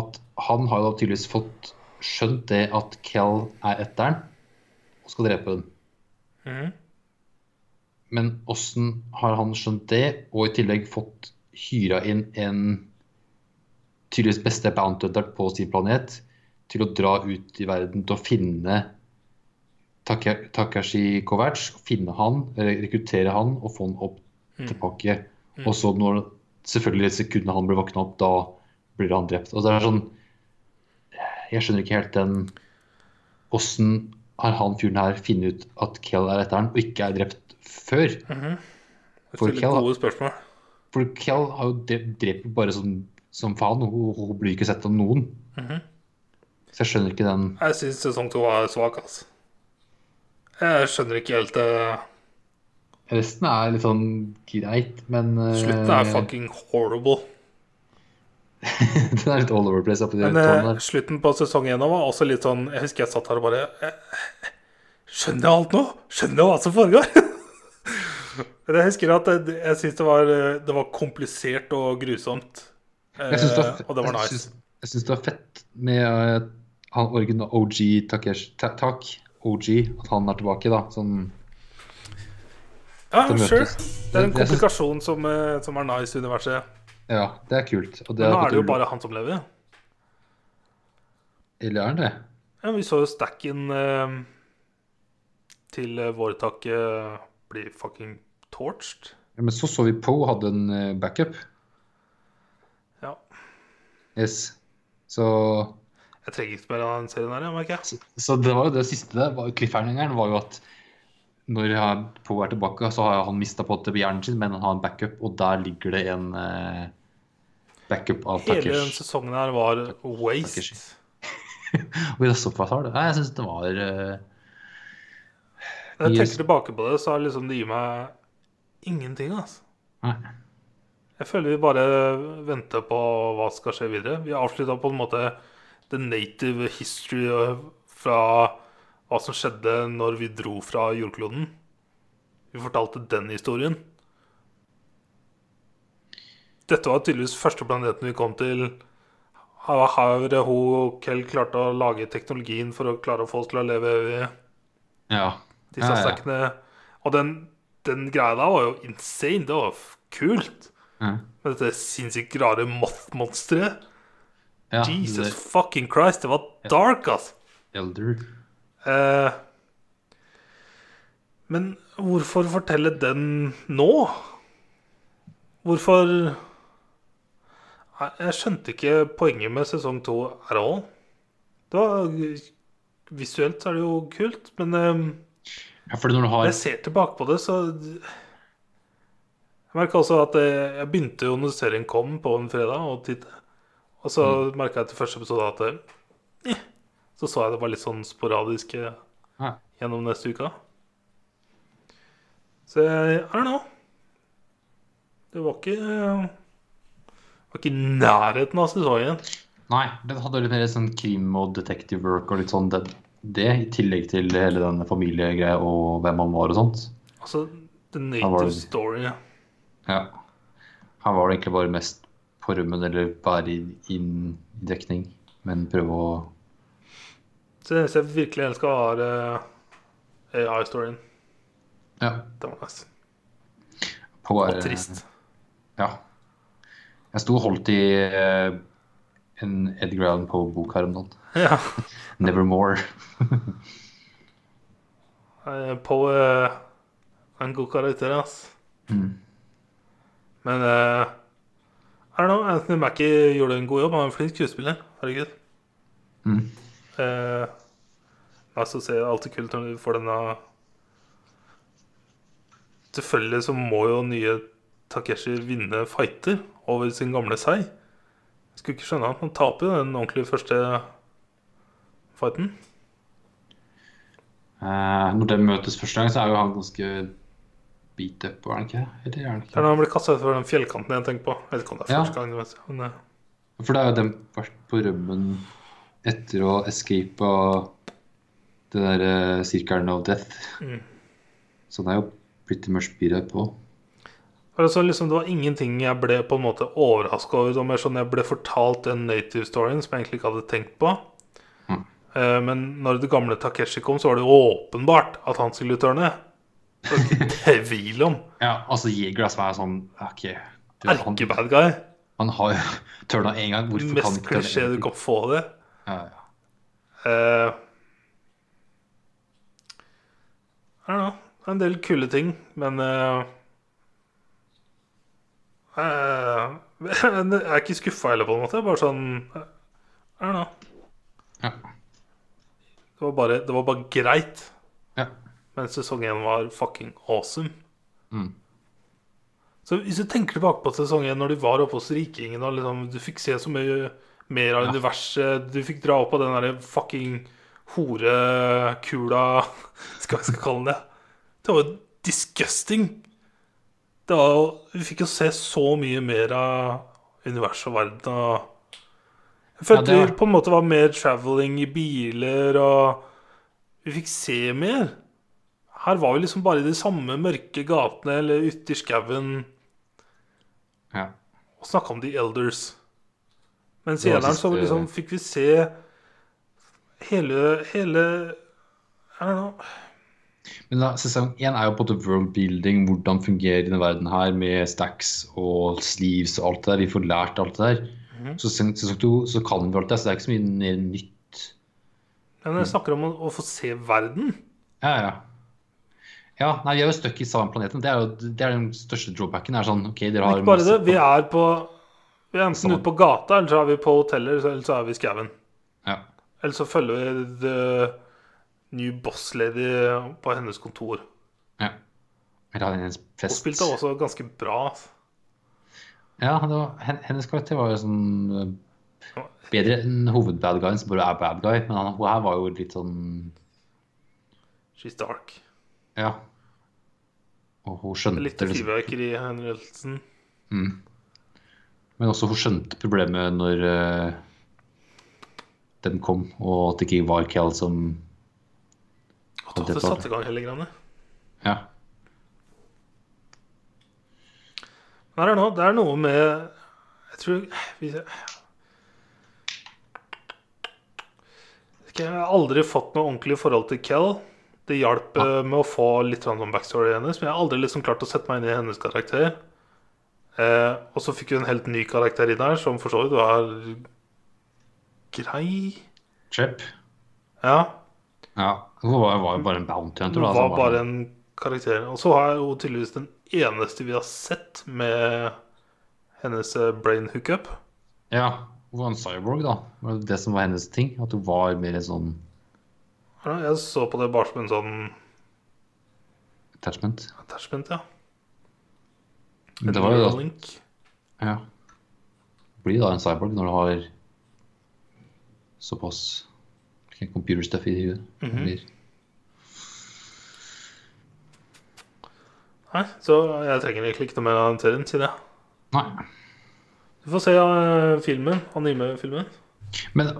at han har jo da tydeligvis fått skjønt det at Kel er etteren og skal drepe den. Mm. Men åssen har han skjønt det, og i tillegg fått hyra inn en tydeligvis beste bounty hunter på sin planet til å dra ut i verden til å finne Takashi Kovac, finne han, rekruttere han og få han opp tilbake. Og så når selvfølgelig i sekundet han blir våkna opp, da blir han drept. Og det er sånn Jeg skjønner ikke helt den Åssen har han fyren her funnet ut at Kel er etter han, og ikke er drept før? Jeg For stiller Kel, gode spørsmål. For Kel har jo drept, bare som, som faen. Hun, hun blir ikke sett av noen. Mhm. Så jeg skjønner ikke den Jeg syns sesong to var svak, altså. Jeg skjønner ikke helt det. Resten er litt sånn greit, men eh, Slutten er fucking horrible. Den er litt all over place oppi Men eh, der. slutten på sesong én var også litt sånn Jeg husker jeg satt her og bare eh, Skjønner jeg alt nå? Skjønner jeg hva som foregår? Jeg husker at jeg, jeg syns det, var, eh, det var komplisert og grusomt. Syns det, Eh, var- og det var jeg nice. jeg syns det var fett med eh, han original OG Takesh Ta- Tak. OG, at han er tilbake, da. Sånn Ja, sure. Det er en komplikasjon som, eh, som er nice i universet. Ja, det er kult. Og det Men nå er det jo bare han som lever. Eller er han det? Ja, vi så jo stacken eh, til eh, vårtaket bli fucking torched. Ja, men så så vi Poe hadde en eh, backup. Ja. Yes. Så, Jeg trenger ikke mer av den serien her, jeg merker jeg. så, så det var jo det siste der. Cliffhangeren var jo at når Poe er tilbake, så har han mista på hjernen sin, men han har en backup, og der ligger det en eh, backup av Hele den sesongen her var waste. Takeshi. Og det såpass har det. Nei, jeg syns det var eh, Når jeg tenker tilbake på det, så har liksom det gir meg ingenting, altså. Nei. Jeg føler vi bare venter på hva skal skje videre. Vi avslutta på en måte the native history fra hva som skjedde når vi dro fra jordkloden. Vi fortalte den historien. Dette var tydeligvis første planeten vi kom til. Her her hun og Kell klarte å lage teknologien for å klare å få oss til å leve evig. Ja. Disse Ja, ja. stackene. Og den, den greia der var jo insane. Det var kult. Ja. Med dette sinnssykt rare moth-monsteret. ja Jesus det- fucking Christ, det var dark, altså. Elder. Eh, men hvorfor fortelle den nå? Hvorfor Jeg skjønte ikke poenget med sesong to at all. Det var Visuelt så er det jo kult, men eh, Ja, når har Når jeg ser tilbake på det, så Jeg merka også at jeg, jeg begynte jo når serien kom på en fredag, og, titt, Og så Mm. merka jeg til første episode at eh, Så så jeg det var litt sånn sporadisk eh, ja. gjennom neste uke. Så jeg er nå. Det var ikke Det var ikke i nærheten av sesongen. Nei, den hadde litt mer sånn krim og detective work og litt sånn det, det i tillegg til hele den familiegreia og hvem han var og sånt. Altså, the native det- story. Ja. Her var det egentlig bare mest på rømmen eller være i- inn i dekning, men prøve å Så det eneste jeg virkelig elska, var uh, AI-storyen. Ja. Det var nice. På, Og eh, trist. Ja. Jeg sto og holdt i uh, en Edgar Allan Poe-bok her om dagen. Ja. Nevermore. Eh, Poe eh, er en god karakter, ass. Mm. Men uh, I don't know, Anthony Mackie gjorde en god jobb. Han er en flink skuespiller. Herregud. Mm. Eh, altså, så er det alltid kult når du får denne Selvfølgelig så må jo nye Takeshi vinne fighter over sin gamle sei. Jeg skulle ikke skjønne at han taper jo den ordentlige første fighten. Eh, når det møtes første gang, så er jo han ganske beat up, er han ikke? Eller er han Det er da han blir kasta utfor den fjellkanten jeg tenker på. Jeg vet ikke om det er Ja. første gang. Men, eh, For det er jo den vært på rømmen etter å escape av den der eh, sirkelen of death. Mm. Så han er jo pretty much beat på. Altså, liksom, det var ingenting jeg ble på en måte overraska over. Det var mer sånn jeg ble fortalt den native storyen som jeg egentlig ikke hadde tenkt på. Mm. Uh, men når det gamle Takeshi kom, så var det åpenbart at han skulle tørne. Det var ikke tvil om. Ja, altså Jeger som er sånn OK. Erkebad guy. han har jo tørna én gang. Hvorfor kan Mest han ikke tørne klisjé du kan få det. Eh, I don't know. Det er en del kule ting, men uh, uh, Jeg er ikke skuffa heller, på en måte. Bare sånn I don't know. Ja. Det var bare, det var bare greit. Ja. Men sesong én var fucking awesome. Mm. Så hvis du tenker tilbake på sesong én, når de var oppe hos rikingen og liksom, Du fikk se så mye mer av Ja. universet. Du fikk dra opp av den derre fucking horekula Skal jeg skal kalle den det. Det var jo disgusting. Det var Vi fikk jo se så mye mer av universet og verden. Og jeg følte Ja, det var- på en måte var mer traveling i biler, og vi fikk se mer. Her var vi liksom bare i de samme mørke gatene eller ute i skauen ja. og snakka om The Elders. Men senere så liksom fikk vi se hele hele I don't know. Men da, sesong én er jo på en måte world building, hvordan fungerer denne verden her med stacks og sleeves og alt det der. Vi får lært alt det der. Mm. Så sesong, sesong to så kan vi alt det, så det er ikke så mye nytt Men jeg snakker om å, å få se verden. Ja, ja. Ja, nei, vi er jo stuck i samme planeten. Det er jo det er den største drawbacken. Er sånn, ok, dere har Ikke bare det, vi er på Vi er enten ute på gata, eller så er vi på hoteller, eller så er vi i skauen. Ja. Eller så følger vi the new boss lady på hennes kontor. ja. Eller har hennes fest. Hun spilte også ganske bra. altså. Ja, var, hennes karakter var jo sånn eh, bedre enn hovedbadguyen, som bare er bad guy. Men han, hun her var jo litt sånn She's dark. Ja. Og hun skjønte Litt fyrverkeri, fyrverkerihendelsen. Mm. Men også hun skjønte problemet når uh, den kom, og at det ikke var Cal som At det hadde satt i gang hele greiene. Ja. Det er, noe, det er noe med Jeg tror vi, Jeg har aldri fått noe ordentlig forhold til Kel. Det hjalp eh, med å få litt sånn backstory hennes, men jeg har aldri liksom klart å sette meg inn i hennes karakter. Eh, og så fikk hun en helt ny karakter inn her, som for så vidt var grei. Chip. Ja. Ja. Hun var, var jo bare en bounty hunter. Hun var bare en karakter. Og så er hun tydeligvis den eneste vi har sett med hennes eh, brain hookup. Ja. Hun var en cyborg, da. Var det det som var hennes ting? At hun var mer en sånn Ja, jeg så på det bare som en sånn attachment. attachment, ja. Det var jo da Ja. Blir da en cyborg når du har såpass computer stuff i huet. Mhm. Blir- Nei, så jeg trenger egentlig ikke noe mer av den serien, sier jeg. Nei. Du får se uh, filmen, anime-filmen. Men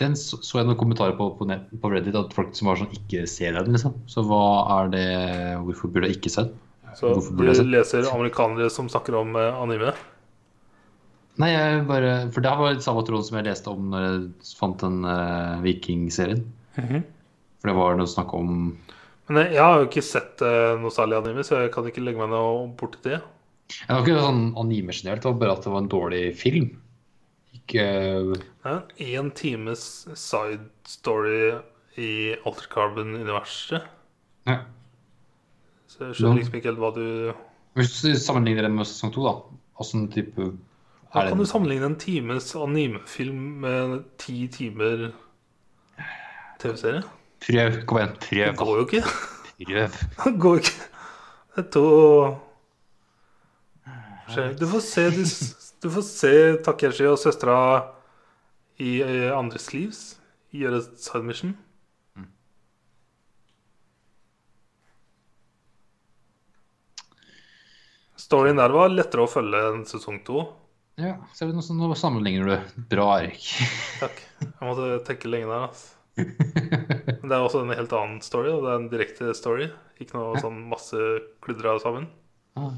den så, så jeg noen kommentarer på, på, på Reddit at folk som var sånn ikke ser den, liksom. Så hva er det Hvorfor burde jeg ikke se den? Så du leser amerikanere som snakker om eh, anime. Nei, jeg bare For det var samme tråd som jeg leste om når jeg fant den uh, vikingserien. For det var noe snakk om Men jeg, jeg har jo ikke sett uh, noe særlig anime, så jeg kan ikke legge meg noe borti det. Det var ikke sånn anime generelt, det var bare at det var en dårlig film. Ikke Det er en én times side story i Alter Carbon-universet. ja. Så jeg skjønner liksom ikke helt hva du Hvis du sammenligner den med sesong to, da Åssen type Da kan du sammenligne en times animefilm med ti timer TV-serie? Prøv. Kom igjen, Det går jo ikke. Prøv. Det går ikke. Det er to Du får se, du, du får se Takeshi og søstera i eh, andres livs gjøre et side mission. Storyen der var lettere å følge enn sesong to. Ja, nå, sånn nå sammenligner du. Bra, Erik. Takk. Jeg måtte tenke lenge der. Altså. Men det er også en helt annen story, og det er en direkte story. Ikke noe sånn masse kludra sammen. Ah.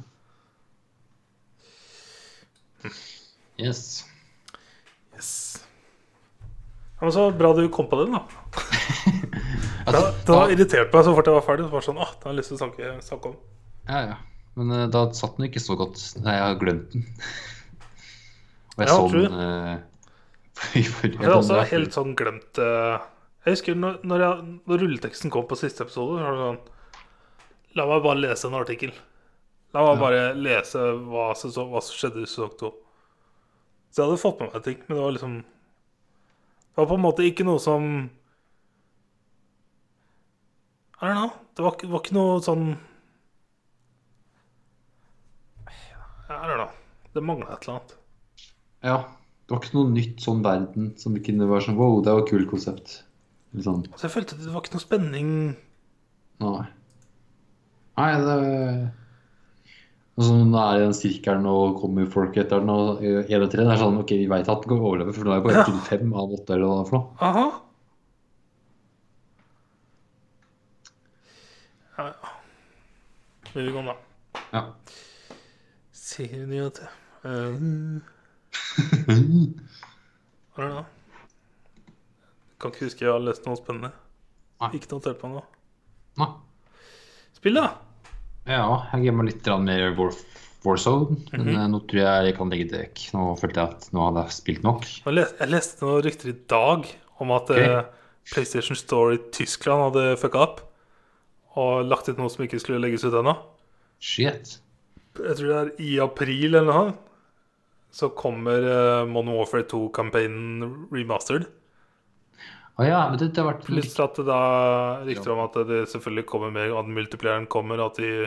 Yes. Yes. Ja, men så bra du kom på den, da. Det, Altså, det har da, irritert meg så fort jeg var ferdig. Så var sånn, ah, det har jeg lyst til å snakke, snakke om. ja, ja. Men uh, da satt den ikke så godt. Nei, jeg har glemt den. Og jeg Ja, så den uh, i forrige Jeg har også helt sånn glemt uh, Jeg husker når, når, jeg, når rulleteksten kom på siste episode, så var det sånn La meg bare lese en artikkel. La meg Ja. bare lese hva, sesong, hva som skjedde i sesong to. Så jeg hadde fått med meg ting, men det var liksom Det var på en måte ikke noe som I don't know. Det var, var ikke noe sånn I don't da. Det mangla et eller annet. Ja. Det var ikke noe nytt sånn verden som det kunne være sånn Wow, det var et kult konsept. Sånn Så jeg følte at det var ikke noe spenning. Nei. Nei, det Altså, når det er i den sirkelen og kommer folk etter den, og en og tre, det er sånn OK, vi veit at den kan overleve, for nå er jeg på Ja. episode fem av åtte, eller hva det er for noe. Aha. Ja, ja. da. on, da. Ja. Uh, hva er det da? Kan ikke huske jeg har lest noe spennende. Nei. Ikke notert på noe. Nei. Spill, da! Ja, jeg gir meg litt mer War, Warzone, men Mhm. eh, nå tror jeg jeg kan legge det vekk. Nå følte jeg at nå hadde jeg spilt nok. Jeg leste noen rykter i dag om at Ok. eh, PlayStation Store i Tyskland hadde fucka opp og lagt ut noe som ikke skulle legges ut ennå. Shit. Jeg tror det er i april eller noe. Så kommer uh, Modern Warfare 2-campaignen remastered. Å ja, men det, det har vært Pluss at det da rykter om at det selvfølgelig kommer mer, at multiplieren kommer, at de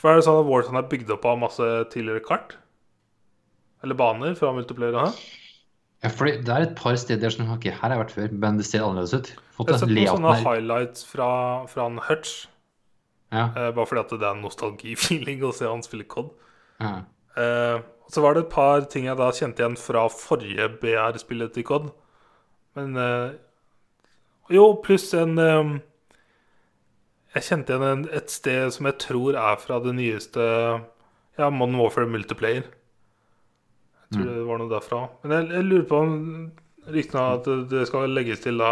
For er det sånn at Warzone er bygd opp av masse tidligere kart? Eller baner fra multiplayere? Ja, for det er et par steder som Ok, her har jeg vært før, men det ser annerledes ut. Fått Jeg har sett noen sånne highlights fra, fra en Hutch. Ja, Eh, bare fordi at det er en nostalgifeeling å se han spille COD. ja. Uh, så var det et par ting jeg da kjente igjen fra forrige BR-spillet til COD. Men uh, Jo, pluss en um, Jeg kjente igjen en, et sted som jeg tror er fra det nyeste Ja, Modern Warfare Multiplayer. Jeg tror det var noe derfra. Men jeg, jeg lurer på om ryktene at det- det skal legges til da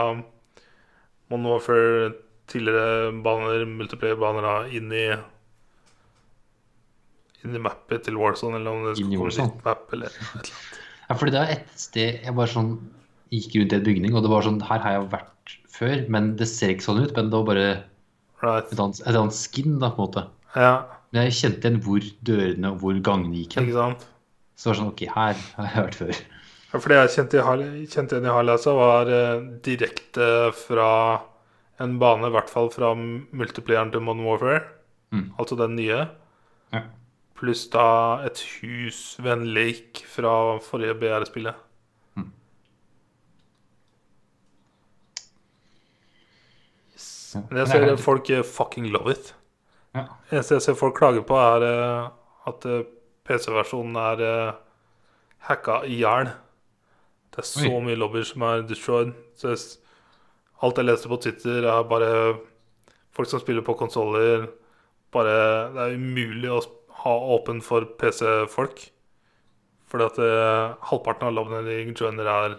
Modern Warfare tidligere baner, multiplayer-baner, inn i inn i mappet til Warzone, eller om det skal komme nytt map, eller et eller annet. ja, fordi det er et sted jeg bare sånn gikk rundt i en bygning, og det var sånn Her har jeg vært før, men det ser ikke sånn ut. Men det var bare Right. et annet, et annet skin, da, på en måte. Ja, Men jeg kjente igjen hvor dørene og hvor gangene gikk hen. ikke sant? Så det var sånn OK, her har jeg vært før. Ja, for det jeg kjente, Harley- igjen i Highlights, var eh, direkte fra en bane, i hvert fall fra multiplieren til Modern Warfare. Mm. Altså den nye. Ja. Pluss da et hus ved en lake fra forrige BR-spillet. Mm. Yes. Men jeg ser folk eh, fucking love it. Ja. eneste jeg ser folk klage på, er eh, at eh, PC-versjonen er hacka i hjel. Det er så Oi. mye lobbyer som er destroyed. Så jeg, alt jeg leser på Twitter, er bare folk som spiller på konsoller. Bare Det er umulig å ha åpen for PC-folk. Fordi at eh, halvparten av lobbene de joiner, er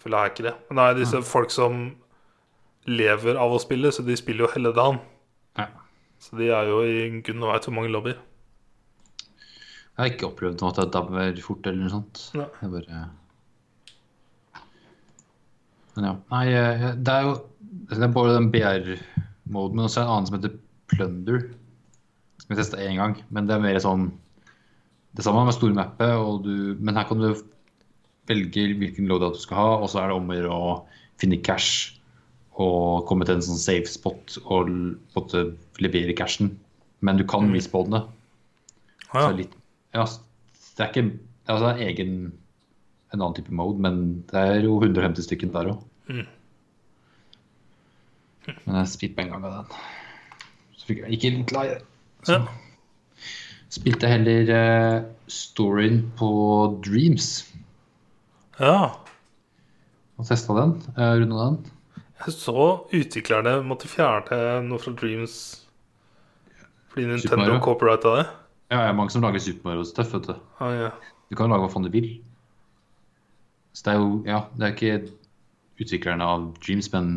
fulle av hackere. Men det er disse folk som lever av å spille, så de spiller jo hele dagen. Ja. Så de er jo i gud og veit hvor mange lobbyer. Jeg har ikke opplevd noe at jeg dabber fort eller noe sånt. Ja. Jeg bare Men ja. Nei, eh, det er jo det er både den BR-moden, men også en annen som heter Plunder. Som jeg testa én gang. Men det er mer sånn Det samme med store mappet, og du, men her kan du velge hvilken loadout du skal ha, og så er det om å gjøre å finne cash og komme til en sånn safe spot og måte levere cashen. Men du kan respawne. Så Ja. er litt, ja, det er ikke det er altså en egen en annen type mode, men det er jo 150 stykken der òg. Mm. Men jeg spilte en gang av den. Så fikk jeg ikke litt lei. Ja. Spilte jeg heller uh, storyen på Dreams ja. og testa den. Uh, Runda den. Jeg så utviklerne måtte fjerne noe fra Dreams fordi Nintendo copyrighta det. Ja, det er mange som lager Super Mario-stuff, vet du. Ah, ja. Du kan lage hva faen du vil. Så det er jo Ja, det er ikke utviklerne av Dreams, men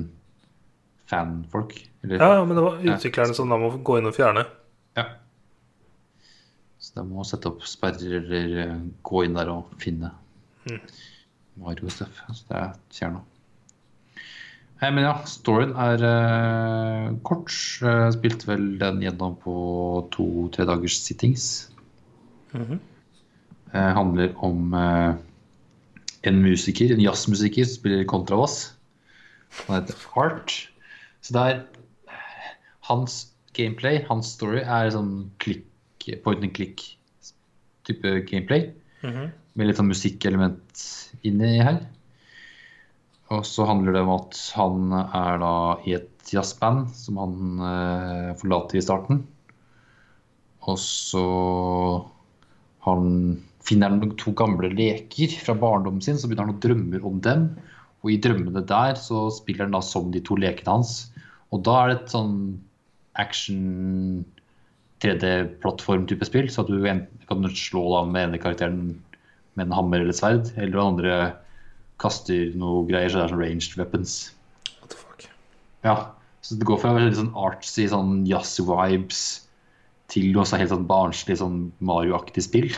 fanfolk. Eller, ja, men det var utviklerne som da må gå inn og fjerne. Ja. Så de må sette opp sperrer eller eh, gå inn der og finne Mm. Mario-stuff. Så det er kjerna. Hey, men ja, storyen er uh, kort. Jeg spilte vel den gjennom på to-tre dagers sittings. Mhm. Det handler om eh, en musiker, en jazzmusiker som spiller kontrabass. Han heter Art. Så det er hans gameplay, hans story, er sånn klikk, point and click-type gameplay. Mhm. Med litt sånn musikkelement inni her. Og så handler det om at han er da i et jazzband som han eh, forlater i starten. Og så han finner han to gamle leker fra barndommen sin, så begynner han å drømme om dem. Og i drømmene der så spiller han da som de to lekene hans. Og da er det et sånn action 3D-plattform-type spill, så at du kan slå da med ene karakteren med en hammer eller sverd, eller den andre kaster noe greier, så det er sånn ranged weapons. What the fuck. Ja, så det går fra veldig sånn artsy, sånn jazz-vibes til også så helt sånn barnslig, sånn Mario-aktig spill.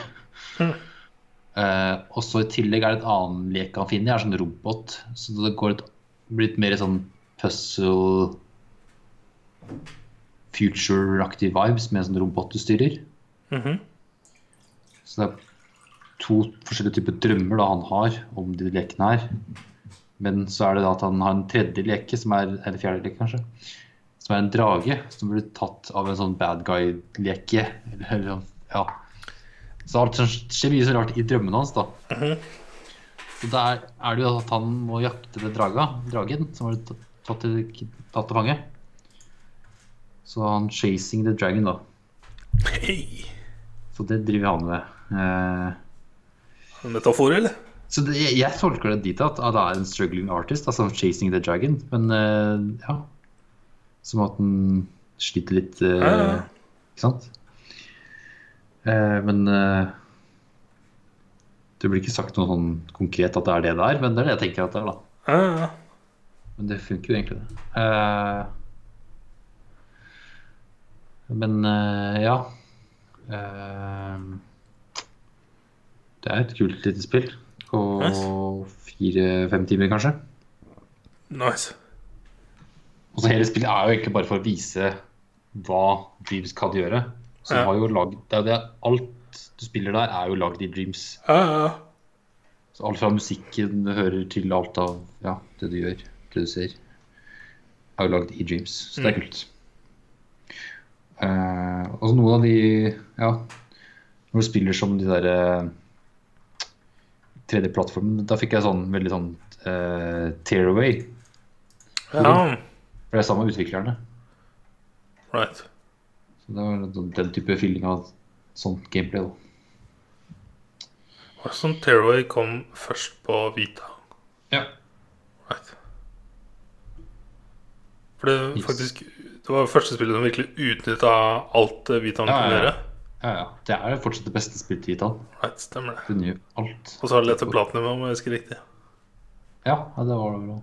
Eh, og så i tillegg er det et annen lek han finner. er sånn robot. Så det går et, blir litt mer sånn puzzle Future-aktig vibes med en sånn robot du styrer. Mhm. Så det er to forskjellige typer drømmer da han har om de lekene her. Men så er det da at han har en tredje leke, som er, eller fjerde leke kanskje, som er en drage som blir tatt av en sånn bad guy-leke. Eller, eller ja. Så alt skjer mye så rart i drømmene hans, da. Mhm. Så der er det jo at han må jakte den draga, dragen som har tatt, til- tatt til fange. Så han 'chasing the dragon', da. Hey. Så det driver han med. Eh, metafor, eller? Så det, jeg, jeg tolker det dit at, at det er en struggling artist, altså 'Chasing the Dragon'. Men eh, ja Som at den sliter litt, eh, Ja, ja, ja. ikke sant? Eh, men eh, det blir ikke sagt noe sånn konkret at det er det det er, men det er det jeg tenker at det er, da. Ja, ja. Men det funker jo egentlig, det. Eh, men eh, ja. Eh, det er et kult lite spill. På fire-fem timer, kanskje. Nice. Og så hele spillet er jo egentlig bare for å vise hva Dreams kan gjøre. Så Ja. har jo lagd, det er jo det, Alt du spiller der, er jo lagd i Dreams. Ja, ja. Så alt fra musikken hører til alt av ja, det du gjør, det du ser, er jo lagd i Dreams. Så det er kult. Eh, og så noen av de Ja, når du spiller som de derre tredje plattformen, da fikk jeg sånn veldig sånn uh, tearaway. ja. For det er samme utviklerne. Right. Det var den- type feeling av sånt gameplay. da. Var det sånn Tearaway kom først på Vita? Ja. Right. For det Yes. faktisk Det var første spillet som virkelig utnytta alt Vitaen Ja, kunne ja, ja. gjøre. Ja, ja. Det er jo fortsatt det beste spillet i Titan. Right, stemmer det. Den gjør alt. Og så har det lett til platinum, om jeg husker riktig. Ja, ja, det var det bra.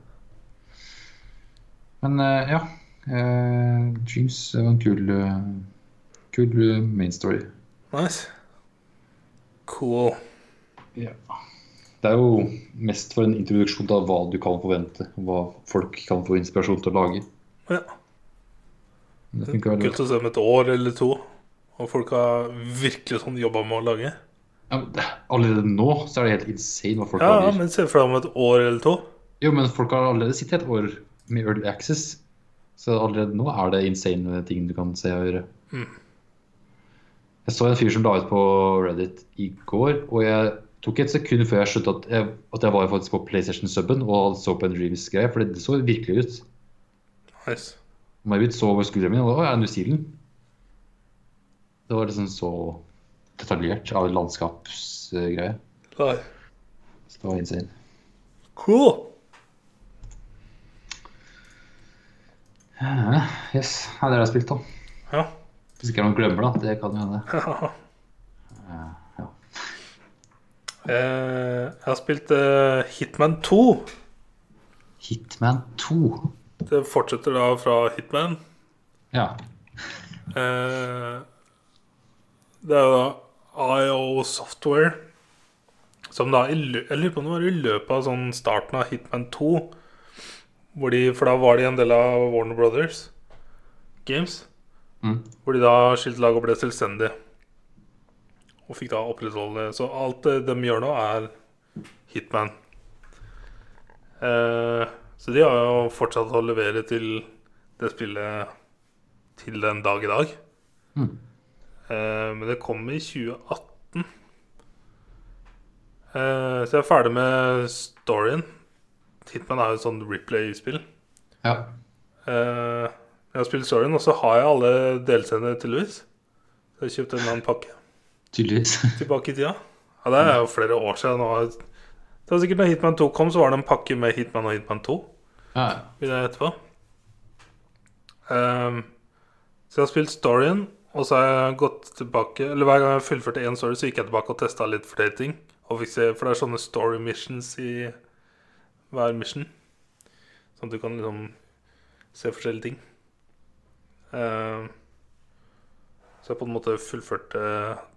Men eh, ja. eh, Dreams var en kul, eh, main story. Nice. Cool. Det er jo mest for en introduksjon til hva du kan forvente. Hva folk kan få inspirasjon til å lage. Ja. Det er Kult å se om et år eller to. Og folk har virkelig sånn jobba med å lage. Ja, Allerede nå så er det helt insane hva folk Ja, lager. men se for deg om et år eller to. Jo, men folk har allerede sittet et år med Early Access. Så allerede nå er det insane ting du kan se og gjøre. Mm. Jeg så en fyr som la ut på Reddit i går, og jeg tok et sekund før jeg skjønte at jeg, at jeg var faktisk på PlayStation-suben og så på en Dreams-greie, for det så virkelig ut. Nice. Og May-Britt så over skulderen min og var New Zealand. Det var liksom så detaljert av landskapsgreie. Live. Så det var insane. Cool. Ja, yes, ja, det har jeg spilt, da. Ja. Hvis ikke noen glemmer det, det kan jo hende. Ja. Eh, jeg har spilt eh, Hitman 2. Hitman 2. Det fortsetter da fra Hitman. Ja. Eh, det er jo da IO Software som da Jeg lurer på om det var i løpet av sånn starten av Hitman 2 hvor de, For da var de en del av Warner Brothers Games. Mm. Hvor de da skilte lag og ble selvstendige. Og fikk da opprettholde. Så alt de gjør nå, er Hitman. Eh, så de har jo fortsatt å levere til det spillet til den dag i dag. Mm. Eh, men det kom i 2018. Eh, så jeg er ferdig med storyen. Hitman er jo et sånt replay-spill. ja. Eh, jeg har spilt storyen, og så har jeg alle delscenene tydeligvis. Så jeg kjøpte en annen pakke Tydeligvis. tilbake i tida. Ja, Det er jo flere år siden nå. Det var sikkert når Hitman 2 kom, så var det en pakke med Hitman og Hitman 2. Ja. Etterpå. Um, så jeg har spilt storyen, og så har jeg gått tilbake Eller hver gang jeg fullførte én story, så gikk jeg tilbake og testa litt flere ting. For det er sånne story missions i hver mission. Sånn at du kan liksom se forskjellige ting. Ehm, så jeg på en måte fullførte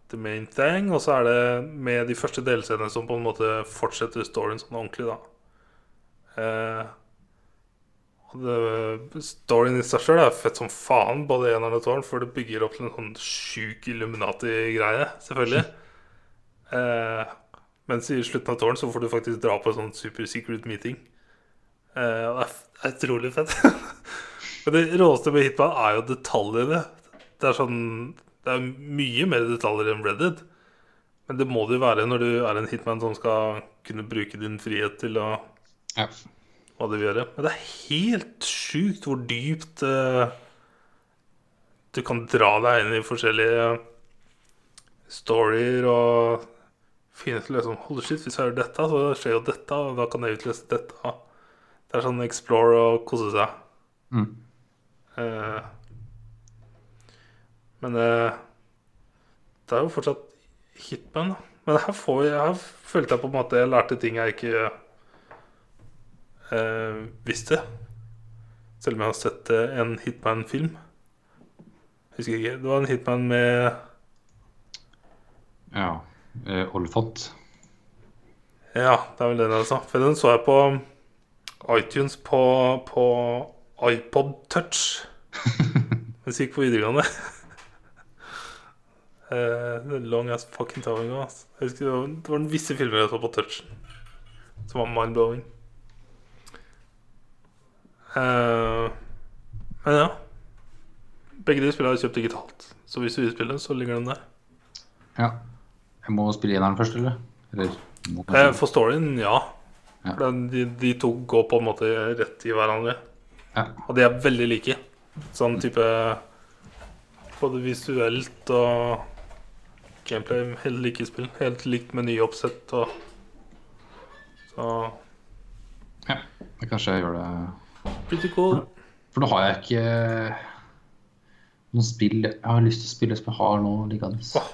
the main thing. Og så er det med de første delscenene som på en måte fortsetter storyen sånn ordentlig, da. Eh, det, storyen i seg sjøl er fett som faen, både eneren og toeren, for det bygger opp til en sånn sjuk Illuminati-greie, selvfølgelig. Eh, mens i slutten av tårn så får du faktisk dra på en sånn super secret meeting. Eh, det er utrolig fett. Men det råeste med Hitman er jo detaljene. Det er sånn Det er mye mer detaljer enn Red Dead. Men det må det jo være når du er en hitman som skal kunne bruke din frihet til å Ja. hva du vil gjøre. Men det er helt sjukt hvor dypt uh, du kan dra deg inn i forskjellige storyer og finne ut liksom Holy shit, hvis jeg gjør dette, så skjer jo dette, og da kan jeg utløse dette. Det er sånn explore og kose seg. Mm. Eh, men det, det er jo fortsatt hitman. da. Men her, får jeg, her følte jeg på en måte jeg lærte ting jeg ikke eh, visste. Selv om jeg har sett eh, en Hitman-film. Husker ikke. Det var en Hitman med ja. Eh, Olfant. Ja, det er vel den jeg sa. For den så jeg på iTunes på, på iPod Touch. Gikk på videregående. uh, long as fucking towing. Altså. ass. Jeg husker det var, det var visse filmer jeg så på touchen som var mind-blowing. Uh, men ja. Begge de spillene har jeg kjøpt digitalt. Så hvis du vil spille, så ligger den der. Ja. Jeg må spille eneren først, eller? Eller Eh, for storyen, ja. Ja. De, de to går på en måte rett i hverandre. Ja. Og de er veldig like. Sånn type Både visuelt og gameplay. Helt like spill. Helt likt med nye oppsett og Så ja. Det kanskje jeg gjør det pretty cool. For nå har jeg ikke noen spill jeg har lyst til å spille som jeg har nå liggende. Oh,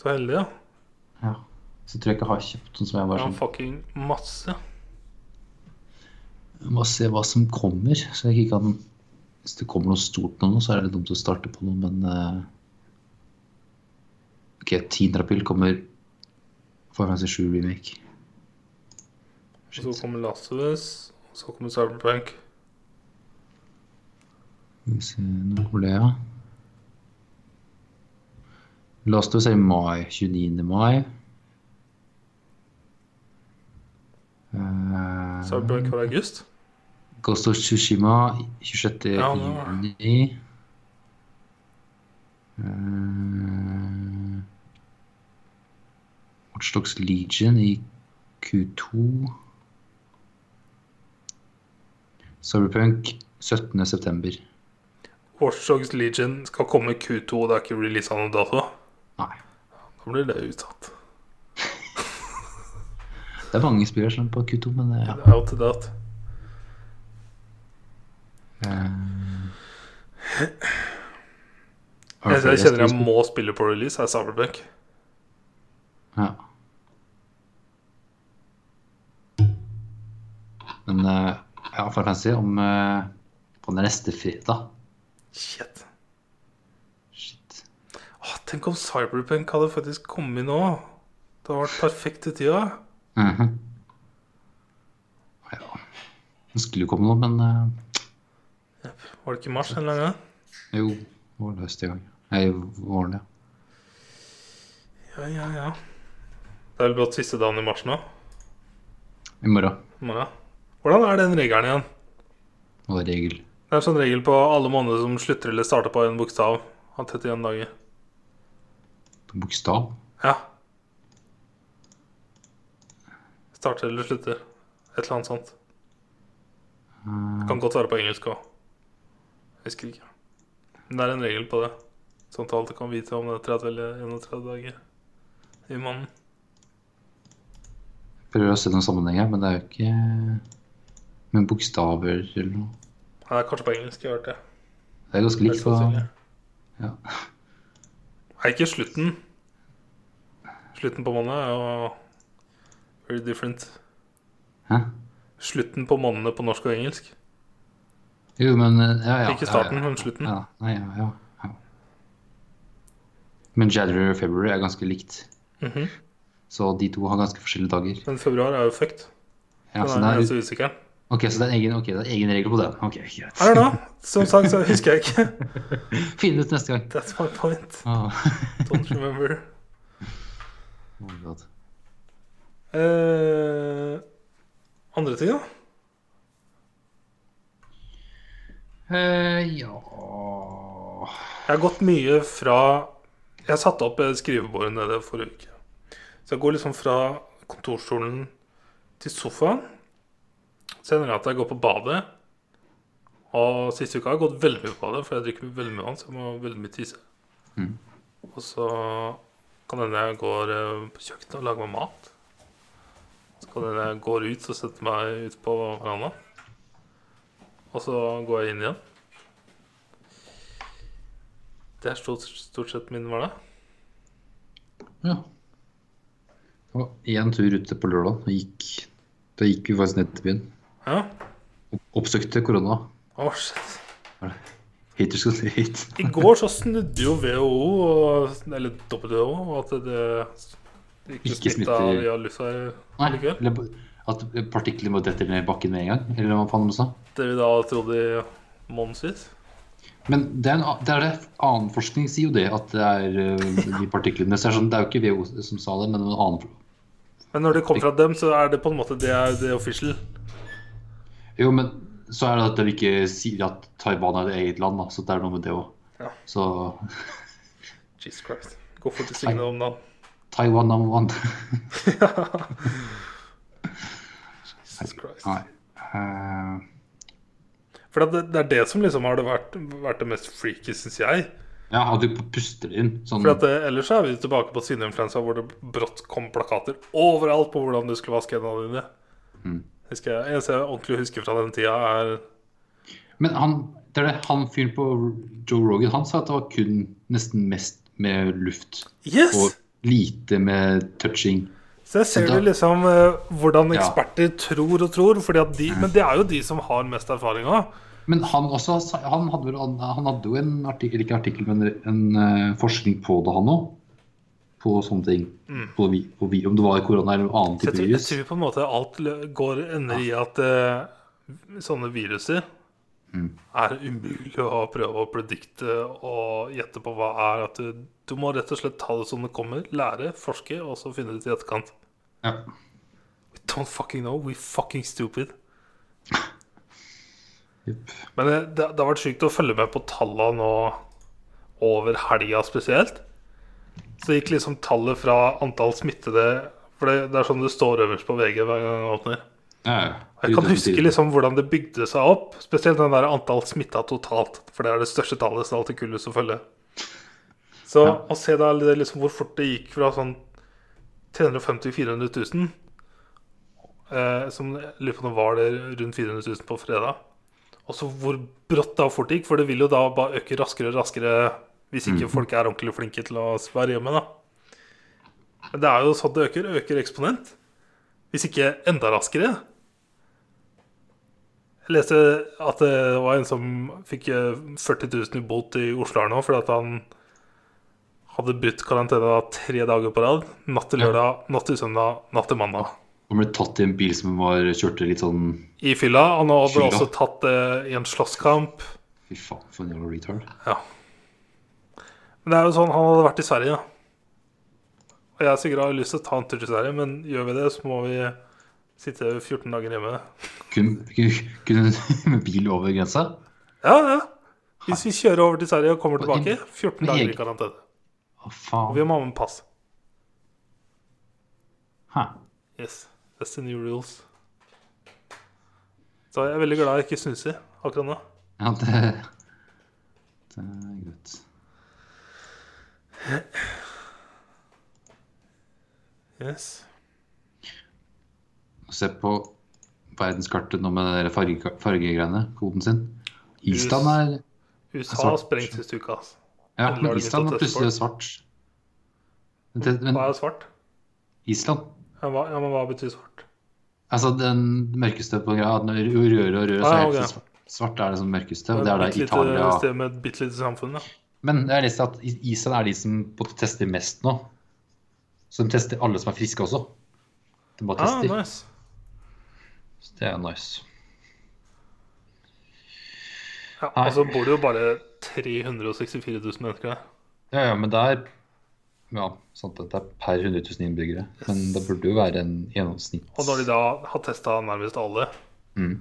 så heldig, ja. Ja. Så jeg tror jeg ikke har kjøpt noen som jeg Jeg bare Ja, sånn fucking masse. Jeg må se hva som kommer. Så jeg ikke kan Hvis det kommer noe stort nå, så er det dumt å starte på noe, men uh, Ok, 10. april kommer Final Fantasy 7 Remake. Og så kommer Last of Us. Og så kommer Cyberpunk. Skal vi se Nå kommer det, ja? Last of Us er i mai. 29. mai. Uh, Cyberpunk var i august. Ghost of Tsushima 26. Ja, juni. Uh, Watchdogs Legion i Q2. Cyberpunk 17. september. Watchdogs Legion skal komme i Q2, og det er ikke releasa noen dato. Nei. Da blir det utsatt. Det er mange spillere som er på Q2, men eh, ja. Out to that. Eh, Jeg, jeg kjenner jeg må spille på release, er Cyberpunk. Ja. Men uh, ja, Final fancy om uh, på neste fredag. Shit. Shit. Åh, tenk om Cyberpunk hadde faktisk kommet nå. Det hadde vært perfekt i tida. Mhm. Ja. Det skulle jo komme noe, men eh, Var det ikke mars en eller annen gang? jo, det var høst i gang. Nei, våren, ja. Ja, ja, ja. Det er vel blått siste dagen i mars nå. I morgen. I morgen. Hvordan er den regelen igjen? Hva det er regel. Det er en sånn regel på alle måneder som slutter eller starter på en bokstav. Har 31 dager. På bokstav. Ja. Starter eller slutter. Et eller annet sånt. Det kan godt være på engelsk òg. Husker ikke. Men det er en regel på det. Sånn at alle kan vite om det er 30 eller 31 dager i måneden. Prøver å se noen sammenheng her, men det er jo ikke med bokstaver eller noe. Det er kanskje på engelsk. Jeg har hørt det. Det er ganske likt. På- Ja. Nei, ikke slutten. Slutten på måneden er jo very different. Hæ? Slutten på månedene på norsk og engelsk. Jo, men eh, ja, ja. Ikke starten, men slutten. Ja, nei, ja, ja. Men January og February er ganske likt. Mhm. Så de to har ganske forskjellige dager. Men februar er jo fucked. Ja, Den så er det er, eneste usikeren. ok, så det er egen, okay, det er egen regel på den. Ok, greit. don't da, know. Som sagt så husker jeg ikke. Finn ut neste gang. That's my point. Oh. Don't remember. Oh my God. Eh, andre ting, da? Eh, ja Jeg har gått mye fra Jeg satte opp skrivebordet nede forrige uke. Så jeg går liksom fra kontorstolen til sofaen. Så ender det at jeg går på badet. Og siste uka har jeg gått veldig mye på badet, for jeg drikker veldig mye vann. Så jeg må veldig mye tisse. Mm. Og så kan hende jeg går eh, på kjøkkenet og lager meg mat. Så kan hende jeg går ut og setter meg ut på verandaen. Og så går jeg inn igjen. Det er stort, stort sett min hverdag. Ja. Det var én tur ute på lørdag. Da gikk, da gikk vi faktisk ned til byen. Ja. Oppsøkte korona. Å, shit. Haters si hate. I går så snudde jo WHO, og, eller WHO, at det, det ikke, Ikke smitta via lufta Nei, at partikler må dette ned i bakken med en gang? Eller hva faen de sa? Det vi da trodde i månedsvis. Men det er, en, det er det. Annen forskning sier jo det, at det er øh, de partiklene. Så det, er sånn, det er jo ikke WHO som sa det, men en annen Men når det kommer fra dem, så er det på en måte det er det official. Jo, men så er det at de ikke sier at Taiwan er et eget land, da. Så det er noe med det òg. Ja. Så Jesus Christ. Gå fort til noe om navn. Taiwan number one. Jesus Christ. Nei. Eh, For det, det er det som liksom har det vært, vært det mest freaky, syns jeg. ja, at du puster inn sånn For at det, Ellers er vi tilbake på svineinfluensa, hvor det brått kom plakater overalt på hvordan du skulle vaske hendene dine. Mm. Husker jeg, Eneste jeg ordentlig husker fra den tida, er Men han, det er det, han fyren på Joe Rogan han sa at det var kun nesten mest med luft. Yes! Og lite med touching. Så jeg ser jo liksom eh, hvordan Ja. eksperter tror og tror, fordi at de, men det er jo de som har mest erfaring òg. Men han også han hadde, han hadde jo en artikkel, ikke artikkel, men en eh, forskning på det, han òg. På sånne ting. På, vi- på, vi- om det var korona eller jeg, type tror- jeg tror på en måte alt går ender i at uh, sånne viruser Mm. er umulig å prøve å predikte og gjette på hva er. At du, du må rett og slett ta det som det kommer, lære, forske, og så finne det ut i etterkant. Ja. We don't fucking know. We fucking stupid. yep. Men det, det, har vært sykt å følge med på tallene nå over helga spesielt. Så gikk liksom tallet fra antall smittede For det, det er sånn det står øverst på VG hver gang jeg åpner. Jeg kan huske liksom hvordan det bygde seg opp. Spesielt den der antall smitta totalt. For det er det største tallet, som alltid kulest å følge. Så Ja. å se da liksom hvor fort det gikk fra sånn 350 000-400 000 eh, Som lurer på om var det rundt 400 000 på fredag. Og så hvor brått da fort det gikk, for det vil jo da bare øke raskere og raskere hvis ikke folk er ordentlig flinke til å være hjemme, da. Men det er jo sånn det øker. Øker eksponent. Hvis ikke enda raskere. Jeg leste at det var en som fikk eh, 40 000 i bot i Oslo her nå fordi han hadde brutt karantene da tre dager på rad. Natt til lørdag, natt til søndag, natt til mandag. Han ble tatt i en bil som var, kjørte litt sånn I fylla. Han ble Fylla. også tatt eh, i en slåsskamp. Fy faen, for en jævla retard. Ja. Men det er jo sånn, han hadde vært i Sverige, da. Og jeg sikkert har lyst til å ta en tur til Sverige, men gjør vi det, så må vi sitte 14 dager hjemme. Kunne, kunne, med bil over grensa? Ja, ja. Hvis vi kjører over til Sverige og kommer tilbake, 14 dager i karantene. Å, Og vi må ha med pass. Hæ. Yes, that's the new rules. Så jeg er veldig glad jeg ikke snuser akkurat nå. Ja, det, det er greit. Yes. Se på verdenskartet nå med de farge, fargegreiene, koden sin. Island er USA Svart. sprengt sist uke, Altså. Ja, men Island er plutselig svart. Det, men Hva er svart? Island Ja, hva, ja, men hva betyr svart? Altså den mørkeste på greia, du rører og rører, så Ah, er det svart. Svart er det som mørkeste, og det er da Italia sted med et bitte lite samfunn, ja. Men jeg har lest at Island er de som tester mest nå. Så de tester alle som er friske også. De bare Ah, nice. Så det er nice. Ja, Nei. og så bor det jo bare 364 000 mennesker der. Ja, ja, men det er Ja, sant at det er per 100 000 innbyggere. Men det burde jo være en gjennomsnitt. Og når de da har testa nærmest alle Mm.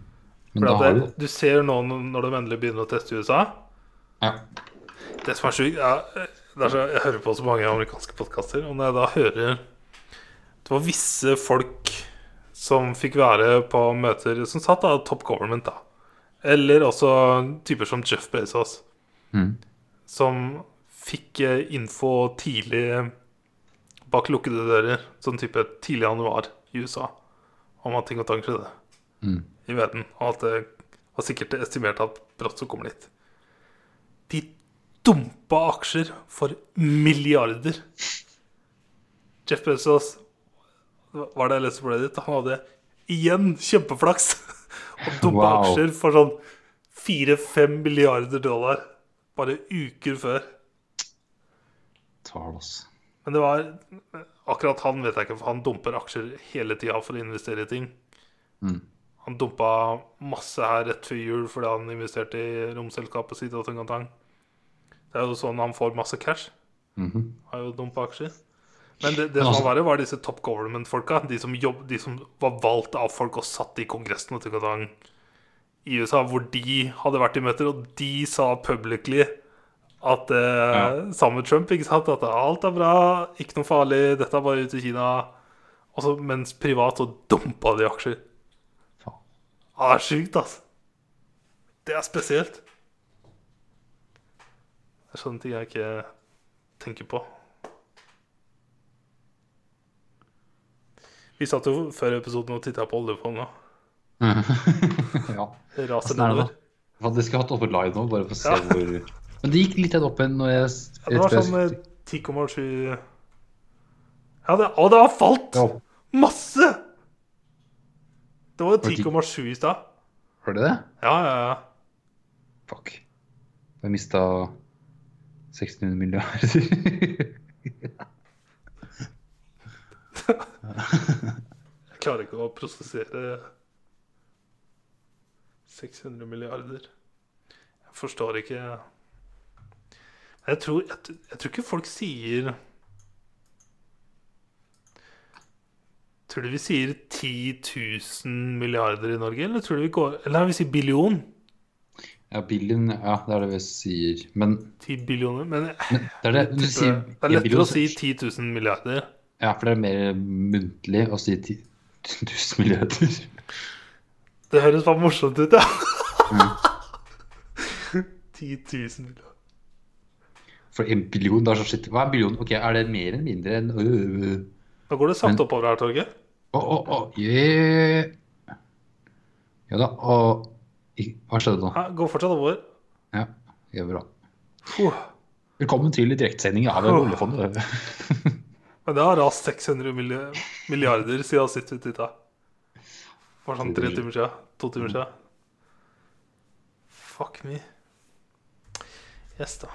Men For det, du ser nå når de endelig begynner å teste i USA Ja. Det som er sjukt ja, Jeg hører på så mange amerikanske podkaster, og når jeg da hører Det var visse folk som fikk være på møter som satt av top government, da. Eller også typer som Jeff Bezos, Mm. som fikk eh, info tidlig bak lukkede dører, sånn type tidlig januar i USA, om at ting og tang skjedde Mm. i verden, og at det var sikkert estimert at brått så kommer dit. De dumpa aksjer for milliarder. Jeff Bezos Var det jeg leste på Reddit? Han hadde igjen kjempeflaks og dumpa Wow. aksjer for sånn 4-5 milliarder dollar bare uker før. Altså. Men det var Akkurat han vet jeg ikke, for han dumper aksjer hele tida for å investere i ting. Mm. Han dumpa masse her rett før jul fordi han investerte i romselskapet sitt. og ting og tang. Det er jo sånn han får masse cash. Mhm. Har jo dumpa aksjer. Men det, det som altså- var verre, var disse top government-folka. De, som de som var valgt av folk og satt i Kongressen og ting og tang i USA, hvor de hadde vært i møter, og de sa publicly at eh, Sammen med Trump, ikke sant? At alt er bra, ikke noe farlig, dette er bare ute i Kina. Og så mens privat så dumpa de aksjer. Faen. Ja, det er sjukt, altså. Det er spesielt. Det er sånne ting jeg ikke tenker på. Vi satt jo før episoden og titta på oljefondet. ja. Det raser er nedover. Det skulle jeg hatt oppe live nå, bare for å se Ja. hvor Men det gikk litt opp igjen når jeg Ja, det var sånn eh, 10,7 Ja, det, og det har falt! Ja, Masse! Det var jo Var det 10,7 i stad. Var det det? Ja, ja, ja. Fuck. Jeg mista 1600 milliarder. Klarer ikke å prosessere 600 milliarder. Jeg forstår ikke Jeg tror, jeg, jeg tror ikke folk sier Tror du vi sier 10 000 milliarder i Norge, eller tror du vi går Eller har vi sier billion. ja, billion Ja, det er det vi sier. Men 10 billioner. Men men det er det du sier det er lettere å si 10 000 milliarder. Ja, for det er mer muntlig å si 10 000 milliarder. Det høres bare morsomt ut, ja. Mm. 10 000 milliarder. For en billion, er så shit. Hva er en billion? Ok, er det mer enn mindre enn øh, Nå går det sakte Men- oppover her, Torgeir. Å, å, å, yeah. Ja da, og Hva skjedde nå? Ja, Går fortsatt oppover. Ja, gjør bra. Puh. Velkommen til direktesending av oljefondet. Men det har rast 600 milli- milliarder siden sitt vi titta. For sånn tre timer siden. To timer siden. Fuck me. Yes, da.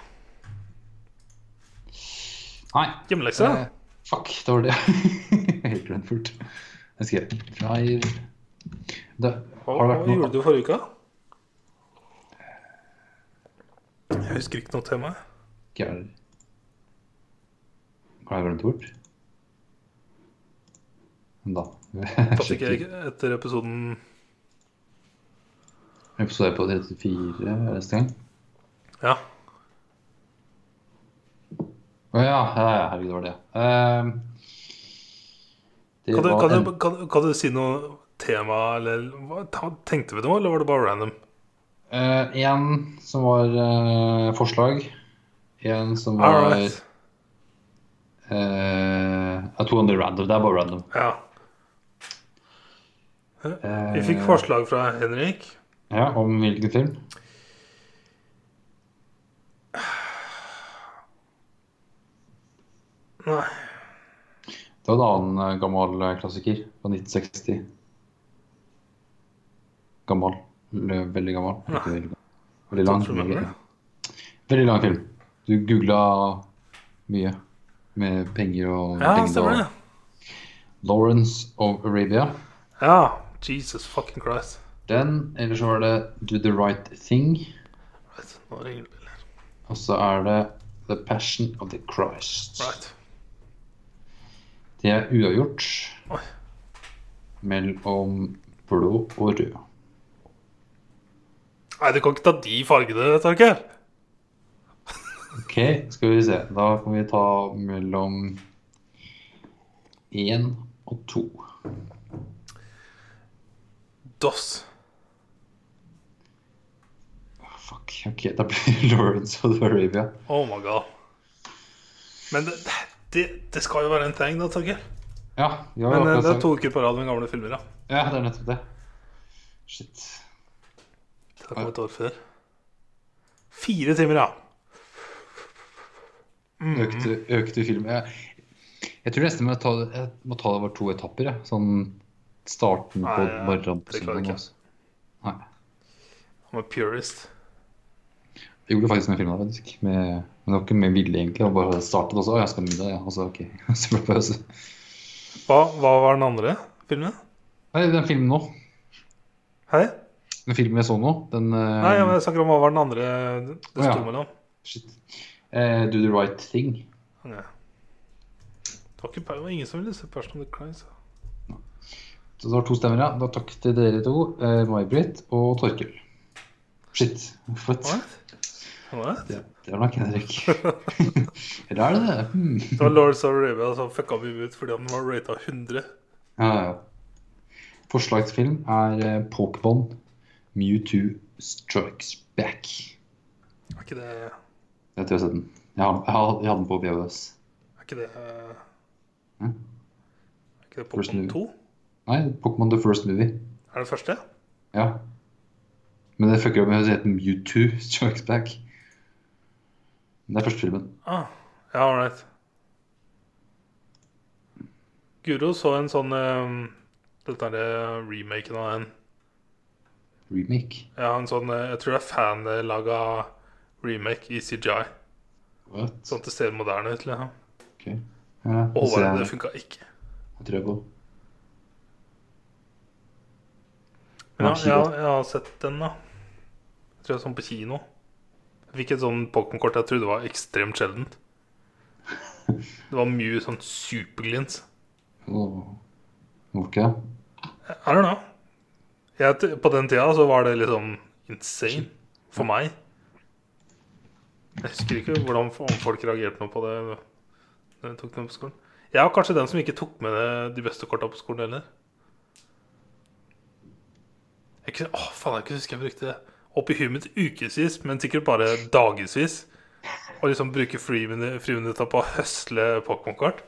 Nei. Hjemmelekse? Eh, fuck, det var det. Helt glemt fort. Jeg skrev drive det, Hva, hva gjorde du forrige uke? Jeg husker ikke noe tema. Hva Har jeg glemt bort? Da jeg etter episoden Episode på 34 neste gang. Ja. Å oh, ja, herregud, det var det. Ehm, det Kan du, var kan, en- du, kan, kan du si noe tema, eller hva- Tenkte vi noe, eller var det bare random? Én en som var uh, forslag. En som var Alright. eh, ja, To andre random. Det er bare random. Ja. Eh, Vi fikk forslag fra Henrik. Ja, Om hvilken film? Nei. Det var en annen eh, gammel eh, klassiker fra 1960. Gammel. Veldig gammel. Veldig, veldig lang. Veldig lang film. Du googla mye med penger og Ja, stemmer det. Lawrence of Arabia. Ja. Jesus fucking Christ. Den, eller så var det Do the Right Thing. Vet, nå ringer det biler. Og så er det The Passion of the Christ. Right. Det er uavgjort Oi. mellom blå og rød. Nei, du kan ikke ta de fargene, Torgeir. Ok, skal vi se. Da kan vi ta mellom én og to. DOS. Ah, Fuck. Ok, da blir Lawrence of Arabia. Oh my god. Men det, det, det skal jo være en thing, da, Torgeir. Ja, ja, Men eh, det er to uker på rad med gamle filmer, da. ja, det er nettopp det. Shit. Det har kommet et år før. Fire timer, ja. Økte, økte film. Jeg, jeg tror nesten jeg må ta, det- jeg må ta det over to etapper. Ja. Sånn starten på Nei, morgenen på søndagen. også. Nei. Han var purist. Jeg gjorde faktisk den filmen, faktisk. Med, men det var ikke med vilje, egentlig. Han bare startet også. Å, jeg skal med det, ja. Og så, ok. Så ble det pause. Hva, hva var den andre filmen? Nei, den filmen nå. Hei? Den filmen jeg så nå, den eh, Nei, men jeg snakker om hva var den andre det Å, ja. sto mellom. Shit. Eh, do the right thing. Ja. Det var, ikke, det var ingen som ville se Person of the Christ. Så det var to stemmer, ja. Da takk til dere to. Eh, May-Britt og Torkel. Shit. What? Det, det er nok Henrik. Eller er det det? Hmm. Det var Lars of Arabia som fucka meg ut fordi han var rata 100. Ja, ja. Forslag til film er eh, Pokémon Mewtwo Strikes Back. Er ikke det Jeg tror jeg har sett den. Jeg, har, jeg, har, jeg hadde den på VHS. Er ikke det uh? Er ikke det Pokémon 2? Nei, Pokémon The First Movie. Er det første? Ja. Men det fucker opp med å hete Mewtwo Strikes Back. Det er første filmen. Ah, ja, right. Guro så en sånn um, Dette er remaken av en Remake. Ja, en sånn eh, Jeg tror det er fanlaga remake i CGI. What? Sånn at det ser moderne ut. Liksom. Ok. Ja, det ser det funka ikke. jeg tror jeg på. Men ja, jeg, har- jeg har sett den, da. Jeg tror jeg så den på kino. Jeg fikk et sånn Pokémon-kort jeg trodde var ekstremt sjeldent. Det var mye sånn superglins. Hvorfor ikke? I don't know. Jeg, på den tida så var det liksom insane for meg. Jeg husker ikke hvordan om folk reagerte noe på det Når jeg tok dem på skolen. Jeg var kanskje den som ikke tok med det- de beste korta på skolen heller. Jeg å, faen, jeg ikke huske jeg brukte opp i huet ukevis, men sikkert bare dagevis. Og liksom bruke friminutt- friminutta på å høsle Pokémon-kart.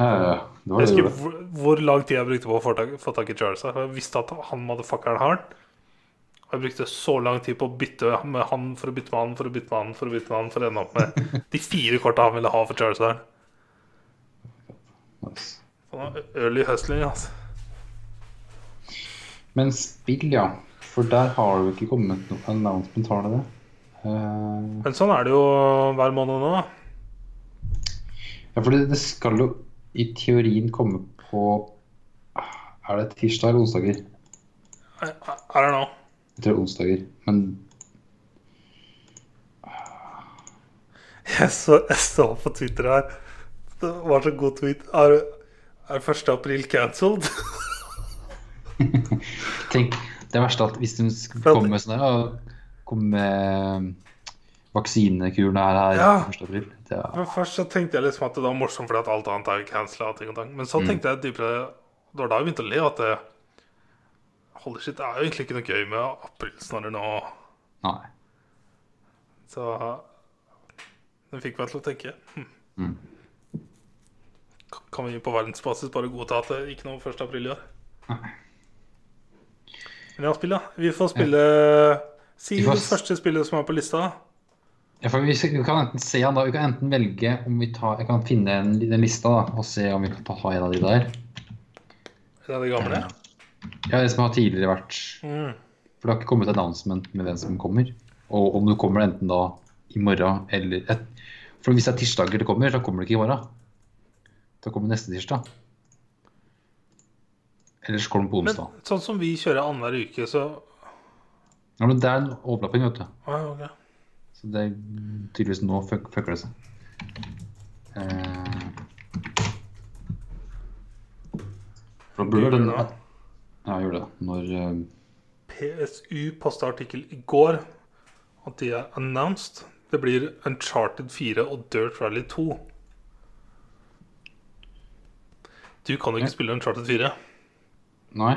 Ja, ja, ja. Jeg husker hvor, hvor lang tid jeg brukte på å få tak, i Charles. Jeg visste at han motherfuckeren har den. Og jeg brukte så lang tid på å bytte med han for å bytte med han for å bytte med han for å bytte med han for å ende opp med de fire korta han ville ha for Charizard. Nice. Han var Early hustling, altså. Men spill, ja. For der har det jo ikke kommet noe announcement, har det det? Uh, Men sånn er det jo hver måned nå. da. ja, for det, det skal jo i teorien komme på Er det tirsdag eller onsdager? Er det nå? Jeg tror det er onsdager. Men Jeg så, jeg så på Twitter her Det var så god tweet. Er, er 1. april cancelled? tenk Det verste er at hvis de kommer komme med sånn her ja, Komme med vaksinekuren her, her Ja. 1. april er, Men Først så tenkte jeg liksom at det var morsomt fordi at alt annet er cancela. Men så Mm. tenkte jeg dypere Det var da jeg begynte å le at det Holy shit, det er jo egentlig ikke noe gøy med aprilsnarrer nå. Nei. Så det fikk meg til å tenke. Hm. Mm. Kan vi på verdensbasis bare godta at det ikke noe 1. april i år? Nei. Men har spilt, da. Vi får spille Si får det første spillet som er på lista. Ja, for vi, vi kan enten se han da, vi kan enten velge om vi tar Jeg kan finne en, den lista da, og se om vi kan ta en av de der. Det er det gamle. Ja, det som har tidligere vært Mm. For det har ikke kommet announcement med hvem som kommer. Og om du kommer enten da i morgen eller et, For hvis det er tirsdager det kommer, så kommer det ikke i morgen. Da kommer det neste tirsdag. Ellers kommer det på Men sånn som vi kjører annenhver uke, så Ja, men det er en overlapping, vet du. ah, okay. Så det er tydeligvis nå fuck, fucker det seg. Eh, for da Gjør den? Ja, gjør det. Når eh, PSU posta artikkel i går at de er announced. Det blir Uncharted 4 og Dirt Rally 2. Du kan jo ikke Ja. spille Uncharted 4. Nei,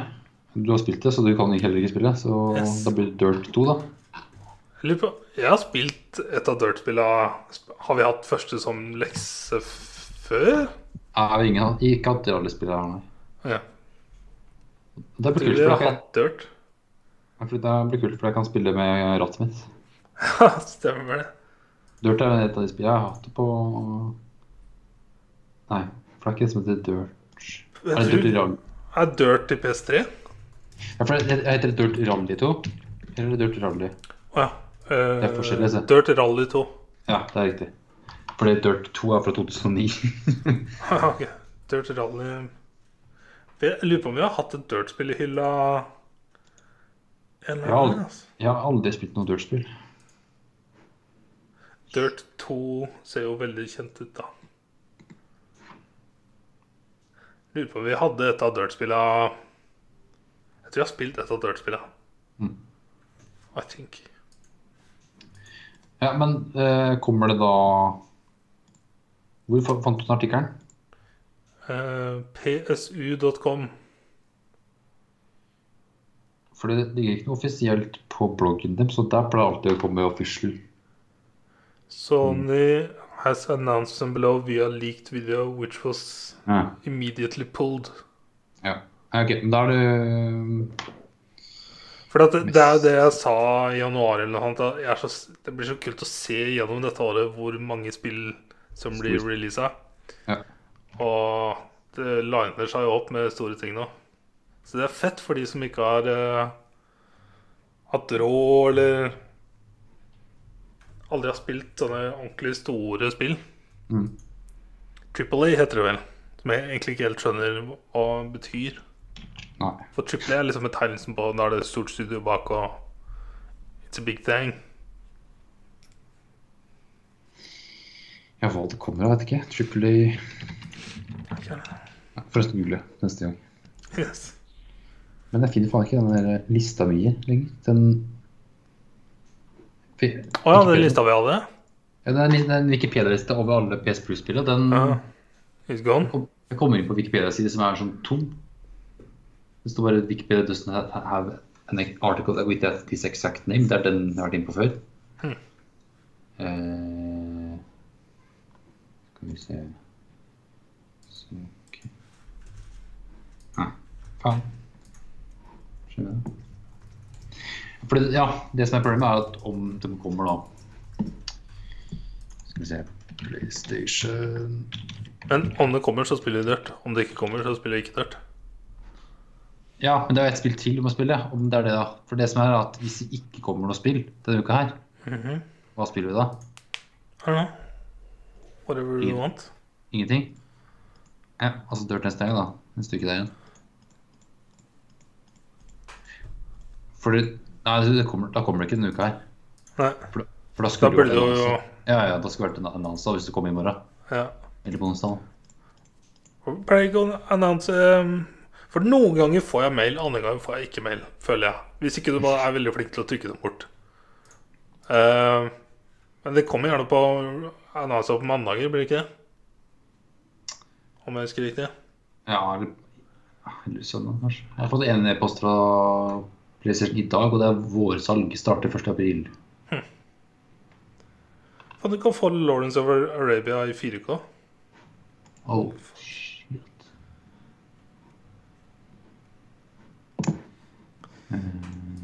du har spilt det, så du kan heller ikke spille. Så Yes. da blir det Dirt 2, da. Jeg lurer på- Jeg har spilt et av Dirt-spillene. Har vi hatt første som lekse før? Jeg har ingen, ikke hatt rallyspill her, nei. Ja. Det blir kult, for jeg, Dirt. kan- det blir kult, for jeg kan spille med rattet mitt. Stemmer det. Dirt er et av de spillene jeg har hatt det på Nei, for det er ikke det som heter Dirt. Er det Dirt i rally? Er Dirt i PS3? Ja, for det heter det Dirt Rally 2? Eller er Dirt Rally? Å ja. Uh, Det er forskjellig, se. Dirt Rally 2. Ja, det er riktig. Fordi Dirt 2 er fra 2009. ok. Dirt Rally Jeg lurer på om vi har hatt et Dirt-spill i hylla en eller annen gang. Altså. Jeg har aldri spilt noe Dirt-spill. Dirt 2 ser jo veldig kjent ut, da. Lurer på om vi hadde et av dirtspilla Jeg tror jeg har spilt et av dirtspilla. Mm. I think. Ja, men eh, kommer det da Hvor fant du den artikkelen? Eh, psu.com. For det ligger ikke noe offisielt på bloggen dem, så der pleier alltid å komme official. Sony has announced them below via leaked video, which was Ja. immediately pulled. ja. Ok, da er det For at det, det er jo det jeg sa i januar eller noe annet. Så, det blir så kult å se gjennom dette året hvor mange spill som blir releasa. Ja. Og det liner seg jo opp med store ting nå. Så det er fett for de som ikke har uh, hatt råd eller aldri har spilt sånne ordentlig store spill. Mm. Triple A heter det vel. Som jeg egentlig ikke helt skjønner hva betyr. Nei. For Triple A er liksom betegnelsen på Da er det et stort studio bak og It's a big thing. Ja, hva det kommer av, vet ikke. Triple A okay. Forresten google neste gang. Yes. Men jeg finner faen ikke den der lista mi lenger. Den Fi- oh, ja, den lista vi hadde? Ja, det er en- Wikipedia-liste over alle PS Plus-spillene. Den uh, It's gone? Jeg kommer inn på Wikipedia-side som er sånn tom. Det står bare Wikipedia doesn't have- an article with this exact name. Det er den jeg har vært inne på før. Hmm. Uh, skal vi se Søke Nei, faen. Skjønner du? For det, ja, det som er problemet, er at om de kommer da Skal vi se PlayStation Men om det kommer, så spiller vi Dirt. Om det ikke kommer, så spiller vi ikke Dirt. Ja, men det er jo et spill til du må spille. Om det er det da. For det som er at hvis det ikke kommer noe spill denne uka her, Mhm. hva spiller vi da? Know. Whatever you Ingen. want. Ingenting? Ja, altså Dirt neste gang, da. En stykke der igjen. For det, nei, det kommer, da kommer det ikke denne uka her. Nei. For, da- for da Da skulle burde det det jo. Ja, ja, da skulle det vært en annonse hvis du kom i morgen. Ja. Eller på onsdag. Pleier ikke å annonse um, For noen ganger får jeg mail, andre ganger får jeg ikke mail, føler jeg. Hvis ikke du bare er veldig flink til å trykke dem bort. Uh, men det kommer gjerne på annonser på mandager, blir det ikke det? Om jeg husker riktig. Ja, eller eller søndag, kanskje. Jeg har fått en e-post fra PlayStation i dag, og det er vårsalg. Starter 1. april. Faen, du kan få Lawrence over Arabia i 4K. Oh, shit.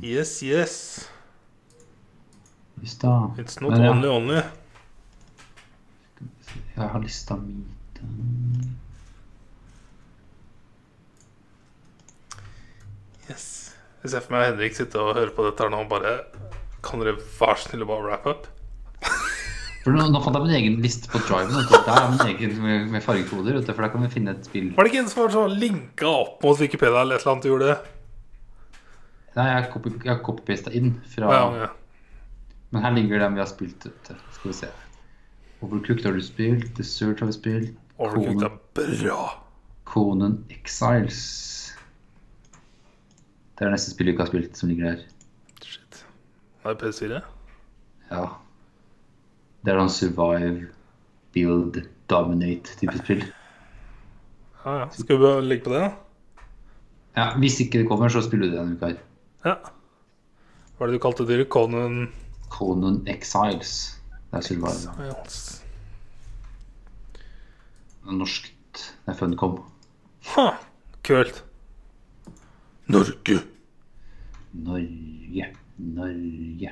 Yes, yes. Lista. It's not Men only only. Jeg har lista mi. Yes. Jeg ser for meg Henrik sitte og høre på dette her nå og bare Kan dere være så snill å bare wrap up? For nå, nå fant jeg min egen liste på driven. Der er min egen med, med fargekoder, du, for der kan vi finne et spill. Var det ikke en som var sånn linka opp mot Wikipedia eller et eller annet du gjorde? Nei, jeg har copy- copy-pasta inn fra Ja, ja. Men her ligger den vi har spilt. Ute. Skal vi se. Overcooked har du spilt. Dessert har vi spilt. Overcooked Konen, er bra. Conan Exiles. Det er neste spill vi ikke har spilt, som ligger der. Shit. Det er PS4? Ja. Det er sånn survive, build, dominate-type spill. Ja, ja. Skal vi bare legge på det, da? Ja, Hvis ikke det kommer, så spiller du det denne uka her. Ja. Hva er det du kalte dyret? Conan Conan Exiles. Det er survive. Exiles. Det er Norskt. Det er Funcom. Ha, kult. Norge. Norge, Norge.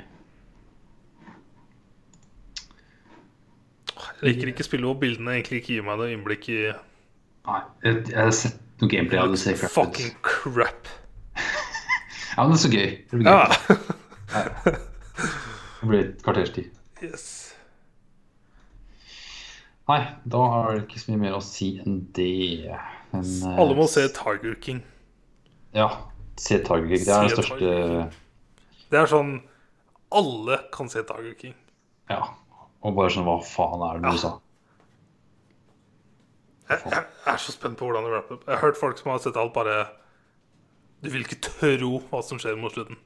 Jeg liker ikke spille hvor bildene egentlig ikke gir meg noe innblikk i Nei, jeg, jeg har sett noe gameplay av det. ser crap fucking crap. Ja, men det er så gøy. Det blir gøy. Ja. Det blir et kvarters tid. Yes. Nei, da har det ikke så mye mer å si enn det. Men, eh, Alle må se Tiger King. Ja, se Tiger King. Det er den største Det er sånn Alle kan se Tiger King. Ja. Og bare sånn Hva faen er det du sa? Jeg, jeg er så spent på hvordan det wrapper opp. Jeg har hørt folk som har sett alt, bare Du vil ikke tro hva som skjer mot slutten.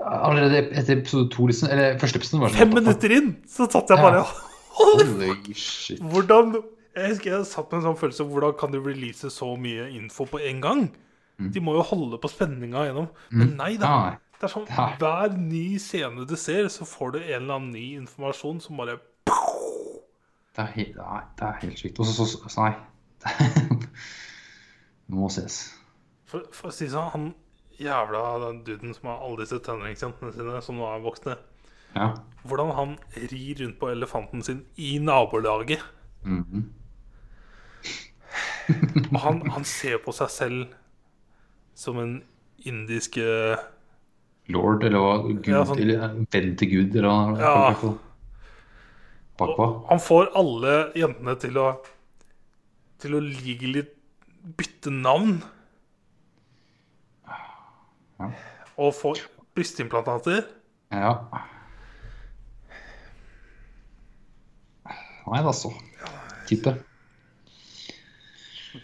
Allerede etter episode to, liksom. Eller første episode var sånn Fem minutter inn så satt jeg bare Holy shit. Hvordan Jeg husker jeg satt med en sånn følelse Hvordan kan du release så mye info på en gang? De må jo holde på spenninga gjennom. Men nei da. Det er sånn Hver ny scene du ser, så får du en eller annen ny informasjon som bare Det er helt, nei, det er helt sykt. Og så, så, så Nei. Det må ses. For, for å si sånn, han jævla den duden som har alle disse tenåringsjentene sine, som nå er voksne Ja. Hvordan han rir rundt på elefanten sin i nabolaget. Mhm. Og han, han ser på seg selv som en indisk eh, Lord, eller hva? Gud, Ja, sånn- eller venn til Gud, eller hva? Ja. Bakpå? Han får alle jentene til å Til å legally bytte navn. Ja. Og få brystimplantater. Ja. Nei da, så. Type.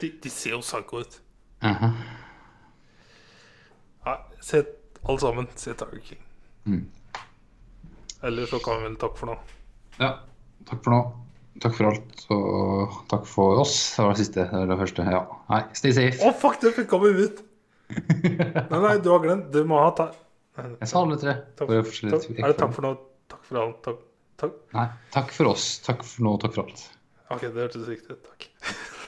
De, de ser jo psycho ut. Mhm. Nei, se alle sammen. Se Tiger King. Mm. Eller så kan vi vel takke for nå. Ja. Takk for nå. Takk for alt, og takk for oss. Det var det siste. Det var det første. Ja. Nei, stay safe. Å, fuck, det fikk komme ut! Nei, nei, du har glemt. Du må ha ta... Nei, Jeg sa alle tre. Takk, for, takk, er det takk for nå? Takk for alt? Takk, takk. Nei, takk for oss. Takk for nå, takk for alt. Ok, det hørtes riktig ut. Takk.